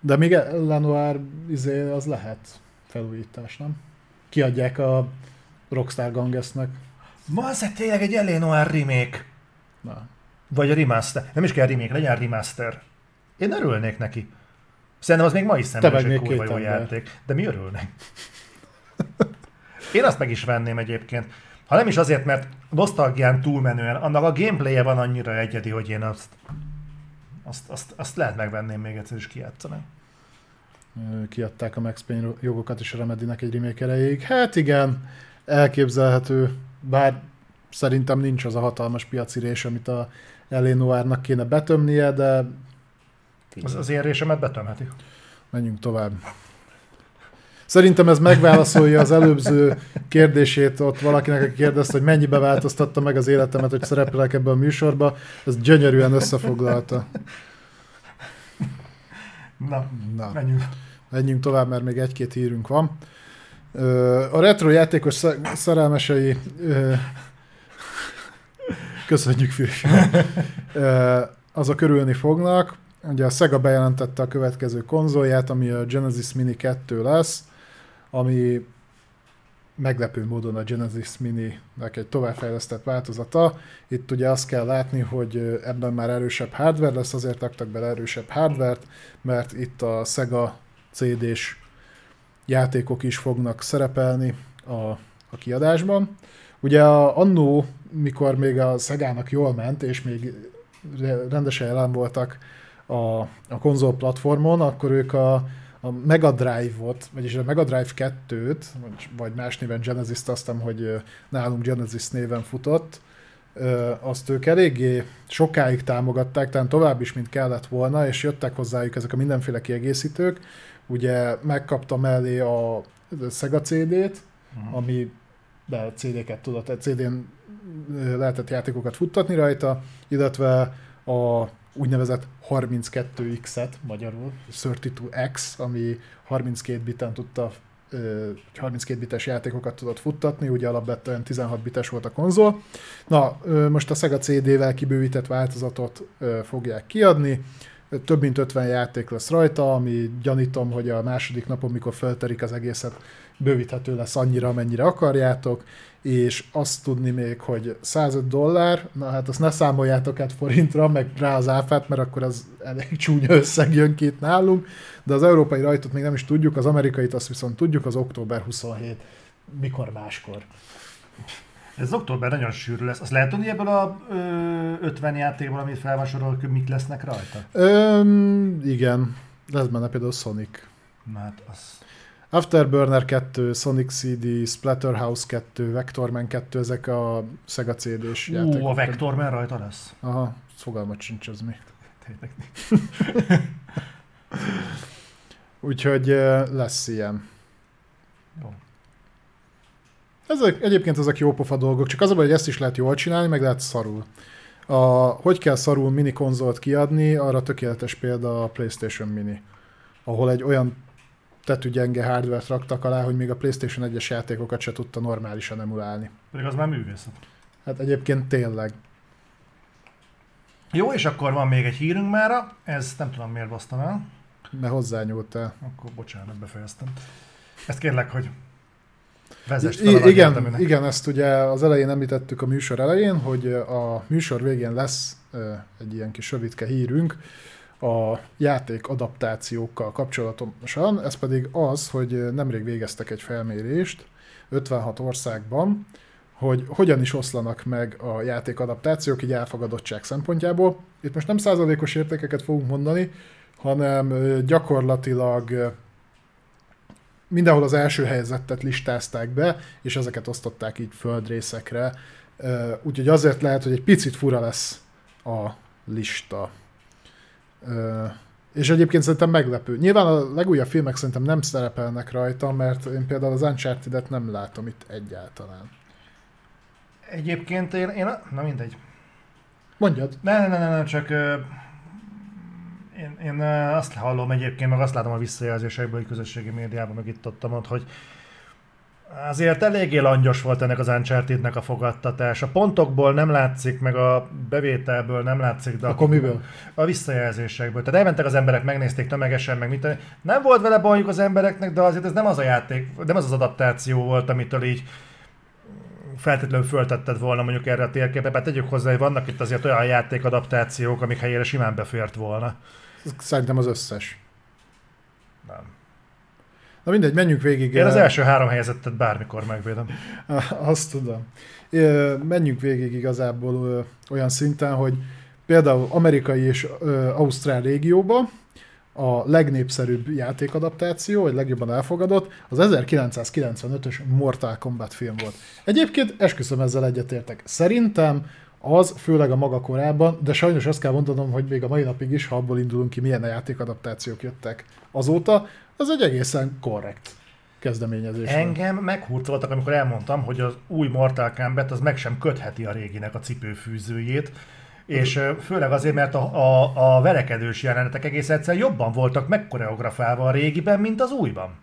De még Lenoir izé, az lehet felújítás, nem? Kiadják a Rockstar Gangesznek. Ma ez tényleg egy Eleanor remake. Na, Vagy a remaster. Nem is kell remake, legyen remaster. Én örülnék neki. Szerintem az még ma is szemben egy kurva jó játék. De mi örülnék? Én azt meg is venném egyébként. Ha nem is azért, mert nosztalgián túlmenően, annak a gameplaye van annyira egyedi, hogy én azt, azt, azt, azt lehet megvenném még egyszer is kijátszani. Kiadták a Max Payne jogokat is a Remedynek egy remake erejéig. Hát igen, elképzelhető, bár szerintem nincs az a hatalmas piacirés, amit a Elénoárnak kéne betömnie, de Az, az én résemet betömheti. menjünk tovább. Szerintem ez megválaszolja az előző kérdését ott valakinek, aki kérdezte, hogy mennyibe változtatta meg az életemet, hogy szerepelek ebben a műsorba. Ez gyönyörűen összefoglalta. Na, Na. menjünk. Menjünk tovább, mert még egy-két hírünk van. A retro játékos sz- szerelmesei... Köszönjük, Fűs. Ö, Azok örülni fognak. Ugye a Sega bejelentette a következő konzolját, ami a Genesis Mini 2 lesz, ami meglepő módon a Genesis Mini-nek egy továbbfejlesztett változata. Itt ugye azt kell látni, hogy ebben már erősebb hardware lesz, azért raktak bele erősebb hardware mert itt a Sega CD-s játékok is fognak szerepelni a, a kiadásban. Ugye a, annó, mikor még a Szegának jól ment, és még rendesen jelen voltak a, a konzol platformon, akkor ők a, a Mega Drive-ot, vagyis a Mega Drive 2-t, vagy más néven Genesis-t, aztán, hogy nálunk Genesis néven futott, azt ők eléggé sokáig támogatták, tehát tovább is, mint kellett volna, és jöttek hozzájuk ezek a mindenféle kiegészítők. Ugye megkapta mellé a Sega CD-t, uh-huh. ami de CD-ket tudott, CD-n lehetett játékokat futtatni rajta, illetve a úgynevezett 32X-et, magyarul 32X, ami 32 biten tudta 32 bites játékokat tudott futtatni, ugye alapvetően 16 bites volt a konzol. Na, most a Sega CD-vel kibővített változatot fogják kiadni, több mint 50 játék lesz rajta, ami gyanítom, hogy a második napon, mikor felterik az egészet, bővíthető lesz annyira, amennyire akarjátok, és azt tudni még, hogy 105 dollár, na hát azt ne számoljátok át forintra, meg rá az áfát, mert akkor az elég csúnya összeg jön ki itt nálunk, de az európai rajtot még nem is tudjuk, az amerikait azt viszont tudjuk, az október 27, mikor máskor. Ez október nagyon sűrű lesz. Azt lehet tudni ebből a ö, 50 játékból, amit felvasorol, hogy mik lesznek rajta? Ö, igen. Lesz benne például Sonic. Na hát az... Afterburner 2, Sonic CD, Splatterhouse 2, Vectorman 2, ezek a Sega CD-s játékok. Ó, a Vectorman rajta lesz? Aha, fogalmat sincs az mi. Tényleg. Úgyhogy lesz ilyen. Jó. Ezek, egyébként ezek jó pofa dolgok, csak az a baj, hogy ezt is lehet jól csinálni, meg lehet szarul. A, hogy kell szarul mini konzolt kiadni, arra tökéletes példa a PlayStation Mini, ahol egy olyan tetűgyenge hardware raktak alá, hogy még a PlayStation 1-es játékokat se tudta normálisan emulálni. Pedig az már művészet. Hát egyébként tényleg. Jó, és akkor van még egy hírünk mára, ez nem tudom miért basztam el. Mert hozzányúltál. Akkor bocsánat, befejeztem. Ezt kérlek, hogy vezess I- igen, igen, ezt ugye az elején említettük a műsor elején, hogy a műsor végén lesz egy ilyen kis rövidke hírünk a játék adaptációkkal kapcsolatosan, ez pedig az, hogy nemrég végeztek egy felmérést 56 országban, hogy hogyan is oszlanak meg a játék adaptációk így elfogadottság szempontjából. Itt most nem százalékos értékeket fogunk mondani, hanem gyakorlatilag mindenhol az első helyzetet listázták be, és ezeket osztották így földrészekre. Úgyhogy azért lehet, hogy egy picit fura lesz a lista. És egyébként szerintem meglepő. Nyilván a legújabb filmek szerintem nem szerepelnek rajta, mert én például az Uncharted-et nem látom itt egyáltalán. Egyébként én, én na mindegy. Mondjad. Ne, ne, ne, ne, csak én, én azt hallom egyébként, meg azt látom a visszajelzésekből, hogy közösségi médiában, meg itt ott, ott hogy azért eléggé langyos volt ennek az uncharted a fogadtatás. A pontokból nem látszik, meg a bevételből nem látszik, de a, miből? a visszajelzésekből. Tehát elmentek az emberek, megnézték tömegesen, meg mit. Nem volt vele bajuk az embereknek, de azért ez nem az a játék, nem az az adaptáció volt, amitől így feltétlenül föltetted volna mondjuk erre a térképre, mert tegyük hozzá, hogy vannak itt azért olyan játékadaptációk, amik helyére simán befért volna. Szerintem az összes. Na mindegy, menjünk végig. Én az első három helyezettet bármikor megvédem. Azt tudom. Menjünk végig igazából olyan szinten, hogy például amerikai és ausztrál régióban a legnépszerűbb játékadaptáció, vagy legjobban elfogadott, az 1995-ös Mortal Kombat film volt. Egyébként esküszöm ezzel egyetértek. Szerintem az, főleg a maga korában, de sajnos azt kell mondanom, hogy még a mai napig is, ha abból indulunk ki, milyen a játékadaptációk jöttek azóta, az egy egészen korrekt kezdeményezés. Engem meghurcoltak, amikor elmondtam, hogy az új Mortal Kombat az meg sem kötheti a réginek a cipőfűzőjét, és főleg azért, mert a, a, a verekedős jelenetek egész egyszer jobban voltak megkoreografálva a régiben, mint az újban.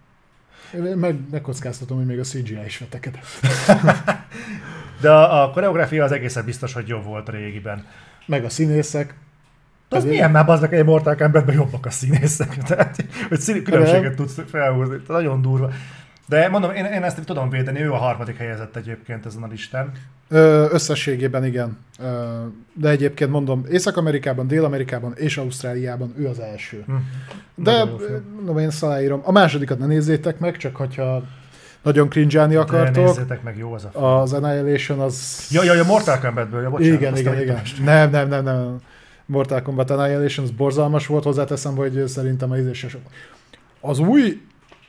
Meg, megkockáztatom, hogy még a CGI is vetekedett. De a, a koreográfia az egészen biztos, hogy jobb volt a régiben. Meg a színészek. Az Ezért... milyen már aznak egy Mortal Kombatben jobbak a színészek, tehát hogy szín, különbséget tudsz felhúzni, nagyon durva. De mondom, én, én ezt tudom védeni, ő a harmadik helyezett egyébként ezen a listán. Ö, összességében igen. Ö, de egyébként mondom, Észak-Amerikában, Dél-Amerikában és Ausztráliában ő az első. Hm. De mondom, én szaláírom. A másodikat ne nézzétek meg, csak hogyha nagyon cringe akartok. nézzétek meg, jó az a film. Az Annihilation az... Ja, ja, ja, Mortal Kombatből, ja, bocsánat. igen, igen, igen. Nem, nem, nem, nem. Mortal Kombat Annihilation az borzalmas volt, hozzáteszem, hogy szerintem az ízéses. Az új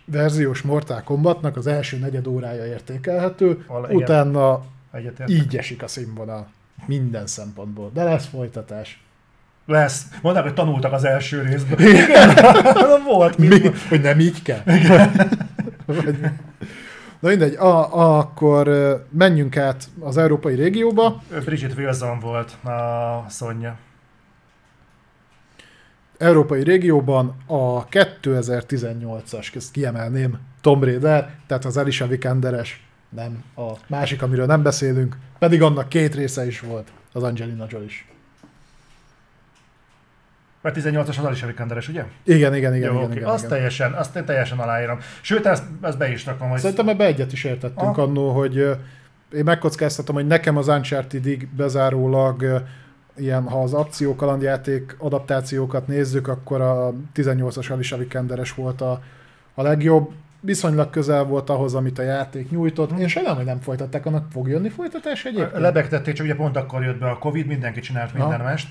verziós Mortal Kombatnak az első negyed órája értékelhető, igen. utána Egyetért. így esik a színvonal. Minden szempontból. De lesz folytatás. Lesz. Mondták, hogy tanultak az első részből. Igen, volt. Mi? Hogy nem így kell? Vagy- Na mindegy, a, a, akkor menjünk át az európai régióba. Bridget Wilson volt a Sonja. Európai régióban a 2018-as, ezt kiemelném, Tom Raider, tehát az Alicia Vikanderes, nem a másik, amiről nem beszélünk, pedig annak két része is volt, az Angelina Jolie is. Mert 18-as az Alicia Vikanderes, ugye? Igen, igen, igen. Jó, igen, oké. igen, Azt igen. teljesen, azt én teljesen aláírom. Sőt, ezt, ezt be is rakom, hogy Szerintem ebbe egyet is értettünk Ah. annó, hogy én megkockáztatom, hogy nekem az Uncharted-ig bezárólag ilyen, ha az akció kalandjáték adaptációkat nézzük, akkor a 18-as Alicia Vikanderes volt a, a legjobb. Viszonylag közel volt ahhoz, amit a játék nyújtott. Én sajnálom, hogy nem folytatták, annak fog jönni folytatás egyébként? lebegtették, csak ugye pont akkor jött be a Covid, mindenki csinált minden mást.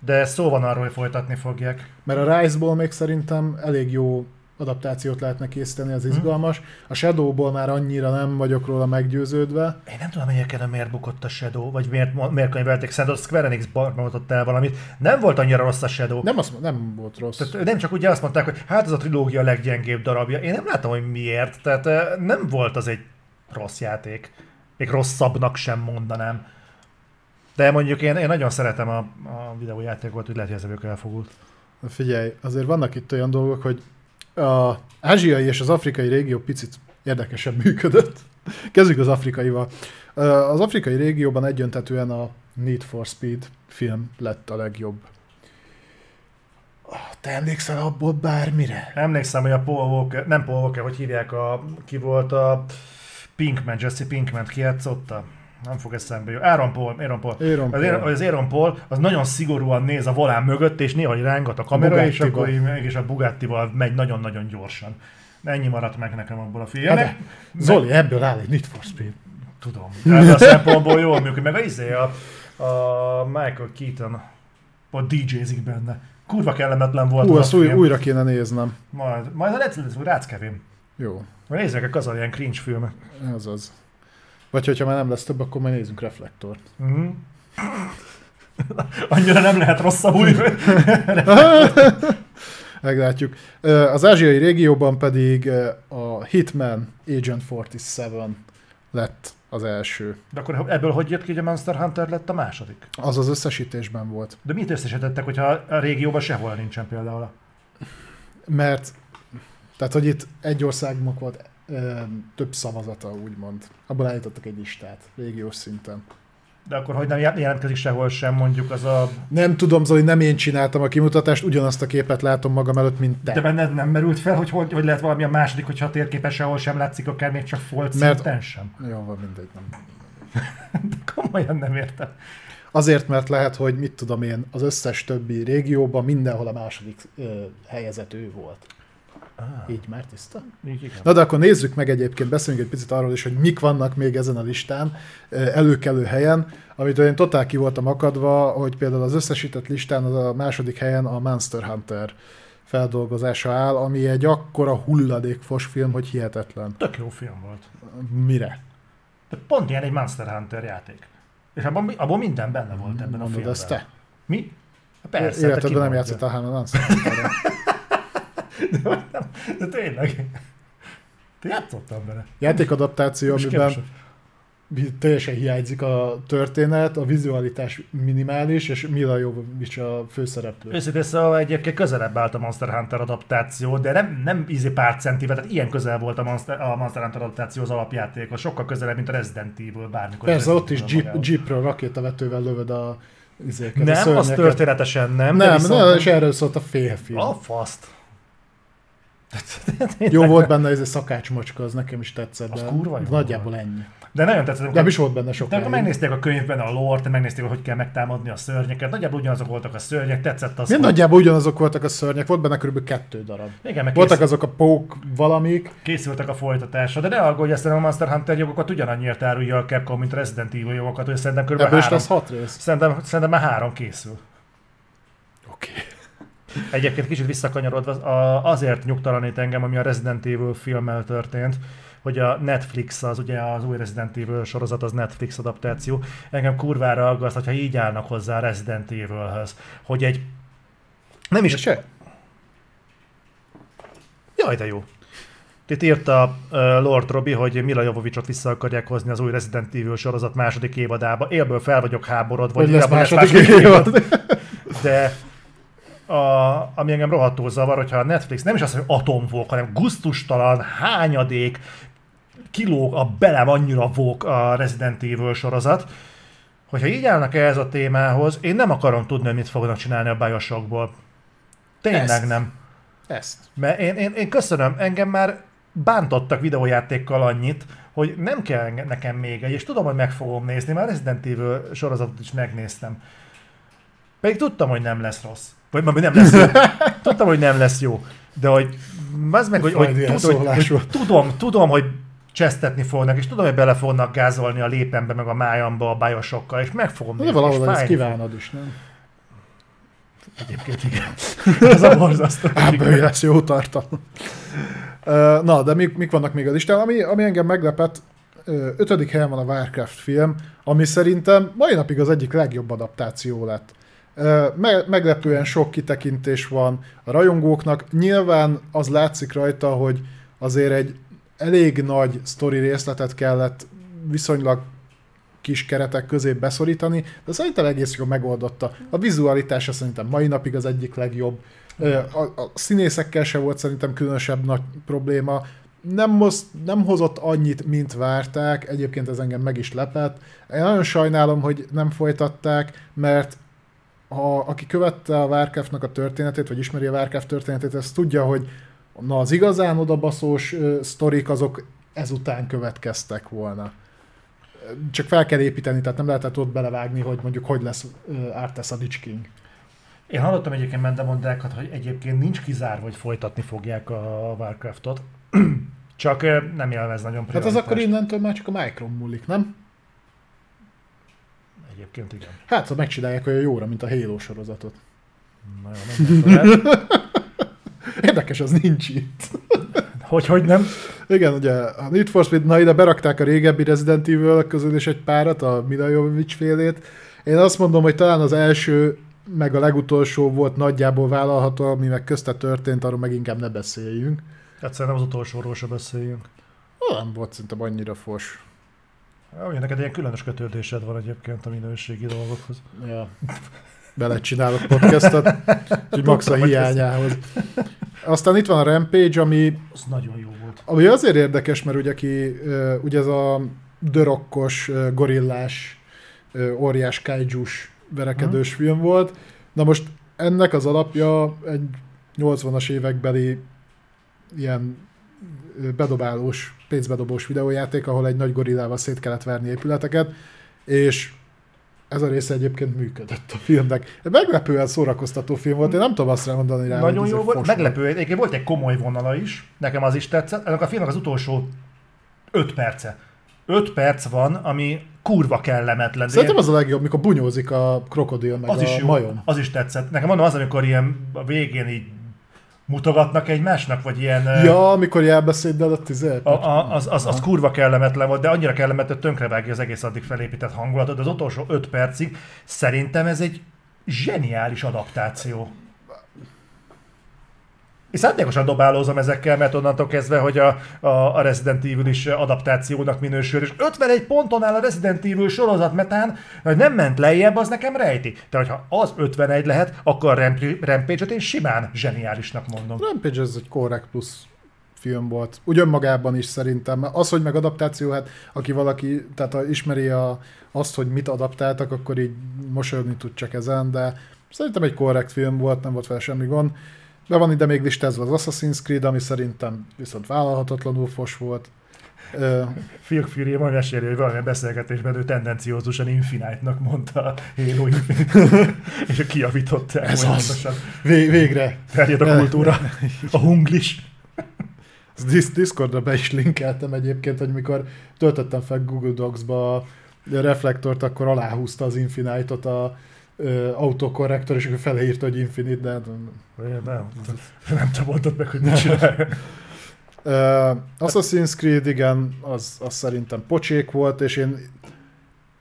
De szó van arról, hogy folytatni fogják. Mert a Rise-ból még szerintem elég jó adaptációt lehetne készíteni, az izgalmas. A Shadow-ból már annyira nem vagyok róla meggyőződve. Én nem tudom, egyébként miért bukott a Shadow, vagy miért, miért könyvelték. Szerintem a Square Enix barmoltott el valamit. Nem volt annyira rossz a Shadow. Nem, azt, nem volt rossz. Tehát nem csak ugye azt mondták, hogy hát ez a trilógia leggyengébb darabja. Én nem látom, hogy miért. Tehát eh, nem volt az egy rossz játék. Még rosszabbnak sem mondanám. De mondjuk én, én nagyon szeretem a, a videójátékot, úgy lehet, hogy ez elfogult. Figyelj, azért vannak itt olyan dolgok, hogy a ázsiai és az afrikai régió picit érdekesen működött. Kezdjük az afrikaival. Az afrikai régióban egyöntetően a Need for Speed film lett a legjobb. Te emlékszel abból bármire? Emlékszem, hogy a Paul Walker, nem Paul Walker, hogy hívják a, ki volt a Pinkman, Jesse Pinkman, ki játszotta? Nem fog eszembe jutni. Aaron Paul, Aaron Paul. Aaron az, Paul. Aaron, az Aaron Paul az nagyon szigorúan néz a volán mögött, és néha rángat a kamera, és Bugattiba. akkor mégis a Bugattival megy nagyon-nagyon gyorsan. Ennyi maradt meg nekem abból a filmnek. Hát, Zoli, ebből áll egy Need for Speed. Tudom. Ebből a szempontból jól működik. Meg a izé, a, a Michael Keaton ott DJ-zik benne. Kurva kellemetlen volt Hú, a új, újra kéne néznem. Majd, majd a Let's Let's Rácz Kevin. Jó, nézzük meg az ilyen cringe filmek. ez az. Vagy hogyha már nem lesz több, akkor majd nézzünk reflektort. Mm. Annyira nem lehet rosszabbul. Meglátjuk. Az ázsiai régióban pedig a Hitman Agent 47 lett az első. De akkor ebből hogy jött ki, hogy a Monster Hunter lett a második? Az az összesítésben volt. De mit összesítettek, hogyha a régióban sehol nincsen például? Mert, tehát hogy itt egy országnak volt ö, több szavazata, úgymond. Abból állítottak egy listát, régiós szinten. De akkor hogy nem jel- jelentkezik sehol sem mondjuk az a... Nem tudom, Zoli, nem én csináltam a kimutatást, ugyanazt a képet látom magam előtt, mint te. De benned nem merült fel, hogy, hogy hogy lehet valami a második, hogyha a térképen sehol sem látszik, akár még csak folt Mert- szinten sem. Jó, van mindegy, nem. De komolyan nem értem. Azért, mert lehet, hogy mit tudom én, az összes többi régióban mindenhol a második ö, helyezett ő volt. Ah, Így már tiszta? igen. Na de akkor nézzük meg egyébként, beszéljünk egy picit arról is, hogy mik vannak még ezen a listán, előkelő helyen, amit én totál ki voltam akadva, hogy például az összesített listán az a második helyen a Monster Hunter feldolgozása áll, ami egy akkora hulladékfos film, hogy hihetetlen. Tök jó film volt. Mire? De pont ilyen egy Monster Hunter játék. És abban, abban minden benne volt ebben a Mondod filmben. ezt te? Mi? Persze, te Életedben nem kimondja. játszottál Hannah Monster Hunterrel. De tényleg. Te játszottál vele. Játékadaptáció, És amiben keresed. teljesen hiányzik a történet, a vizualitás minimális, és Mila Jovovich a főszereplő. Őszintén szóval egyébként közelebb állt a Monster Hunter adaptáció, de nem, nem ízi pár centivel, tehát ilyen közel volt a Monster, a Monster Hunter adaptáció az alapjátékos, sokkal közelebb, mint a Resident Evil bármikor. Persze, ott is jeep, jeepről rakétavetővel lövöd a izéket, a Nem, az szörnyeket. történetesen nem. de Nem, viszont- nem, és erről szólt a félfilm. A faszt. Jó volt benne ez a szakácsmacska, az nekem is tetszett, Az de kurva jó nagyjából volt. ennyi. De nagyon tetszett. Nem is volt benne sok. De akkor megnézték a könyvben a lore megnézték, hogy hogy kell megtámadni a szörnyeket. Nagyjából ugyanazok voltak a szörnyek, tetszett az. Mind hogy- nagyjából ugyanazok voltak a szörnyek, volt benne kb. kettő darab. Igen, meg Voltak kész, azok a pók valamik, készültek a folytatásra, de ne aggódj, ezt a Monster Hunter jogokat ugyanannyiért árulja a Capcom, mint a Resident Evil jogokat, hogy szerintem kb. ebből is három, lesz hat rész. szerintem, szerintem már három készül. Oké. Egyébként kicsit visszakanyarodva, azért nyugtalanít engem, ami a Resident Evil filmmel történt, hogy a Netflix, az ugye az új Resident Evil sorozat, az Netflix adaptáció, engem kurvára aggaszt, hogyha így állnak hozzá a Resident Evilhöz, hogy egy nem is... Se? Jaj, de jó. Itt írta uh, Lord Robi, hogy Mila Jovovicsot vissza akarják hozni az új Resident Evil sorozat második évadába. Élből fel vagyok háborodva, Hogy lesz abban második évad. De a, ami engem rohadtul zavar, hogyha a Netflix nem is az, hogy atomvók, hanem guztustalan, hányadék, kilóg a belem annyira vók a Resident Evil sorozat, hogyha így állnak ehhez a témához, én nem akarom tudni, hogy mit fognak csinálni a Bioshockból. Tényleg Ezt. nem. Ezt. Mert én, én, én köszönöm, engem már bántottak videójátékkal annyit, hogy nem kell nekem még egy, és tudom, hogy meg fogom nézni, már Resident Evil sorozatot is megnéztem. Pedig tudtam, hogy nem lesz rossz. Vagy vagy nem lesz jó. Tudtam, hogy nem lesz jó. De hogy, az meg, hogy, hogy, tud, hogy, hogy tudom, tudom, hogy csesztetni fognak, és tudom, hogy bele fognak gázolni a lépembe, meg a májamba a bájosokkal, és meg fogom De nézni, és valahol ezt kívánod is, nem? Egyébként igen. Ez a borzasztó. Ebből lesz jó tartalom. Na, de mik, mik vannak még a listán? Ami, ami engem meglepett, ötödik helyen van a Warcraft film, ami szerintem mai napig az egyik legjobb adaptáció lett. Meglepően sok kitekintés van a rajongóknak. Nyilván az látszik rajta, hogy azért egy elég nagy sztori részletet kellett viszonylag kis keretek közé beszorítani, de szerintem egész jól megoldotta. A vizualitása szerintem mai napig az egyik legjobb. A, a színészekkel se volt szerintem különösebb nagy probléma. Nem, hoz, nem hozott annyit, mint várták, egyébként ez engem meg is lepett. Én nagyon sajnálom, hogy nem folytatták, mert ha, aki követte a Warcraftnak a történetét, vagy ismeri a Warcraft történetét, az tudja, hogy na az igazán odabaszós ö, sztorik azok ezután következtek volna. Csak fel kell építeni, tehát nem lehetett ott belevágni, hogy mondjuk hogy lesz ö, Arthas a Lich King. Én hallottam egyébként mendemondákat, hogy egyébként nincs kizárva, hogy folytatni fogják a Warcraftot. Csak nem élvez nagyon Hát az prioritást. akkor innentől már csak a Micron múlik, nem? Egyébként igen. Hát, ha megcsinálják olyan jóra, mint a Halo sorozatot. Na jó. Érdekes, az nincs itt. Hogy, hogy nem? Igen, ugye a Need for Speed, na ide berakták a régebbi Resident Evil közül is egy párat, a Mila Jovovich félét. Én azt mondom, hogy talán az első, meg a legutolsó volt nagyjából vállalható, ami meg közte történt, arról meg inkább ne beszéljünk. Hát szerintem az utolsóról se beszéljünk. Nem volt szerintem annyira fos. Ja, Ugye neked ilyen különös kötődésed van egyébként a minőségi dolgokhoz. Ja. Belecsinálok podcastot, hogy max a hiányához. Aztán itt van a Rampage, ami Az nagyon jó volt. Ami azért érdekes, mert ugye, ki, ugye ez a dörokkos, gorillás, óriás kaijus verekedős film volt. Na most ennek az alapja egy 80-as évekbeli ilyen bedobálós, pénzbedobós videójáték, ahol egy nagy gorillával szét kellett verni épületeket, és ez a része egyébként működött a filmnek. Meglepően szórakoztató film volt, én nem tudom azt mondani rá, Nagyon jó egy volt, meglepő. Egyébként volt egy komoly vonala is, nekem az is tetszett. Ennek a filmnek az utolsó 5 perce. 5 perc van, ami kurva kellemetlen. Szerintem az a legjobb, mikor bunyózik a krokodil meg az a is jó, majom. az is tetszett. Nekem mondom, az, amikor ilyen a végén így mutogatnak egymásnak, vagy ilyen... Ja, amikor jelbeszéddel a tizet. A, a, az, az, az kurva kellemetlen volt, de annyira kellemetlen, hogy tönkrevágja az egész addig felépített hangulatot. De az utolsó 5 percig szerintem ez egy zseniális adaptáció. És szándékosan dobálózom ezekkel, mert onnantól kezdve, hogy a, a, a Resident Evil is adaptációnak minősül, és 51 ponton áll a Resident Evil sorozat metán, hogy nem ment lejjebb, az nekem rejti. Tehát, hogyha az 51 lehet, akkor a Ramp- Rampage-et én simán zseniálisnak mondom. Rampage ez egy korrekt plusz film volt. Úgy önmagában is szerintem. Az, hogy meg adaptáció, hát aki valaki, tehát ha ismeri a, azt, hogy mit adaptáltak, akkor így mosolyogni tud csak ezen, de szerintem egy korrekt film volt, nem volt vele semmi gond. Be van ide még listázva az Assassin's Creed, ami szerintem viszont vállalhatatlanul fos volt. Phil Fury majd meséli, hogy valamilyen beszélgetésben ő tendenciózusan Infinite-nak mondta a Halo Infinite, és kiavították. Ez olyan az. pontosan. vé- végre. Terjed a kultúra, a hunglis. Dis- Discordra be is linkeltem egyébként, hogy mikor töltöttem fel Google Docs-ba a reflektort, akkor aláhúzta az Infinite-ot a ö, autokorrektor, és akkor feleírta, hogy Infinite, de hát, Nem, nem, nem te mondtad meg, hogy mit csinálj. Uh, Assassin's Creed, igen, az, az szerintem pocsék volt, és én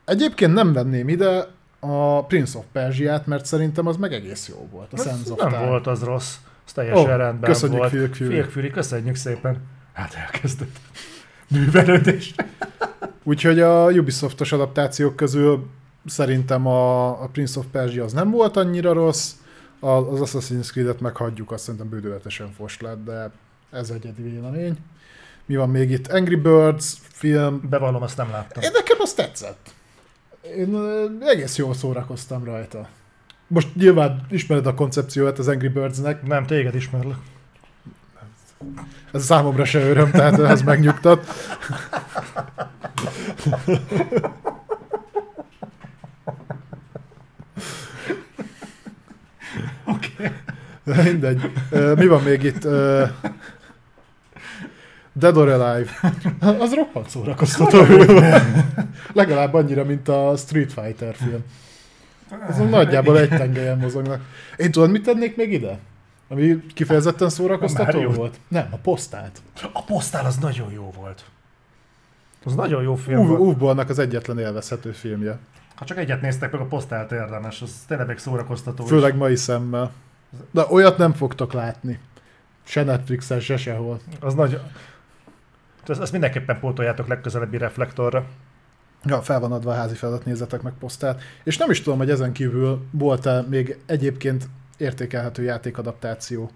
egyébként nem venném ide a Prince of Persia-t, mert szerintem az meg egész jó volt, a Sands of nem Time. volt az rossz. Az teljesen Ó, rendben köszönjük, volt. Phil Fury. Fury, köszönjük szépen. Hát elkezdett. Művelődés. Úgyhogy a Ubisoftos adaptációk közül szerintem a, a Prince of Persia az nem volt annyira rossz, a- az Assassin's Creed-et meghagyjuk, azt szerintem bődületesen fos lett, de ez egyedi vélemény. Mi van még itt? Angry Birds film, Bevallom, azt nem láttam. Én nekem az tetszett. Én egész jól szórakoztam rajta. Most nyilván ismered a koncepciót az Angry Birds-nek, Nem, téged ismerlek. ez számomra se öröm, tehát ez megnyugtat. Oké. De Mindegy. Mi van még itt? Dead or Alive. Az roppant szórakoztató. Legalább annyira, mint a Street Fighter film. Azon nagyjából egy tengelyen mozognak. Én tudod, mit tennék még ide? Ami kifejezetten szórakoztató A volt? Nem, a posztált. A posztál az nagyon jó volt. Az nagyon jó film Uwe volt. Uwe-Bollnak az egyetlen élvezhető filmje. Ha csak egyet néztek meg, a posztált érdemes, az tényleg meg szórakoztató. is. Főleg mai szemmel. De olyat nem fogtok látni. Se Netflixen, se sehol. Az nagy... Ezt, ezt mindenképpen pótoljátok legközelebbi reflektorra. Ja, fel van adva a házi feladat, nézzetek meg posztát. És nem is tudom, hogy ezen kívül volt-e még egyébként értékelhető játékadaptáció.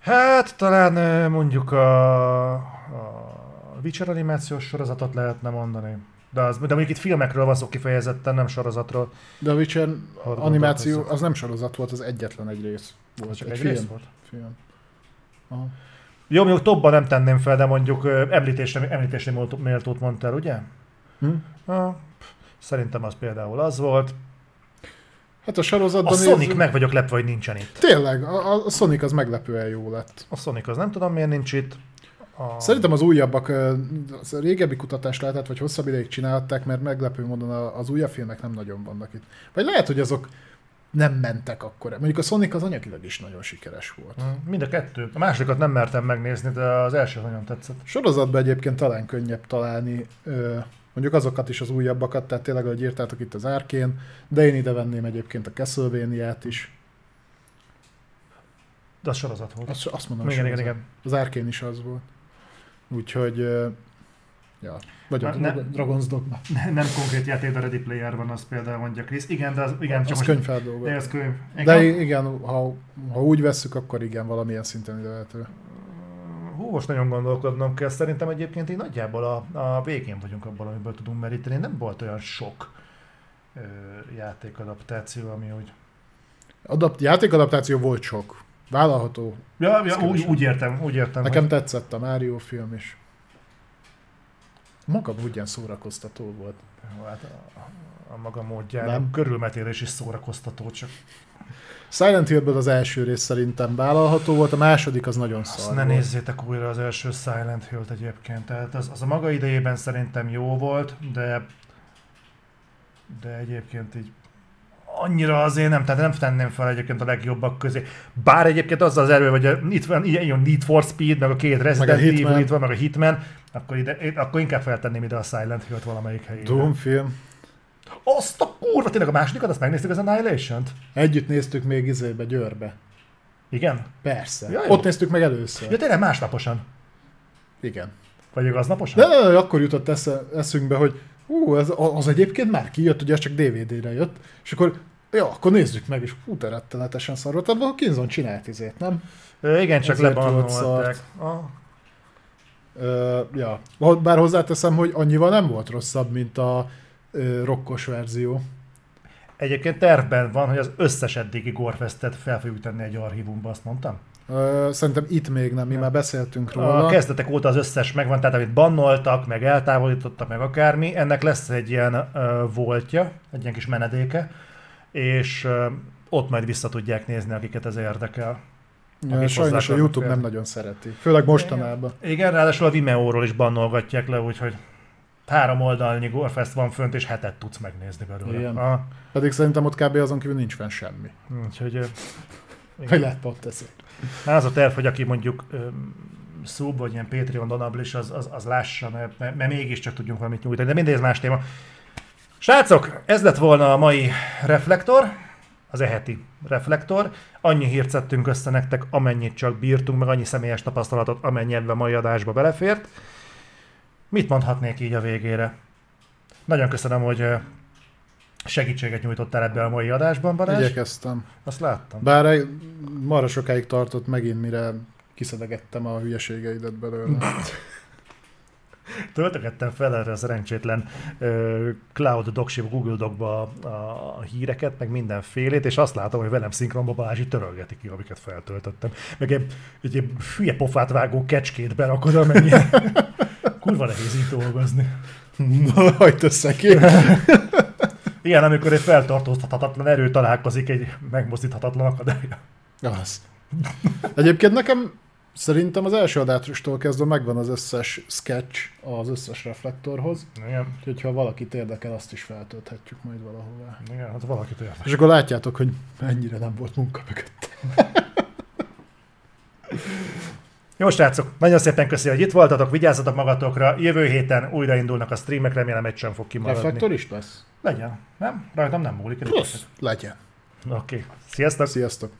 Hát talán mondjuk a, a Witcher animációs sorozatot lehetne mondani. De, az, de mondjuk itt filmekről van szó kifejezetten, nem sorozatról. De a Witcher animáció az nem sorozat volt, az egyetlen egy rész volt. Csak egy, egy film. rész volt. film. Aha. Jó, mondjuk topba nem tenném fel, de mondjuk említésre, említésre méltó- méltót mondtál, ugye? Hm? Pff, szerintem az például az volt. Hát a A sorozatban Sonic meg vagyok lepve, hogy nincsen itt. Tényleg, a, a Sonic az meglepően jó lett. A Sonic az nem tudom miért nincs itt. A... Szerintem az újabbak, az régebbi kutatás lehetett, vagy hosszabb ideig csinálták, mert meglepő módon az újabb filmek nem nagyon vannak itt. Vagy lehet, hogy azok nem mentek akkor. Mondjuk a Sonic az anyagilag is nagyon sikeres volt. Mm, Mind a kettő. A másodikat nem mertem megnézni, de az első nagyon tetszett. Sorozatban egyébként talán könnyebb találni mondjuk azokat is az újabbakat, tehát tényleg, ahogy írtátok itt az Árkén, de én ide venném egyébként a Castlevania-t is. De az sorozat volt. Azt, azt mondom, igen, igen, igen. Az Árkén is az volt. Úgyhogy, ja, vagy a Na, ne- Dragon's Dogma. Nem konkrét játék, de Ready Player van, az például mondja Krisz. Igen, de az, igen, csak az most... könyvfeldolgozás. De ez könyv. De igen, ha, ha úgy vesszük, akkor igen, valamilyen szinten ide lehető. Hú, most nagyon gondolkodnom kell. Szerintem egyébként így nagyjából a, a végén vagyunk abban, amiből tudunk meríteni. Nem volt olyan sok ö, játékadaptáció, ami úgy... Adapt, játékadaptáció volt sok. Vállalható. Ja, ja úgy, úgy értem, úgy értem. Nekem hogy... tetszett a Mario film is. Maga ugyan szórakoztató volt. Jó, Hát a, a maga módján. Nem. Körülmetélés is szórakoztató, csak Silent Hillből az első rész szerintem vállalható volt, a második az nagyon azt szar ne volt. nézzétek újra az első Silent Hill-t egyébként. Tehát az, az a maga idejében szerintem jó volt, de de egyébként így annyira azért nem, tehát nem tenném fel egyébként a legjobbak közé. Bár egyébként azzal az erő, hogy itt van ilyen Need for Speed, meg a két Resident. Evil itt van, meg a Hitman, akkor, ide, akkor inkább feltenném ide a Silent Hill-t valamelyik helyére. Doom film. Azt a kurva, tényleg a másodikat, azt megnéztük az Annihilation-t? Együtt néztük még izébe, Győrbe. Igen? Persze. Ja, jó. Ott néztük meg először. Ja, tényleg másnaposan. Igen. Vagy aznaposan? De, de, de akkor jutott esze, eszünkbe, hogy hú, ez, az egyébként már kijött, ugye az csak DVD-re jött, és akkor ja, akkor nézzük meg, és hú, te rettenetesen szar volt. Abban a Kinzon csinált izét, nem? Ö, igen, csak lebannolták. Ah, Ö, ja. Bár hozzáteszem, hogy annyival nem volt rosszabb, mint a ö, rokkos verzió. Egyébként tervben van, hogy az összes eddigi Gorefestet fel fogjuk tenni egy archívumba, azt mondtam? Szerintem itt még nem, mi már beszéltünk róla. A kezdetek óta az összes megvan, tehát amit bannoltak, meg eltávolítottak, meg akármi, ennek lesz egy ilyen voltja, egy ilyen kis menedéke, és ott majd vissza tudják nézni, akiket ez érdekel. Ja, sajnos a YouTube nem nagyon szereti, főleg mostanában. Igen, Igen ráadásul a Vimeo-ról is bannolgatják le, úgyhogy három oldalnyi Gorefest van fönt, és hetet tudsz megnézni belőle. Igen. A... Pedig szerintem ott kb. azon kívül nincs fenn semmi. Úgyhogy... Hogy lehet pont teszi. Az a terv, hogy aki mondjuk szub, vagy ilyen Patreon donablis, az, az, az lássa, mert, mert, mert mégiscsak tudjunk valamit nyújtani. De mindegy, ez más téma. Srácok, ez lett volna a mai reflektor, az eheti reflektor. Annyi hírt szedtünk össze nektek, amennyit csak bírtunk, meg annyi személyes tapasztalatot, amennyi ebben a mai adásba belefért. Mit mondhatnék így a végére? Nagyon köszönöm, hogy segítséget nyújtottál ebbe a mai adásban, Balázs. Igyekeztem. Azt láttam. Bár marra sokáig tartott megint, mire kiszedegettem a hülyeségeidet belőle. Töltögettem fel erre a szerencsétlen uh, Cloud Docship Google Docba a, a, híreket, meg mindenfélét, és azt látom, hogy velem szinkronba Balázsi törölgeti ki, amiket feltöltöttem. Meg egy, egy, egy hülye pofát vágó kecskét berakod, amennyi kurva nehéz így dolgozni. Na, hagyd össze ki. Igen, amikor egy feltartóztathatatlan erő találkozik egy megmozdíthatatlan akadály. Az. Egyébként nekem szerintem az első adástól kezdve megvan az összes sketch az összes reflektorhoz. Igen. Úgyhogy ha valakit érdekel, azt is feltölthetjük majd valahová. Igen, hát valakit érdekel. És akkor látjátok, hogy mennyire nem volt munka mögött. Jó srácok, nagyon szépen köszönöm, hogy itt voltatok, vigyázzatok magatokra, jövő héten újraindulnak a streamek, remélem egy sem fog kimaradni. Reflektor is lesz? Legyen, nem? Rajtam nem múlik. Plusz, legyen. Oké, okay. sziasztok! Sziasztok!